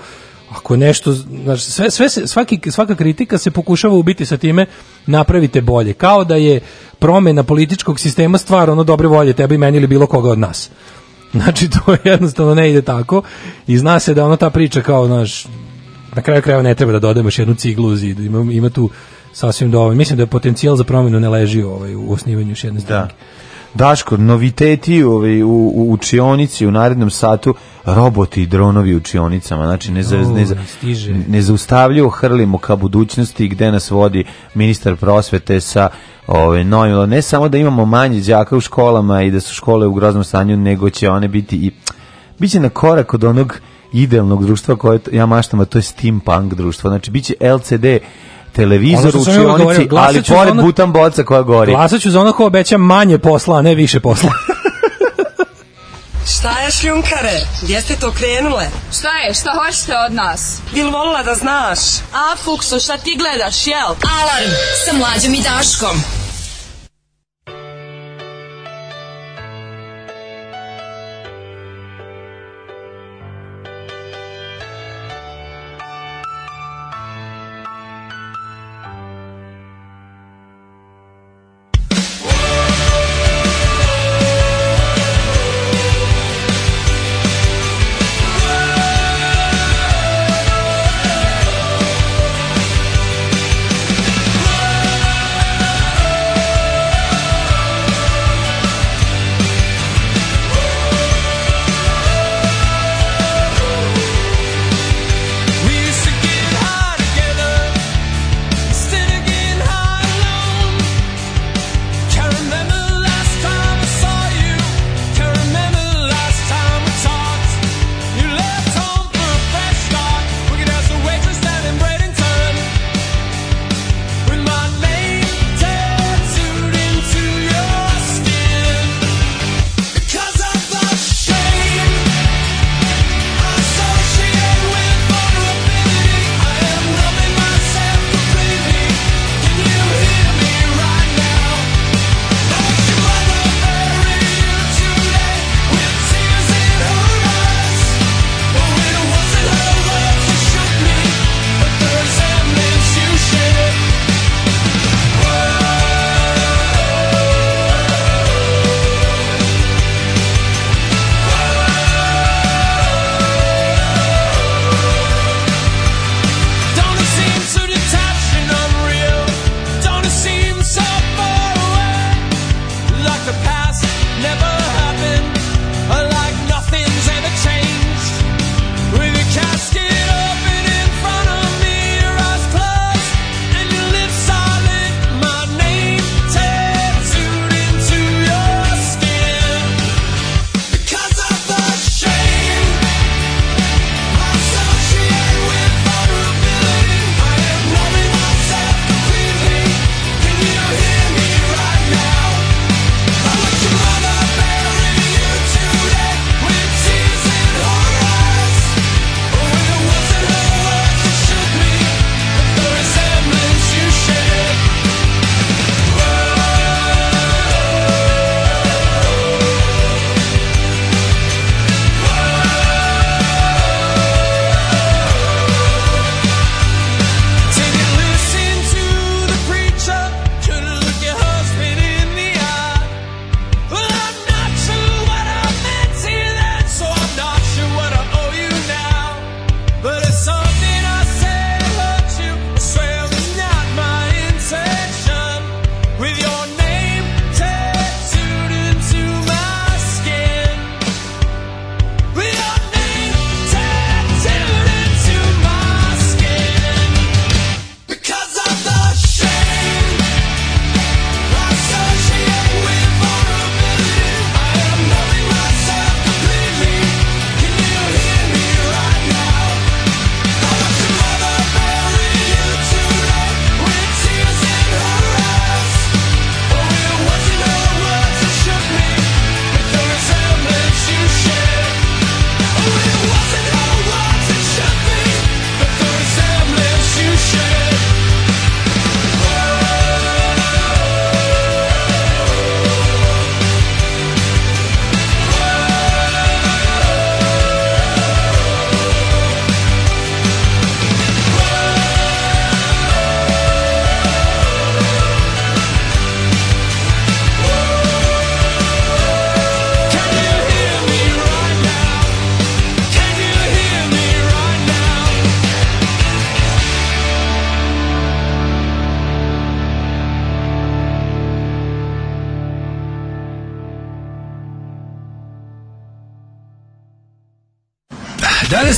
ako nešto znaš, sve, sve se, svaki, svaka kritika se pokušava ubiti sa time napravite bolje kao da je promena političkog sistema stvar ono dobre volje tebi meni ili bilo koga od nas Znači, to *laughs* jednostavno ne ide tako i zna se da ona ta priča kao, znaš, na kraju krajeva ne treba da dodajemo još jednu ciglu u zidu. Ima, ima tu sasvim dovoljno. Mislim da je potencijal za promjenu ne leži ovaj, u osnivanju još jedne da. stranke. Da. Daško, noviteti ovaj, u, u učionici u narednom satu roboti i dronovi u učionicama. Znači, ne, za, ne, za, ne zaustavljivo hrlimo ka budućnosti gde nas vodi ministar prosvete sa ovaj, novim. Ne samo da imamo manje đaka u školama i da su škole u groznom stanju, nego će one biti i... Biće na korak od onog idealnog društva koje ja maštam, a to je steampunk društvo. Znači, bit LCD televizor u učionici, ali pored ono, butan boca koja gori. Glasaću za ono ko obeća manje posla, a ne više posla. *laughs* Šta je šljunkare? Gdje ste to krenule? Šta je? Šta hoćete od nas? Bil volila da znaš? A, Fukso, šta ti gledaš, jel? Alarm sa mlađom i Daškom.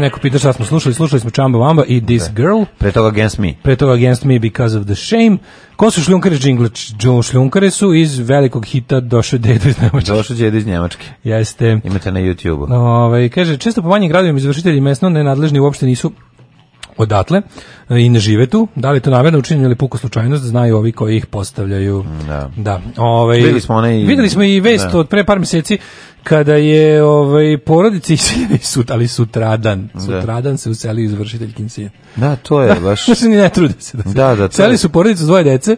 neko pita šta smo slušali, slušali smo Chamba Wamba i This da. Girl. Pre toga Against Me. Pre toga Against Me Because of the Shame. Ko su šljunkare džingle? Joe šljunkare su iz velikog hita Došao dedo iz Nemačke. Došao dedo iz Nemačke. Jeste. Imate na YouTube-u. Ove, ovaj, kaže, često po manjim gradovima izvršitelji mesno nenadležni uopšte nisu odatle e, i ne žive tu. Da li to namerno učinjeno ili puko slučajnost, znaju ovi koji ih postavljaju. Da. da. Ovaj videli smo one i videli smo i vest da. od pre par meseci kada je ovaj porodica porodici iseljeni sut, ali sutradan, da. sutradan se uselio izvršitelj Kinsin. Da, to je *laughs* baš. Da, ne trude se da. Se. Da, da. Seli su porodicu s dvoje dece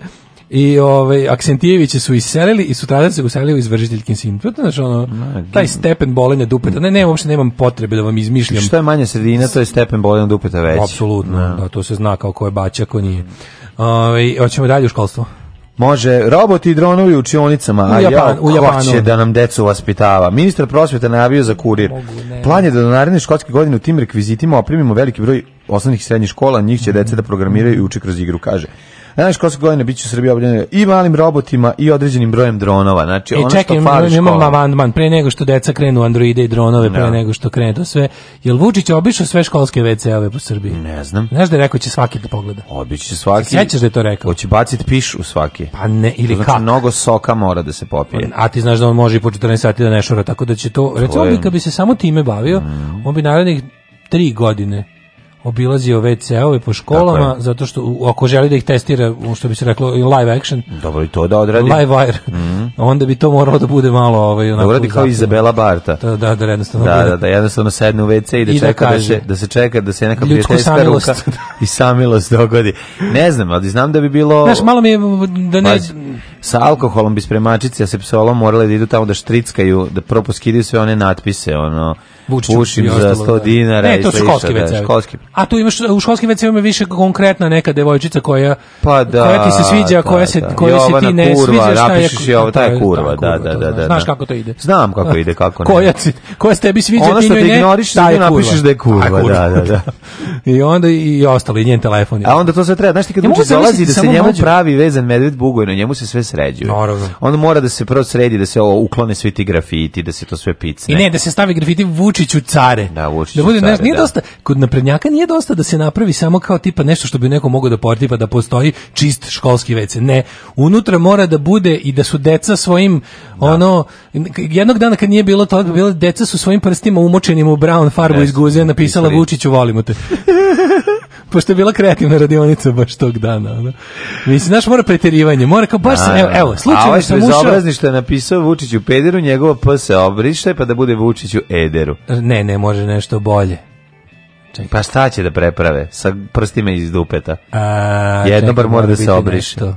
I ovaj Aksentijevići su iselili i sutradan se uselio izvršiteljkin sin. To znači ono taj stepen bolenja dupeta. Ne, ne, uopšte nemam potrebe da vam izmišljam. Što je manja sredina, to je stepen bolenja dupeta veći. Apsolutno, da. da to se zna kao ko je bača, ko nije. Ovaj hoćemo dalje u školstvo. Može, roboti i dronovi u učionicama, a Japan, ja, u Japanu. će da nam decu vaspitava. Ministar prosvjeta najavio za kurir. Mogu, Plan je da do naredne školske godine u tim rekvizitima oprimimo veliki broj osnovnih i srednjih škola, njih će mm -hmm. deca da programiraju i uče kroz igru, kaže. E, znaš, školske godine bit će u Srbiji obljene i malim robotima i određenim brojem dronova. Znači, e, ono čekaj, što fali imam amandman, pre nego što deca krenu androide i dronove, pre no. Da. nego što krene to sve. Jel Vučić je obišao sve školske WC-ove po Srbiji? Ne znam. Znaš da je rekao će svaki da pogleda? Obići će svaki. Sjećaš da je to rekao? Hoće baciti piš u svaki. Pa ne, ili znači, kak? mnogo soka mora da se popije. A ti znaš da on može i po 14 sati da ne tako da će to, recimo bi bi se samo time bavio, mm. on bi narednih tri godine obilazio WC-ove po školama zato što ako želi da ih testira što bi se reklo live action dobro i to da odradi live wire mm -hmm. onda bi to moralo da bude malo ovaj da onako da kao Izabela Barta da da da jednostavno da da, da jednostavno sedne u WC i da I da čeka da, kaže, da, se da se čeka da se neka prijateljska ruka *laughs* i samilost dogodi ne znam ali znam da bi bilo znaš malo mi je da ne Pazi, sa alkoholom bi spremačice sa psolom morale da idu tamo da štrickaju da proposkidaju sve one natpise ono Vučiću za 100 da. dinara. Ne, to školski WC. Školski. A tu imaš u školskim WC ima više konkretna neka devojčica koja pa da, koja ti se sviđa, pa koja se da. koja se ti ne kurva, sviđa, šta je. Napišeš je ovo, da, taj kurva, da, da, da, da. Znaš kako to ide? Znam kako ide, kako ne. Koja se koja se tebi sviđa, ti ne. ignoriš, ti napišeš da je kurva, da, da, da. *laughs* I onda i ostali njen telefon. A onda to sve treba, znaš ti kad uči dolazi da se njemu pravi vezan medved bugojno, njemu se sve sređuje. On mora da se prvo sredi, da se uklone svi ti grafiti, da se to sve picne. I ne, da se stavi grafiti Vuč Vučiću care. Da, Vučiću da bude, care, ne, nije da. dosta, kod naprednjaka nije dosta da se napravi samo kao tipa nešto što bi neko mogao da portipa da postoji čist školski WC. Ne, unutra mora da bude i da su deca svojim da. ono jednog dana kad nije bilo toga, bilo deca su svojim prstima umočenim u brown farbu iz guze napisala da, Vučiću volimo te. *laughs* pošto je bila kreativna radionica baš tog dana. Ono. Mislim, znaš, mora preterivanje, mora kao baš se, da, evo, evo, da. slučajno ovaj sam ušao... A što je napisao Vučiću Pederu, njegovo P se obriše, pa da bude Vučiću Ederu. Ne, ne, može nešto bolje. Čekaj. Pa šta će da preprave sa prstima iz dupeta? A, Jedno čekaj, bar mora da se obriše. Nešto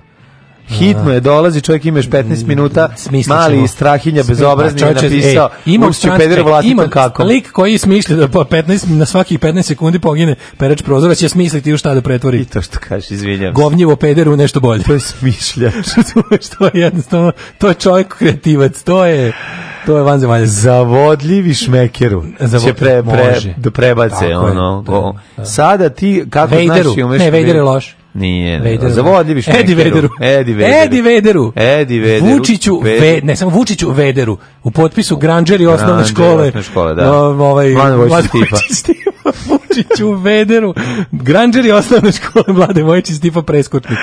hitno je dolazi, čovjek imaš 15 mm, minuta, Smislićemo. mali strahinja bezobrazni je napisao, e, ima ušću peder vlastitom kakom. Lik koji smišlja da po 15, na svakih 15 sekundi pogine perač prozora će smisliti u šta da pretvori. I to što kažeš, izvinjam. Govnjivo pederu nešto bolje. *laughs* To je smišlja. *laughs* što je jednostavno, to je čovjek kreativac, to je... To je vanzemalje. Zavodljivi šmekeru Zavod... će pre, pre, da prebace. Tako ono, je, da, da. Sada ti, kako Vaderu, znaš, umeš... Ne, Vader je loš. Nije, ne. Zavodljivi šmekeru. Edi Vederu. Edi Vederu. Edi Vederu. Edi Vederu. Vučiću, Ve, ne samo Vučiću, Vederu. U potpisu Granđeri osnovne škole. Osnovne škole, da. No, ovaj, Mladen ovaj, Vojčić Stipa. Vučić u Vederu. Granđeri osnovne škole Vlade Vojičić tipa preskočnik.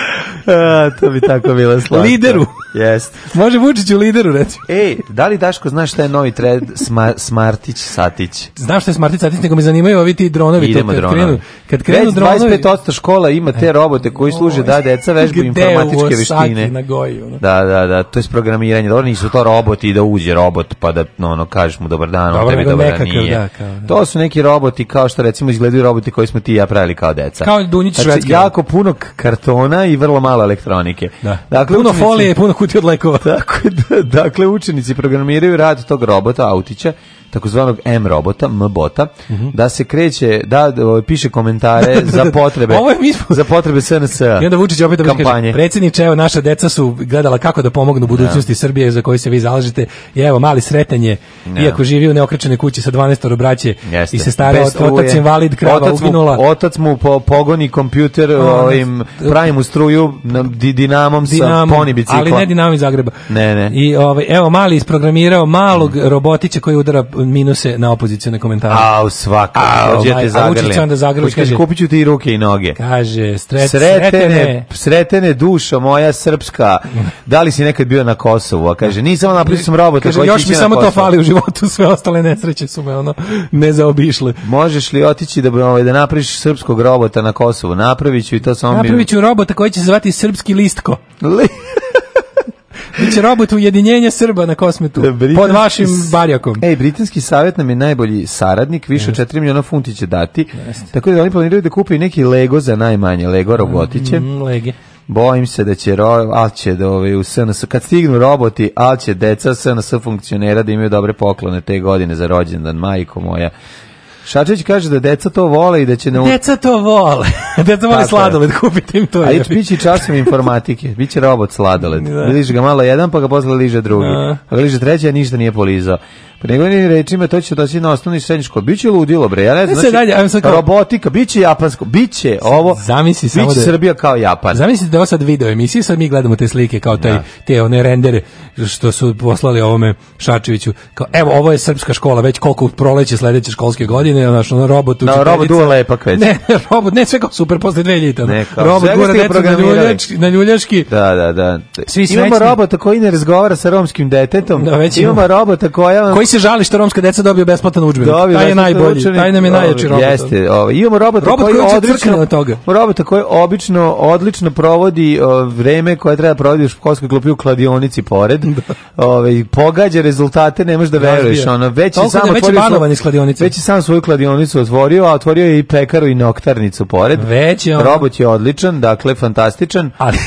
to bi tako bilo slatka. Lideru. Jest. Može Vučić u lideru reći. Ej, da li Daško znaš šta je novi trend sma, Smartić Satić? Znaš šta je Smartić Satić, nego me zanimaju ovi ti dronovi. Idemo kad dronovi. Krenu, kad krenu Već dronovi... 25% škola ima te e, robote koji služe da deca vežbu informatičke veštine. Na goju, Da, da, da, to je programiranje. Dobro, nisu to roboti da uđe robot pa da no, no, kažeš mu dobar dan, Dobro, tebi dobar dan nije. Da, kao, da. To su neki roboti kao kao što recimo izgledaju roboti koji smo ti ja pravili kao deca. Kao Dunjić znači, švedski. Jako puno kartona i vrlo malo elektronike. Da. Dakle, puno učenici, folije, puno kutije od lekova. Tako, da, dakle, učenici programiraju rad tog robota, autića, takozvanog M robota, M bota, mm -hmm. da se kreće, da, da o, ovaj, piše komentare *laughs* za potrebe Ovo je, mi za potrebe SNS. I onda Vučić opet da kampanje. Predsjedniče, evo naša deca su gledala kako da pomognu da. budućnosti ja. Srbije za koju se vi zalažete. I evo mali sretanje. Ja. Iako živi u neokrečenoj kući sa 12 braće Jeste. i se stara otac invalid krava otac mu, uginula. Otac mu po, pogoni kompjuter, ovim pravi u struju di, dinamom, dinamom sa poni biciklom. Ali ne dinamom iz Zagreba. Ne, ne. I ovaj evo mali isprogramirao malog mm. robotića koji udara minuse na opozicijone komentare. A, u svaka. A, dođete zagrljen. Ovaj, a onda zagrljen. Kaže, kupit ću ti ruke i noge. Kaže, sret, sretene, sretene. dušo moja srpska. Da li si nekad bio na Kosovu? A kaže, nisam napravio sam robota. Kaže, još mi samo to fali u životu, sve ostale nesreće su me ono ne zaobišle. Možeš li otići da, ovaj, da napraviš srpskog robota na Kosovu? Napravit ću i to samo... Napravit ću robota koji će se zvati srpski listko. Li... Biće robot ujedinjenja Srba na kosmetu. Da, britanski, pod vašim barjakom. Ej, britanski savjet nam je najbolji saradnik, više od 4 miliona funti će dati. Yes. Tako da oni planiraju da kupe neki Lego za najmanje, Lego robotiće. Mm, lege. Bojim se da će ro, al će da ovaj u SNS kad stignu roboti, al će deca SNS funkcionera da imaju dobre poklone te godine za rođendan majko moja Šačević kaže da deca to vole i da će na... Deca to vole. *laughs* deca vole sladoled, kupite im to. A ići biće časom informatike, *laughs* biće robot sladoled. Da. Liže ga malo jedan, pa ga posle liže drugi. A. Da. Pa ga liže treći, a ništa nije polizao. Po pa njegovim rečima to će doći na osnovni srednji Biće ludilo bre. Ja ne znam. E, znači, dalje, kao... robotika, biće japansko, biće ovo. Zamisli samo da Srbija kao Japan. Zamislite da ovo sad video emisije, sad mi gledamo te slike kao taj ja. Da. te one rendere što su poslali ovome Šačeviću. Kao evo ovo je srpska škola, već koliko proleće sledeće školske godine, znači na robotu. Da, robot duva lepak već. Ne, *laughs* robot, ne sve kao super posle 2000. Ne, kao, robot gura decu na ljuljački, na ljuljački. Da, da, da. Svi imamo robota koji ne razgovara sa romskim detetom. Da, već imamo robota koja koji se žali što romska deca dobiju besplatan udžbenik. Taj je najbolji, učenik, taj nam je najjači robot. Jeste, ovaj imamo robota robot koji, koji odlično od toga. Robota koji obično odlično provodi o, vreme koje treba provoditi u školskoj klupi u kladionici pored. Da. Ovaj pogađa rezultate, ne možeš da, da veruješ, ona već je da samo otvorio iz kladionice. Već je sam svoju kladionicu otvorio, a otvorio je i pekaru i noktarnicu pored. Već je on. Robot je odličan, dakle fantastičan. Ali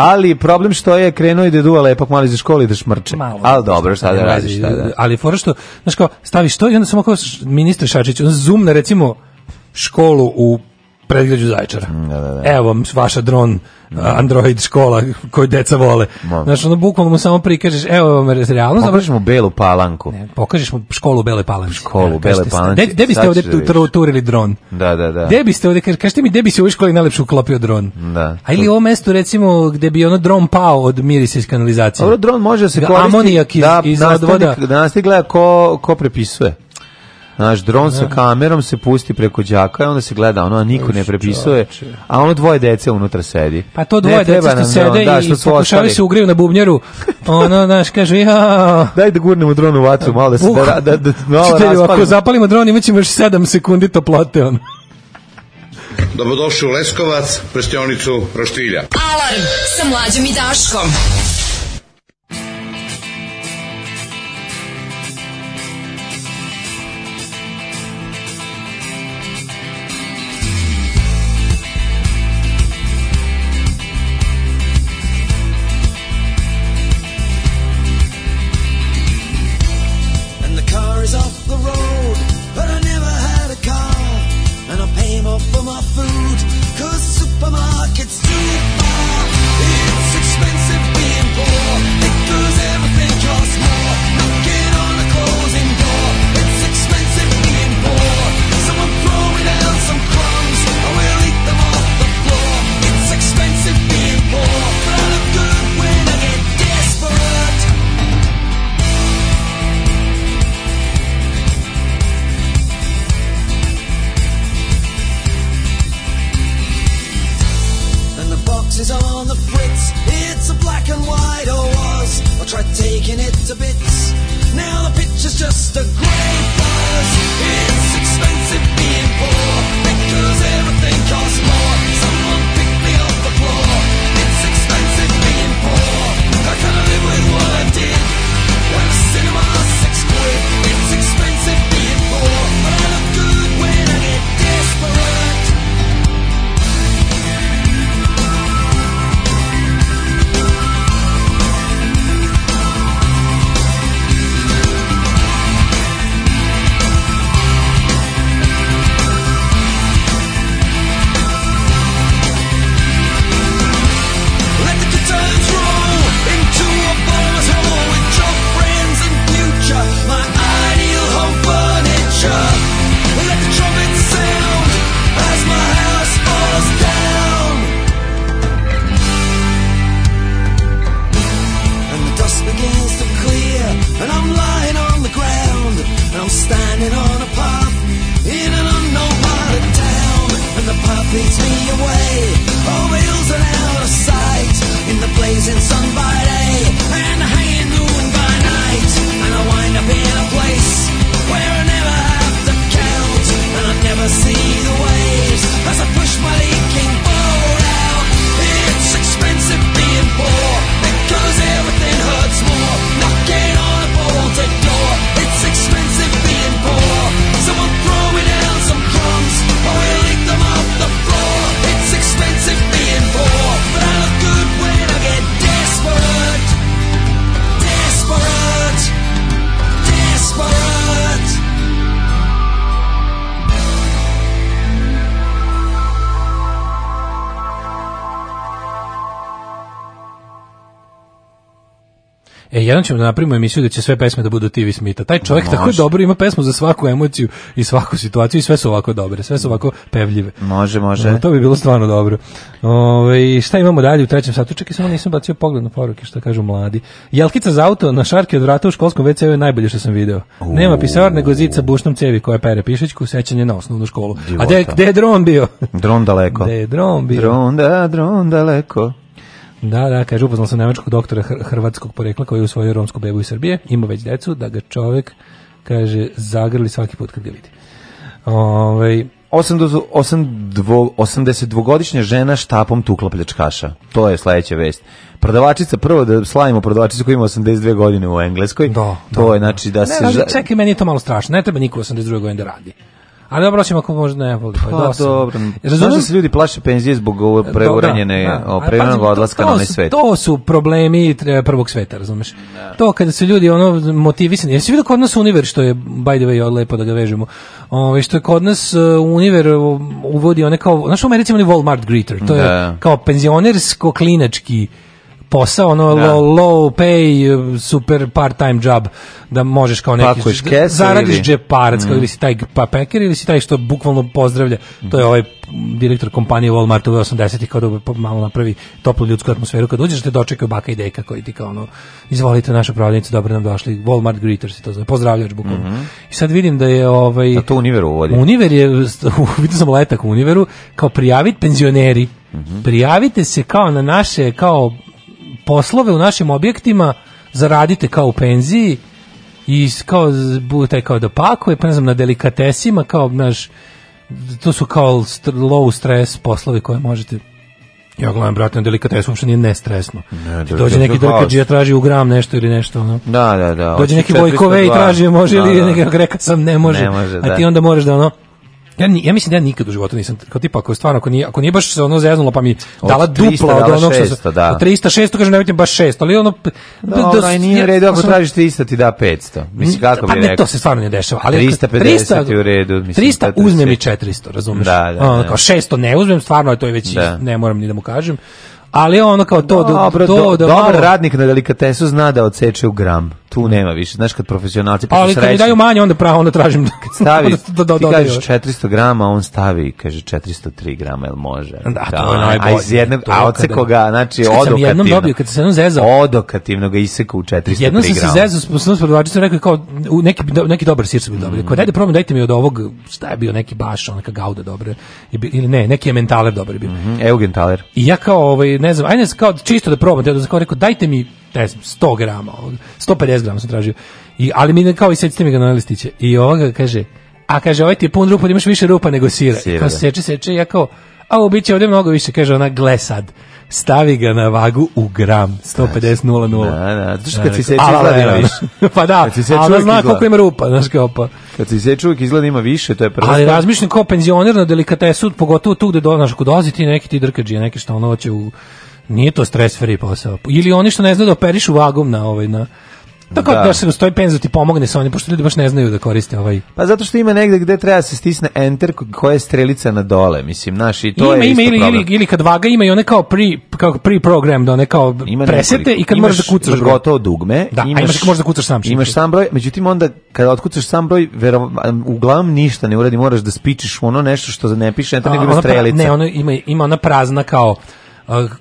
ali problem što je krenuo i deduva da lepak mali iz školi i da šmrče. Malo, ali dobro, šta da radiš, šta da. Ali fora što, znaš kao, staviš to i onda samo kao ministar Šačić, on zoom na recimo školu u predgrađu Zaječara. Mm, da, da, da. Evo vam vaša dron, mm. Android škola koju deca vole. Da. Znaš, ono bukvalno mu samo prikažeš, evo vam realno. Pokažeš mu belu palanku. Ne, pokažeš mu školu bele palanke. Školu bele palanke. Gde biste ovde tu, turili dron? Da, da, da. Gde biste ovde, kažete mi, gde bi se u školi najlepše uklopio dron? Da. A ili ovo mesto, recimo, gde bi ono dron pao od mirisa iz kanalizacije? Ovo dron može se koristiti. da, iz, da, iz nastavnik, nastavnik gleda ko, ko prepisuje. Naš dron sa da. kamerom se pusti preko đaka i onda se gleda ono, a niko ne prepisuje. A ono dvoje dece unutra sedi. Pa to dvoje dece što sede da, i pokušavaju se ugriju na bubnjeru. Ono, znaš, kaže, ja... Daj da gurnemo dron u vatru, malo da se da, da, da, da, malo Ako zapalimo dron, imaćemo još 7 sekundi toplote, on. Dobrodošli u Leskovac, prštionicu Roštilja. Alarm sa mlađom i Daškom. jednom ćemo da napravimo emisiju da će sve pesme da budu TV Smitha. Taj čovjek Može. tako dobro ima pesmu za svaku emociju i svaku situaciju i sve su ovako dobre, sve su ovako pevljive. Može, može. No, da, to bi bilo stvarno dobro. Ove, ovaj, šta imamo dalje u trećem satu? Čekaj, samo nisam bacio pogled na poruke što kažu mladi. Jelkica za auto na šarke od vrata u školskom WC je najbolje što sam video. Nema pisar nego zica bušnom cevi koja pere pišećku, sećanje na osnovnu školu. Divota. A gde je dron bio? Dron daleko. Gde je dron bio? Dron, da, dron daleko. Da, da, kaže, upoznal sam nemačkog doktora hrvatskog porekla koji je usvojio romsku bebu iz Srbije, ima već decu, da ga čovek, kaže, zagrli svaki put kad ga vidi. Ove, ovaj, 82-godišnja žena štapom tukla plječkaša. To je sledeća vest. Prodavačica, prvo da slavimo prodavačicu koja ima 82 godine u Engleskoj. Da, to da, je da. znači da ne, se... Čekaj, meni je to malo strašno. Ne treba niko 82 godine da radi. A dobro, da, osim ako možda ne voli. Pa, pa dobro. Da Razumem da se ljudi plaše penzije zbog ovo da, preuranjene, pa preuranjenog odlaska na svet. To su problemi prvog sveta, razumeš? Da. To kada se ljudi ono motivisani. Jesi vidio kod nas univer što je by the way od lepo da ga vežemo. Ovaj što je kod nas e, univer e, uvodi one kao, znaš, u Americi imali Walmart greeter. To je kao penzionersko klinački posao, ono da. low, low pay, super part-time job, da možeš kao neki... Pakuješ kesa Zaradiš ili... džeparac, mm. kao ili si taj pa ili si taj što bukvalno pozdravlja, mm. to je ovaj direktor kompanije Walmart u 80-ih kao da malo napravi toplu ljudsku atmosferu kad uđeš da te dočekaju baka i deka koji ti kao ono izvolite naša prodavnica dobro nam došli Walmart greeters i to zove pozdravljač bukvalno mm -hmm. i sad vidim da je ovaj da to Univer uvodi Univer je *laughs* vidio sam letak u Univeru kao prijavit penzioneri Mm -hmm. Prijavite se kao na naše kao poslove u našim objektima, zaradite kao u penziji i kao budete kao da pakuje, pa ne znam, na delikatesima, kao, naš, to su kao low stress poslovi koje možete ja gledam, brate, na delikatesu uopšte nije nestresno. Ne, dođe neki drkađija, traži u gram nešto ili nešto. Ono. Da, da, da. Dođe neki Vojkove i traži, može da, ili da. neka reka sam, ne može. Ne može A ti da. onda moraš da ono, Ja, ja mislim da ja nikad u životu nisam, kao tipa, ako je stvarno, ako nije, ako nije baš se ono zeznulo, pa mi dala od dupla od onog što Da. Od kaže 600, nemojte baš 6 ali ono... Da, da, onaj nije u redu, ako tražiš 300 ti da 500. Mislim, kako bi Pa ne, to se stvarno ne dešava. Ali 350 300, u redu. Mislim, 300 uzmem mi 400, razumiješ? Da, da, ono, da. kao 600 ne uzmem, stvarno je to već, da. ne moram ni da mu kažem. Ali ono kao to, Dobro, to, do, do, da do, dobar radnik na delikatesu zna da odseče u gram tu nema više. Znaš kad profesionalci pa Ali kad mi daju manje onda pravo onda tražim da kad stavi. *laughs* da, da, ti kažeš 400 g, on stavi kaže 403 g, el može? Da, to je najbolje. A iz jednog a odsekao ga, znači odokativno. Kad sam jednom dobio kad se jednom zezao. Odokativno ga isekao u 400 g. Jednom sam se zezao s prodavačicom rekao kao neki neki dobar sir bi dobio. Kao dajte probam dajte mi od ovog šta je bio neki baš onaka gauda dobre ili ne, neki mentaler dobar je bio. Mm -hmm, Eugentaler. I ja kao ovaj ne znam, ajde kao čisto da probam, ja da rekao dajte mi ne znam, 100 grama, 150 grama sam tražio. I, ali mi kao i secite mi ga na listiće. I ovoga kaže, a kaže, ovaj ti je pun rupa, da imaš više rupa nego sira. sira. Kao da. seče, seče, ja kao, a u biće ovdje mnogo više, kaže ona, gle sad, stavi ga na vagu u gram, 150 0 0. Da, da, znaš da, *laughs* pa kad si seče izgleda više. pa da, ali da zna koliko ima rupa, znaš kao pa. Kad si seče uvijek izgleda ima više, to je prvo. Ali razmišljam kao penzioner na delikatesu, pogotovo tu gde do, znaš, kod dolazi ti neki ti drkađije, neki što ono hoće u Nije to stres free posao. Ili oni što ne znaju da operišu vagom na ovaj na tako da, da se stoji penzo da ti pomogne sa onim, pošto ljudi baš ne znaju da koriste ovaj. Pa zato što ima negde gde treba da se stisne enter koja je strelica na dole, mislim, naš, i to ima, je ima, isto ili, problem. Ili, ili kad vaga ima i one kao pre, kao pre program, da one kao ima presete nekoliko. i kad moraš da kucaš. Imaš gotovo dugme. Da, imaš, a imaš, možeš da kucaš sam. broj. imaš sam broj, međutim onda kada otkucaš sam broj, vero, uglavnom ništa ne uradi, moraš da spičiš ono nešto što ne piše enter, nego ima strelica. Ne, ono ima, ima ona prazna kao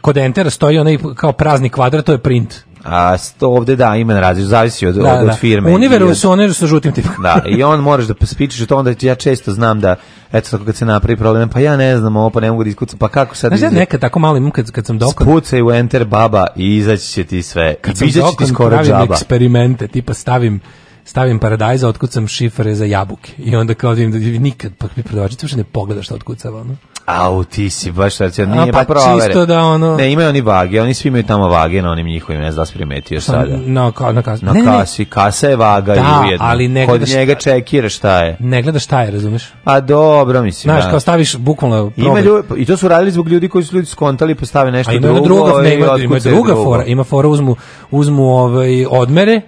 kod Entera stoji onaj kao prazni kvadrat, to je print. A sto ovde da, imen različ, zavisi od, da, od, da. firme. Univeru su one sa žutim tipom. da, *laughs* i on možeš da spičeš to, onda ja često znam da, eto tako kad se napravi problem, pa ja ne znam ovo, pa ne mogu da iskucam, pa kako sad... Znaš, ja nekad tako mali imam kad, kad sam dokon... Spucaj u enter baba i izaći će ti sve. Kad I sam dokon, ti skoro pravim eksperimente, tipa stavim stavim paradajza, otkucam šifre za jabuke. I onda kao vidim da nikad, pa mi prodavači, uopšte ne pogleda šta otkucava. No? Au, ti si baš srce, nije A, pa, pa čisto da ono... Ne, imaju oni vage, oni svi imaju tamo vage na onim njihovim, ne znam da primetio još sada. Na, ka, na, kas... na ne, kasi, ne. kasa je vaga da, i ujedno. ali ne Kod njega čekiraš šta je. Ne gledaš šta je, razumeš? A pa dobro, mislim. Znaš, da. kao staviš bukvalno Ima ljudi, I to su radili zbog ljudi koji su ljudi skontali, i pa postave nešto A ima drugo. druga, ne, ima, ima druga fora, ima fora, uzmu, uzmu ovaj, odmere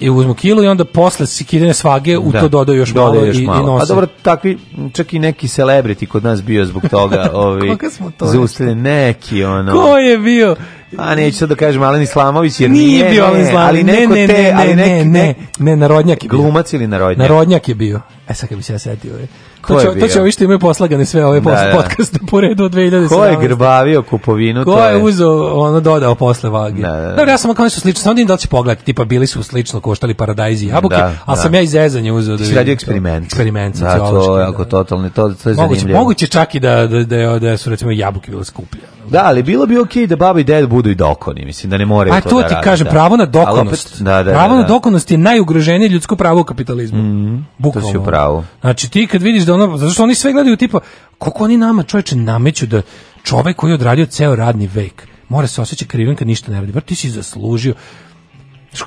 i uzmu kilu i onda posle kidene svage u da. to dodaju još dodaju malo, još i, malo. i nose. A dobro, takvi, čak i neki celebrity kod nas bio zbog toga. *laughs* ovi, Koga smo to? Zaustavili neki, ono. Ko je bio? A neću sad da kažem Alen Islamović jer nije, nije bio Alen Islamović, ali neko ne, ne, ne, ne, ne, ne, narodnjak je bio. Glumac ili narodnjak? Narodnjak je bio. E sad kad bi se ja setio, je. Ko je to, bio? to ćemo više imaju poslagane sve ove da, da. podcaste po redu od 2017. Ko je grbavio kupovinu? Ko je, je uzeo, ono, dodao posle vage? Da, da, da. Dobre, ja sam kao nešto slično, samo da im da li će pogledati, tipa bili su slično koštali paradajz i jabuke, da, ali da. sam ja iz ezanje uzeo da vidim. radio eksperiment. Eksperiment, da, to je jako da. totalni, to, to je moguće, zanimljivo. Moguće čak i da, da, da, da su recimo jabuke bile skuplje. Da, ali bilo bi okej okay da baba i ded budu i dokoni, mislim da ne moraju A to, to da ti radi, kažem, da. pravo na dokonost. Opet, da, da, pravo da, na da. dokonost je najugroženije ljudsko pravo u kapitalizmu. Mm, Bukvalno. To si pravo. Znači ti kad vidiš da ono, zašto oni sve gledaju tipa, kako oni nama čoveče nameću da čovek koji je odradio ceo radni vek mora se osećati krivim kad ništa ne radi. Bar ti si zaslužio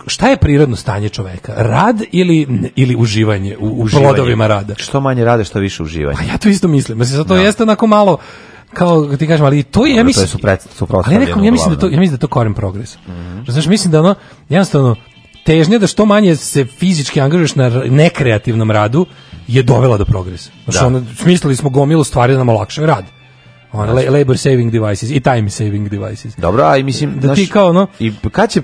šta je prirodno stanje čoveka? Rad ili, ili uživanje u, u plodovima rada? Što manje rade, što više uživanje. Pa ja to isto mislim. Mislim, zato no. Da. jeste onako malo kao ti kažem, ali to je ja mislim, to je suprotstavljeno. Ali nekom, ja mislim da to ja mislim da to koren progres. Mm -hmm. Znaš, mislim da ono jednostavno težnja da što manje se fizički angažuješ na nekreativnom radu je dovela do progresa. Znači, da. ono, smislili smo gomilu stvari da nam olakšaju rad. On, znači. labor saving devices i time saving devices. Dobro, a i mislim... Da ti kao ono... I kad će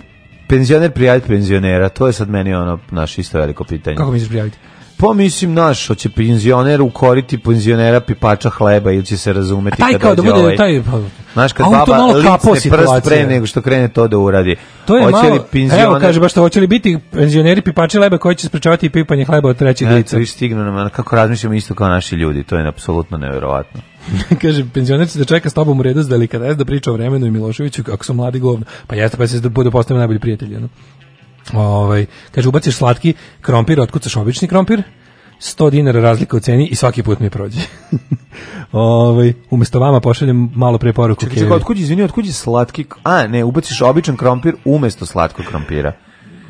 penzioner prijaviti penzionera? To je sad meni ono naš isto veliko pitanje. Kako misliš prijaviti? Pa mislim naš, hoće penzioner ukoriti penzionera pipača hleba ili će se razumeti taj kada da dođe ovaj. Taj, pa, znaš, kad baba licne prst pre nego što krene to da uradi. To je hoće malo, li penzioner... Evo kaže, baš što hoće li biti penzioneri pipači hleba koji će sprečavati pipanje hleba od trećeg ja, lica. Ja, to stignu nam, kako razmišljamo isto kao naši ljudi, to je apsolutno neverovatno. *laughs* kaže, penzioner će da čeka s tobom u redu s delikates da priča o vremenu i Miloševiću, kako su mladi govno. Pa jeste, pa se da budu postavili najbolji prijatelji. No? Ovaj, kaže, ubaciš slatki krompir, otkucaš obični krompir, 100 dinara razlika u ceni i svaki put mi prođe. *laughs* ovaj umesto vama pošaljem malo pre poruku Kevi. Čekaj, otkud izvini, otkud je slatki? A, ne, ubaciš običan krompir umesto slatkog krompira.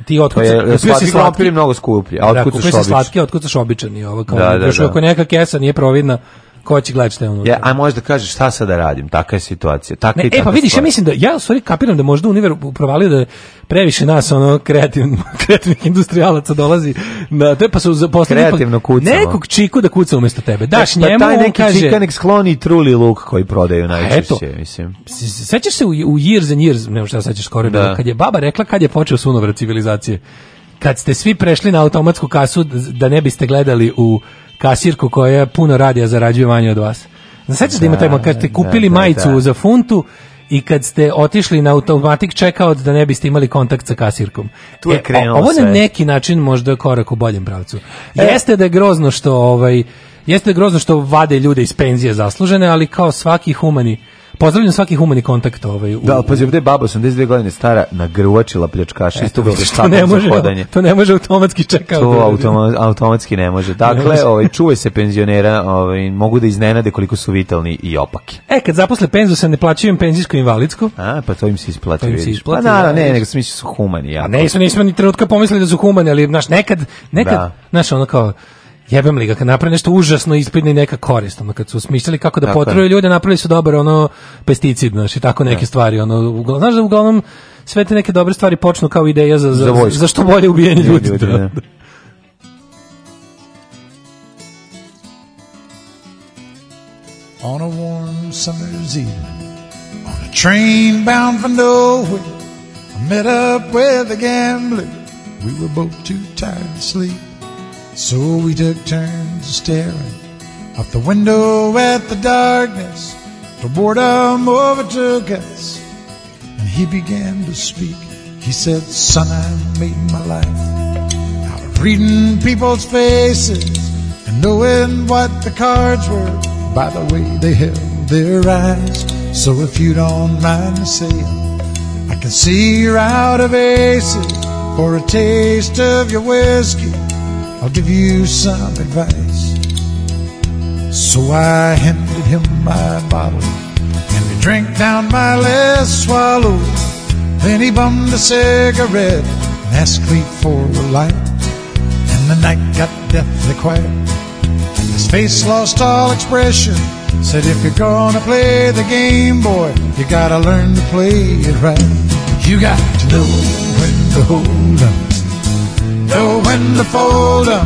Ti otkud pa je slatki krompir je mnogo skuplji, a otkud da, slatki, otkud slatki običan i ovo kao da, da, da. da. ako neka kesa nije providna, ko će gledati šta je unutra. Ja, a možda kažeš šta sad da radim, taka je situacija. Taka ne, e, pa vidiš, stvar. ja mislim da, ja sorry, kapiram da možda univer provalio da previše nas, ono, kreativnih, *laughs* kreativnih industrijalaca dolazi na te, pa su zaposlili Kreativno kucamo. nekog čiku da kuca umjesto tebe. Daš e, pa njemu, taj neki kaže... čika nek skloni truli luk koji prodaju najčešće, eto, mislim. Sećaš se u, u Years and Years, ne šta sećaš skoro, da. kad je baba rekla kad je počeo sunovrat civilizacije kad ste svi prešli na automatsku kasu da ne biste gledali u kasirku koja puno radi, a zarađuje manje od vas. Sećaš da ima taj, da, kad da, kupili da, da, majicu da. za funtu, i kad ste otišli na automatik čekao da ne biste imali kontakt sa kasirkom. Tu je e, Ovo na neki način možda korak u boljem pravcu. E. Jeste da je grozno što ovaj jeste da je grozno što vade ljude iz penzije zaslužene, ali kao svaki humani Pozdravljam svaki humani kontakt ovaj u... Da, pa je baba 82 godine stara nagrvačila pljačkaša isto bilo šta ne može. Hodanje. To ne može automatski čekao. To automa, automatski ne može. Dakle, ovaj čuvaj se penzionera, ovaj mogu da iznenade koliko su vitalni i opaki. E, kad zaposle penzu se ne plaćaju penzijsko invalidsko. A, pa to im se isplati, vidiš. Isplati, pa da, ne, nego se misli da su humani, ja. A ne, nisu, nismo ni trenutka pomislili da su humani, ali naš nekad nekad, da. naš ono kao jebem li ga, kad napravi nešto užasno ispredno i neka korist, ono, kad su smišljali kako da potroje ljude, napravili su dobar, ono, pesticid, znaš, i tako neke da. stvari, ono, uglavnom, znaš da uglavnom sve te neke dobre stvari počnu kao ideja za, za, za, za što bolje ubijenje ljudi. ljudi da. da. On a warm summer's evening, on a train bound for nowhere, I met up with a gambler. We were both too tired to sleep. So we took turns staring out the window at the darkness till boredom overtook us. And he began to speak. He said, Son, I made my life out of reading people's faces and knowing what the cards were by the way they held their eyes. So if you don't mind me saying, I can see you're out of aces for a taste of your whiskey. I'll give you some advice. So I handed him my bottle and he drank down my last swallow. Then he bummed a cigarette and asked me for a light. And the night got deathly quiet and his face lost all expression. Said, if you're gonna play the game, boy, you gotta learn to play it right. You got to know when to hold up Know when to fold up,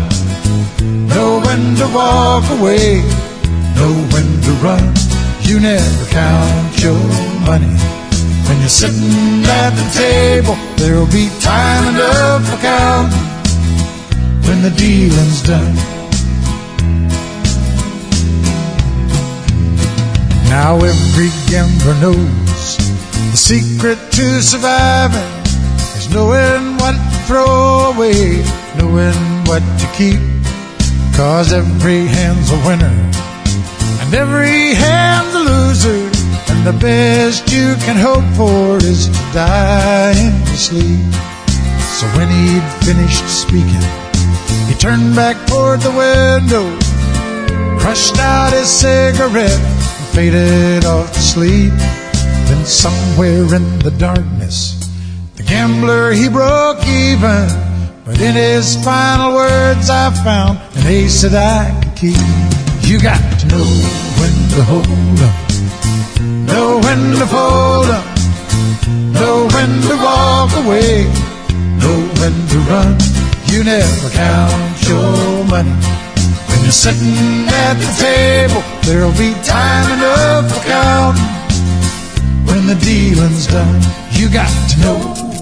know when to walk away, know when to run. You never count your money. When you're sitting at the table, there'll be time enough for counting when the dealing's done. Now every gambler knows the secret to surviving knowing what to throw away, knowing what to keep. Cause every hand's a winner, and every hand's a loser. And the best you can hope for is to die in your sleep. So when he'd finished speaking, he turned back toward the window, crushed out his cigarette, and faded off to sleep. Then somewhere in the darkness, gambler, he broke even. But in his final words, I found an ace that I could keep. You got to know when to hold up, know when to fold up, know when to walk away, know when to run. You never count your money. When you're sitting at the table, there'll be time enough for counting when the dealing's done. You got to know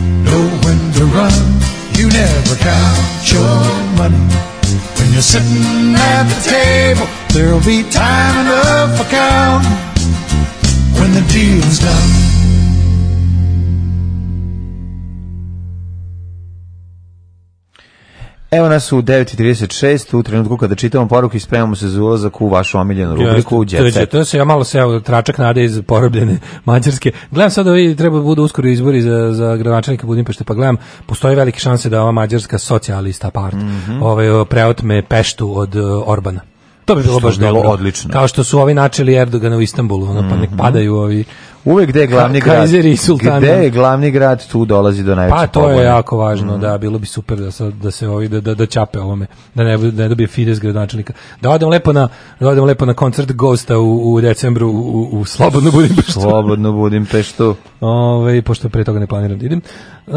Know when to run, you never count your money. When you're sitting at the table, there'll be time enough for counting when the deal's done. Evo nas u 9.36, u trenutku kada čitamo poruku i spremamo se za ulazak u vašu omiljenu rubriku Jet Set. To se ja malo se, evo, tračak nade iz porobljene *laughs* Mađarske. Gledam sad ovi, treba budu uskoro izbori za, za gradonačelnika Budimpešte, pa gledam, postoje velike šanse da ova mađarska socijalista part mm -hmm. ovaj, preotme Peštu od uh, Orbana. To bi bilo baš bilo dobro. Odlično. Kao što su ovi načeli Erdogana u Istanbulu, ono, pa mhm. nek padaju ovi Uvek gde je glavni Ka, grad? Gde je glavni grad, tu dolazi do najveće Pa to pobore. je jako važno, mm. da, bilo bi super da, sa, da se ovi, da, da, da čape ovome, da ne, da ne dobije Fides gradonačelnika. Da odem lepo na, da odem lepo na koncert Ghosta u, u decembru u, u Slobodno Budimpeštu. Slobodno Budimpeštu. *laughs* Ove, ovaj, pošto pre toga ne planiram da idem. E,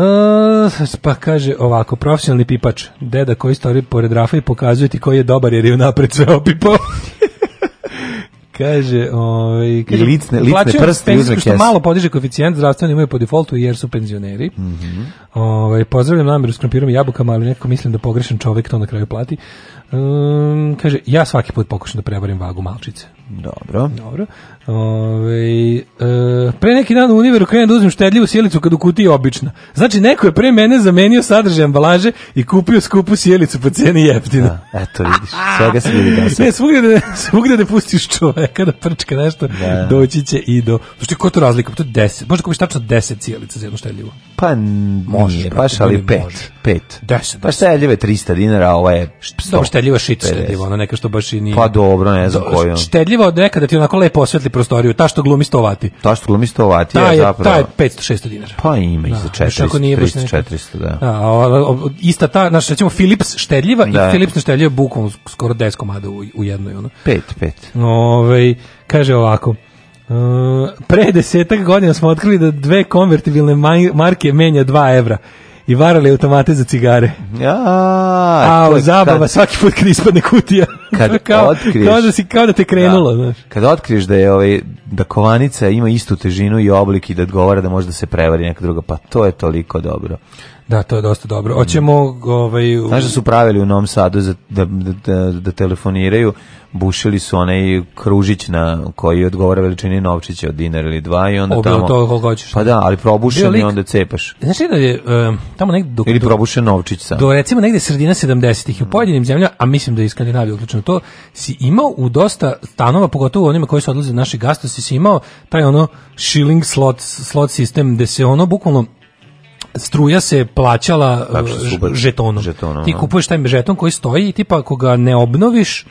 pa kaže ovako, profesionalni pipač, deda koji stori pored Rafa i pokazuje ti koji je dobar jer je napred sve opipao. *laughs* kaže, ovaj, kaže, I licne, licne prste uzme kesu. Što malo podiže koeficijent, zdravstveni imaju po defaultu jer su penzioneri. Mm ovaj, pozdravljam nameru s krompirom i jabukama, ali nekako mislim da pogrešan čovek to na kraju plati. Um, kaže, ja svaki put pokušam da prevarim vagu malčice. Dobro. Dobro. Ove, e, pre neki dan u univeru krenem da uzmem štedljivu sjelicu kad u kutiji obična. Znači, neko je pre mene zamenio sadržaj ambalaže i kupio skupu sjelicu po cijeni jeftina. A, da, eto vidiš, svega se vidi da *laughs* se. svugde da, svugde da pustiš čoveka da prčka nešto, da. da. doći će i do... Znači, ko to razlika? Pa to je deset. Možda kupiš tačno deset sjelica za jednu štedljivu. Pa može, nije, baš, ali pet. Može. Pet. Deset. Pa šteljiva je 300 dinara, ova je 100. Pa dobro, šteljiva šit štedljiva, ona neka što baš i nije. Pa dobro, ne znam koju. Štedljiva od nekada ti onako lepo osvetli prostoriju, ta što glumi 100 vati. Ta što glumi 100 vati ta je, zapravo... Ta je 500-600 dinara. Pa ima i za 400, da, znači, nije 300, 400, da. da a, a, ista ta, znači recimo Philips štedljiva da. i Philips štedljiva bukom skoro 10 komada u, u jednoj. Ono. Pet, pet. Ove, ovaj, kaže ovako, Uh, pre desetak godina smo otkrili da dve konvertibilne marke menja 2 evra i varali automate za cigare. Ja, a o, zabava kad, svaki put kad ispadne kutija. Kad *laughs* kao, otkriješ, kao da si kao da te da. krenulo, da, znaš. Kad otkriješ da je ovaj da kovanica ima istu težinu i oblik i da odgovara da može da se prevari neka druga, pa to je toliko dobro. Da, to je dosta dobro. Hoćemo ovaj u... Znaš da su pravili u Novom Sadu za, da, da, da, da telefoniraju, bušili su onaj kružić na koji odgovara veličini novčića od dinar ili dva i onda Obilo tamo... to koliko hoćeš. Pa da, ali probušen i onda cepaš. Znaš da je um, tamo negde dok, ili probušen novčić sam. Do recimo negde sredina 70-ih u mm. pojedinim zemljama, a mislim da je i Skandinavija uključeno to, si imao u dosta stanova, pogotovo onima koji su odlaze od naših gasta, si, si imao taj ono shilling slot, slot sistem gde se ono bukvalno struja se plaćala dakle, žetonom. žetonom. Ti da. kupuješ taj žeton koji stoji i tipa ako ga ne obnoviš,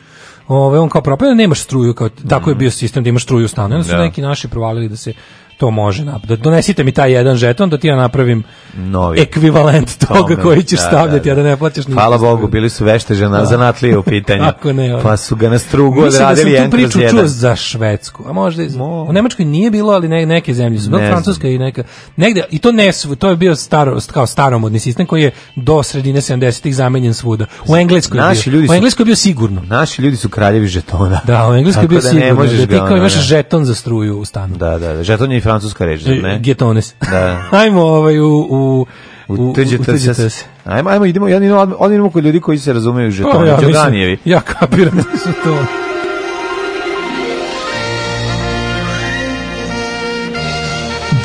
ovaj on kao propada, nemaš struju, kao, tako je mm. bio sistem da imaš struju u stanu. Onda su yeah. Da. neki naši provalili da se to može napraviti. Donesite mi taj jedan žeton da ti ja napravim Novi. ekvivalent toga Tome, koji ćeš da, da stavljati, da, da. a da ne plaćaš ništa. Hvala Bogu, bili su vešte da. zanatlije u *laughs* pitanju. Kako ne. Ono. Pa su ga na strugu da odradili jedan kroz jedan. da sam tu priču čuo za Švedsku, a možda iz, Mo. u Nemačkoj nije bilo, ali ne, neke zemlje su, ne da Francuska i neka, negde, i to ne to je bio staro, kao staromodni sistem koji je do sredine 70-ih zamenjen svuda. U Engleskoj naši je bio, ljudi su, u Engleskoj je bio sigurno. Naši ljudi su kraljevi žetona. Da, u Engleskoj je bio da sigurno. Da, ti kao imaš da. žeton za struju u stanu. Da, da, da, žeton je francuska reč, ne? E, Getones. Da. *laughs* Ajmo ovaj u... u Uteđete se. se. Ajmo, ajmo, idemo, ja idemo, odmah idemo kod ljudi koji se razumeju pa žetoni, pa, ja, Đoganijevi. Mislim, ja kapiram da su to.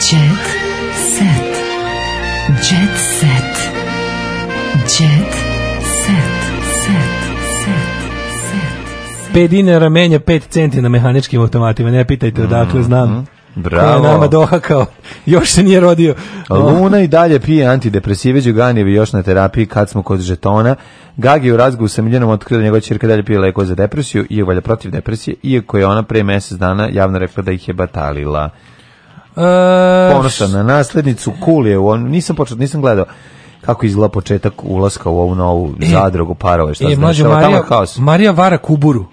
Jet set. Jet set. Jet set. Set. Set. Set. 5 dinara menja 5 centi na mehaničkim automatima, ne pitajte odakle mhm. znam. Mm -hmm. Bravo. Koja je nama dohakao. Još se nije rodio. Oh. Luna i dalje pije antidepresive, Đuganijev još na terapiji kad smo kod žetona. Gagi u razgovu sa Miljanom otkrio da njegova čirka dalje pije leko za depresiju i uvalja protiv depresije, iako je ona pre mjesec dana javno rekla da ih je batalila. E... Ponosan na naslednicu, cool je, on, nisam počeo, nisam gledao kako izgleda početak ulaska u ovu novu e, zadrugu parove, šta e, znači, Marija, tamo je kaos. Marija vara kuburu.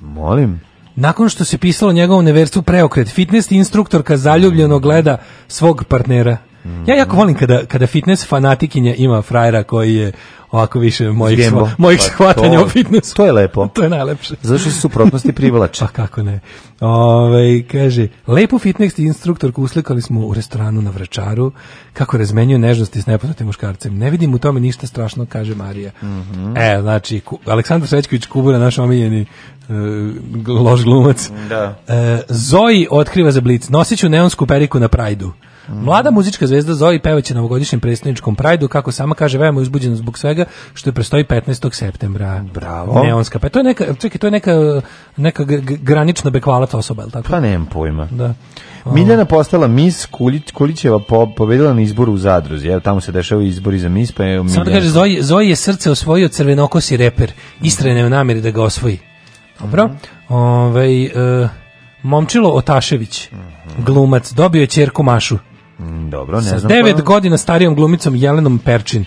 Molim. Nakon što se pisalo njegovom neverstvu preokret, fitness instruktorka zaljubljeno gleda svog partnera. Mm. Ja jako volim kada, kada fitness fanatikinja ima frajera koji je ovako više mojih, sva, mojih pa, shvatanja o fitnessu. To je lepo. *laughs* to je najlepše. Zato što suprotnosti privlače. *laughs* pa kako ne. Ove, ovaj, kaže, lepo fitness instruktor uslikali smo u restoranu na Vračaru, kako razmenjuje nežnosti s nepoznatim muškarcem. Ne vidim u tome ništa strašno, kaže Marija. Mm -hmm. E, znači, Ku, Aleksandar Srećković Kubura, naš omiljeni e, loš glumac. Da. E, Zoji otkriva za blic. Nosiću neonsku periku na prajdu. Mlada muzička zvezda Zoe pevaće na ovogodišnjem predstavničkom prajdu, kako sama kaže, veoma uzbuđena zbog svega što je prestoji 15. septembra. Bravo. Neonska. Pa to je neka, čekaj, to je neka, neka granična bekvalata osoba, je li tako? Pa nemam pojma. Da. Miljana postala Miss Kulić, Kulićeva po, pobedila na izboru u Zadruzi. Evo tamo se dešava izbori za Miss, pa je Miljana. Samo da kaže Zoe, Zoe je srce osvojio crvenokosi reper. Istrajna je u namjeri da ga osvoji. Dobro. Mhm. Ovaj e, Momčilo Otašević, mhm. glumac, dobio je ćerku Mašu. Mm, dobro, ne sa znam. Sa 9 koja... godina starijom glumicom Jelenom Perčin.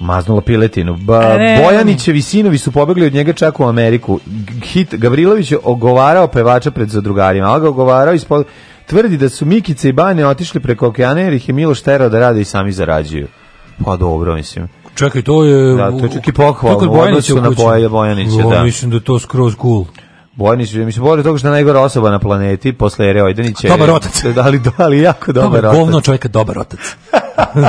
Maznula piletinu. Ba, e, Bojanićevi sinovi su pobegli od njega čak u Ameriku. Hit Gavrilović je ogovarao pevača pred zadrugarima, ali ga ogovarao ispod... Tvrdi da su Mikice i Bane otišli preko okeana jer ih je Miloš terao da rade i sami zarađuju. Pa dobro, mislim. Čekaj, to je... Da, to je čak i pohvalno u odnosu na Bojanića, da. Mislim da je to skroz cool. Bojni su, mislim, se bojali toga što je najgora osoba na planeti posle Ere Ojdenića. Dobar otac. Da, ali, da, ali jako dobar, dobar otac. Govno čovjeka dobar otac.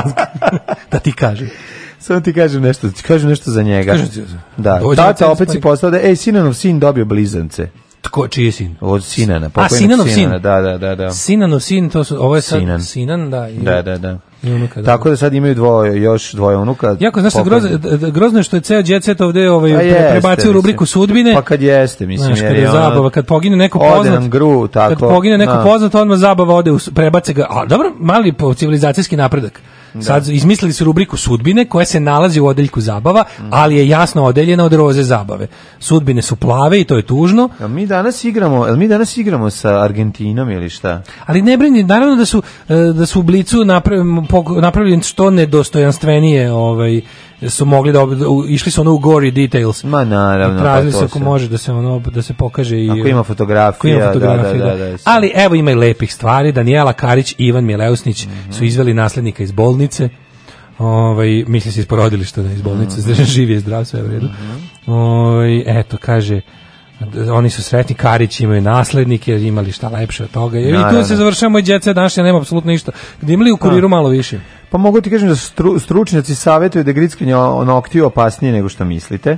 *laughs* da ti kažem. Samo ti kažem nešto, ti kažem nešto za njega. Kažem, da, tata opet si postao da, ej, Sinanov sin dobio blizance. Tko, čiji je sin? Od Sinana, pokojnog A, Sinanov Sinana, sin. da, da, da, da. Sinanov sin, to su, ovo je sad Sinan, Sinan da, i, da, da, da unuka, da. Tako da sad imaju dvoje, još dvoje unuka. Jako, znaš, groz, grozno je što je ceo djecet ovde ovaj, pa pre, prebacio u rubriku sudbine. Pa kad jeste, mislim. Znaš, kad je ono, zabava, kad pogine neko poznat. gru, tako. Kad pogine neko na. Da. poznat, odmah zabava ode, u, prebace ga. A dobro, mali po civilizacijski napredak. Da. Sad izmislili su rubriku sudbine koja se nalazi u odeljku zabava, ali je jasno odeljena od roze zabave. Sudbine su plave i to je tužno. Jel mi danas igramo, el mi danas igramo sa Argentinom ili šta? Ali ne brini, naravno da su e, da su u blicu napravljen, napravili što nedostojanstvenije ovaj su mogli da u, išli su ono u gory details. Ma naravno. Tražili pa se ako može da se ono da se pokaže i ako ima fotografija, ima da, da, fotografija da, da, da, Ali evo ima i lepih stvari. Daniela Karić i Ivan Mileusnić mm -hmm. su izveli naslednika iz bolnice. Ovaj misli se iz porodilišta, da iz bolnice, mm -hmm. *laughs* živi je zdrav sve u redu. Mm -hmm. eto kaže oni su sretni, Karić imaju naslednike, imali šta lepše od toga. I tu se završava i djece, danas ja nema apsolutno ništa. Da imali u kuriru malo više? Pa mogu ti kažem da stru, stručnjaci savjetuju da je grickanje noktiju opasnije nego što mislite.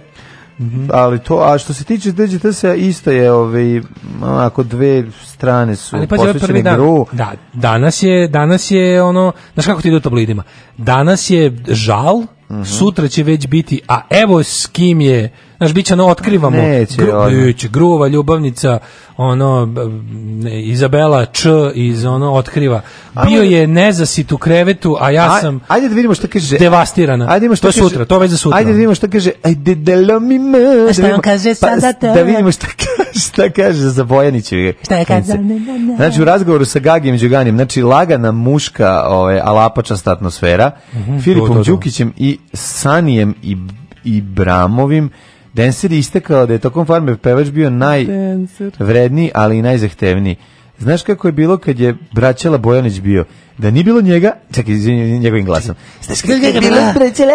Mm -hmm. ali to a što se tiče DGTS-a isto je ovaj ako dve strane su ali pa posvećene dan, gru da danas je danas je ono znaš kako ti ide u tabloidima danas je žal -hmm. Sutra će već biti, a evo s kim je, znaš, bit će ono, otkrivamo. Neće, Gru, biće, gruva ljubavnica, ono, ne, Izabela Č iz ono, otkriva. Bio da- je nezasit u krevetu, a ja sam ajde da vidimo što kaže, devastirana. Ajde da vidimo što to kaže, sutra, to već za sutra. Ajde da vidimo što kaže, ajde da lomi me. Pa, da vidimo, šta Da vidimo što kaže. Šta kaže za Bojanićevi? Šta je kaže? Znači u razgovoru sa Gagijem Đuganim, znači lagana muška, ovaj alapačasta atmosfera, mm -hmm, Filipom to, to, to. Đukićem i Sanijem i i Bramovim, Denser je istekao da je tokom farme pevač bio najvredniji, ali i najzahtevniji. Znaš kako je bilo kad je braćela Bojanić bio? Da nije bilo njega, čekaj, izvini, njegovim glasom. Znaš kako je bilo braćela?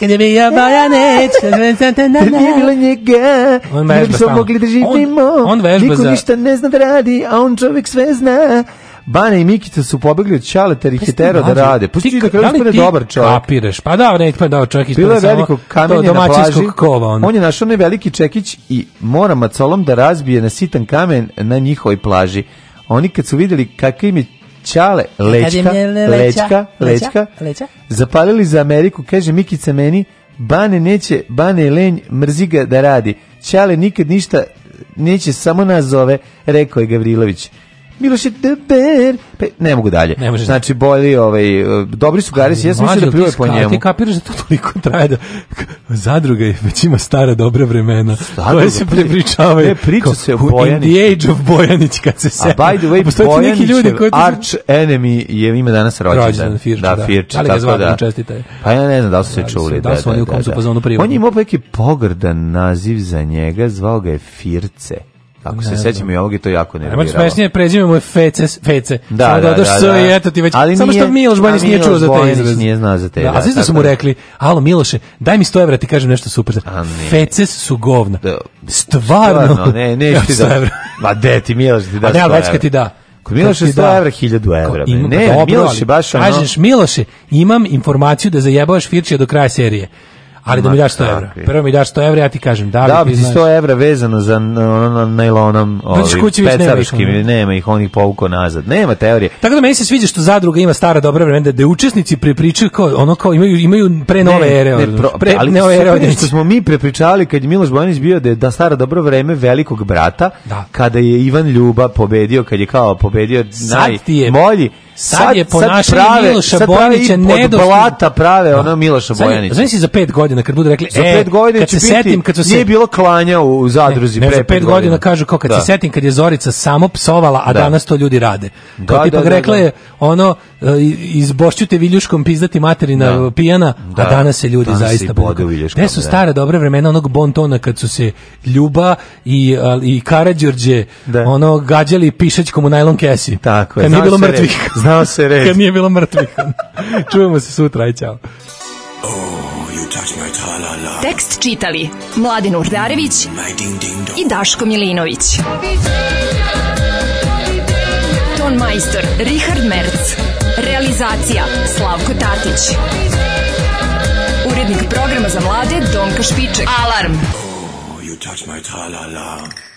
Kad je bio Bojanić, kad da. da, da, nije bilo njega, on vežba stalno. mogli da živimo, on, on vežba niko za... ništa ne zna da radi, a on čovjek sve zna. Bana i Mikita su pobegli od Čaleta i Hetero pa da rade. Pusti ti da krenu ispred dobar čovjek. Kapiraš, pa da, ne, pa da, čovjek ispred samo veliko kamenje na plaži. Kova, on. on je našao onaj veliki čekić i mora macolom da razbije na sitan kamen na njihovoj plaži oni kad su videli kakve im je Čale, lečka, lečka, lečka, lečka, zapalili za Ameriku, kaže Mikica meni, Bane neće, Bane je lenj, mrzi ga da radi. Čale nikad ništa neće, samo nas zove, rekao je Gavrilović. Miloš je deber. Pa, ne mogu dalje. Ne može znači, bolji, ovaj, dobri su garisi, ja sam mislio da pljuje po njemu. Ti kapiraš da to toliko traje da zadruga je već ima stara dobra vremena. Zadruga, koje se prepričavaju. Ne, priča se o Bojanić. In the age of Bojanić, kad se se... A by the way, Postoji Bojanićev neki ljudi koji... arch enemy je ima danas rođendan. Rođendan, Firča, da. da. Firča, da da. Pa ja ne znam da li su se da čuli. Da, da, su oni u da, kom su da, da. On je imao neki pogrdan naziv za njega, zvao ga je Firce. Ako se sećam i ovog i to jako nerviralo. Ajmo smešnije prezime mu je Feces, Fece. Da, Samo da, da, da, da. i eto ti već. Ali Samo što Miloš Banić nije čuo za te izraz. Nije znao za te. Da, a znaš da su mu rekli: "Alo Miloše, daj mi 100 evra, ti kažem nešto super." Feces su govna. Da. Stvarno. Ne, *laughs* ne, ti da. Ma de ti Miloš ti da. A ne, već kad ti da. Kod Miloše 100 da. evra, 1000 evra. Ne, Miloše baš ono. Kažeš Miloše, imam informaciju da zajebavaš Firčija do kraja serije. Ali da mi daš 100 evra. Prvo mi daš 100 evra, ja ti kažem, da li da, ti znaš... 100 evra vezano za najlonom pecaroškim, nema ih, on ih nazad. Nema teorije. Tako da meni se sviđa što zadruga ima stara dobra vremena, da je učesnici prepričaju kao, ono kao, imaju, imaju pre nove ere. Ne, pro, pre, ali nove ere što smo mi prepričali kad je Miloš Bojanić bio da je da stara dobra vreme velikog brata, da. kada je Ivan Ljuba pobedio, kad je kao pobedio naj molji Sad, je po našem Miloša Bojanića nedostižno. blata prave ono pa, Miloša Bojanića. Znači si za pet godina kad bude rekli, za e, pet godina kad će se biti, setim, kad se... Nije bilo klanja u zadruzi ne, ne, pre za pet, pet godina. godina kažu, kao kad da. se setim, kad je Zorica samo psovala, a da. danas to ljudi rade. Da, kao tipak da, da, rekla da. je, ono, e, iz izbošćute viljuškom pizdati materina da. pijana, a danas se ljudi danas zaista bode. Gde su stare dobre vremena onog bontona kad su se Ljuba i, i Karadžorđe ono, gađali pišećkom u najlon kesi. Tako je. Kad nije bilo mrtvih *laughs* Znao da se reći. Kad nije bilo mrtvih. *laughs* Čujemo se sutra, aj čao. Oh, you touch my -la -la. Tekst čitali Mladin Urdarević i Daško Milinović. Ton majstor Richard Merc. Realizacija Slavko Tatić. Urednik programa za mlade Donka Špiček. Alarm! Oh, you touch my -la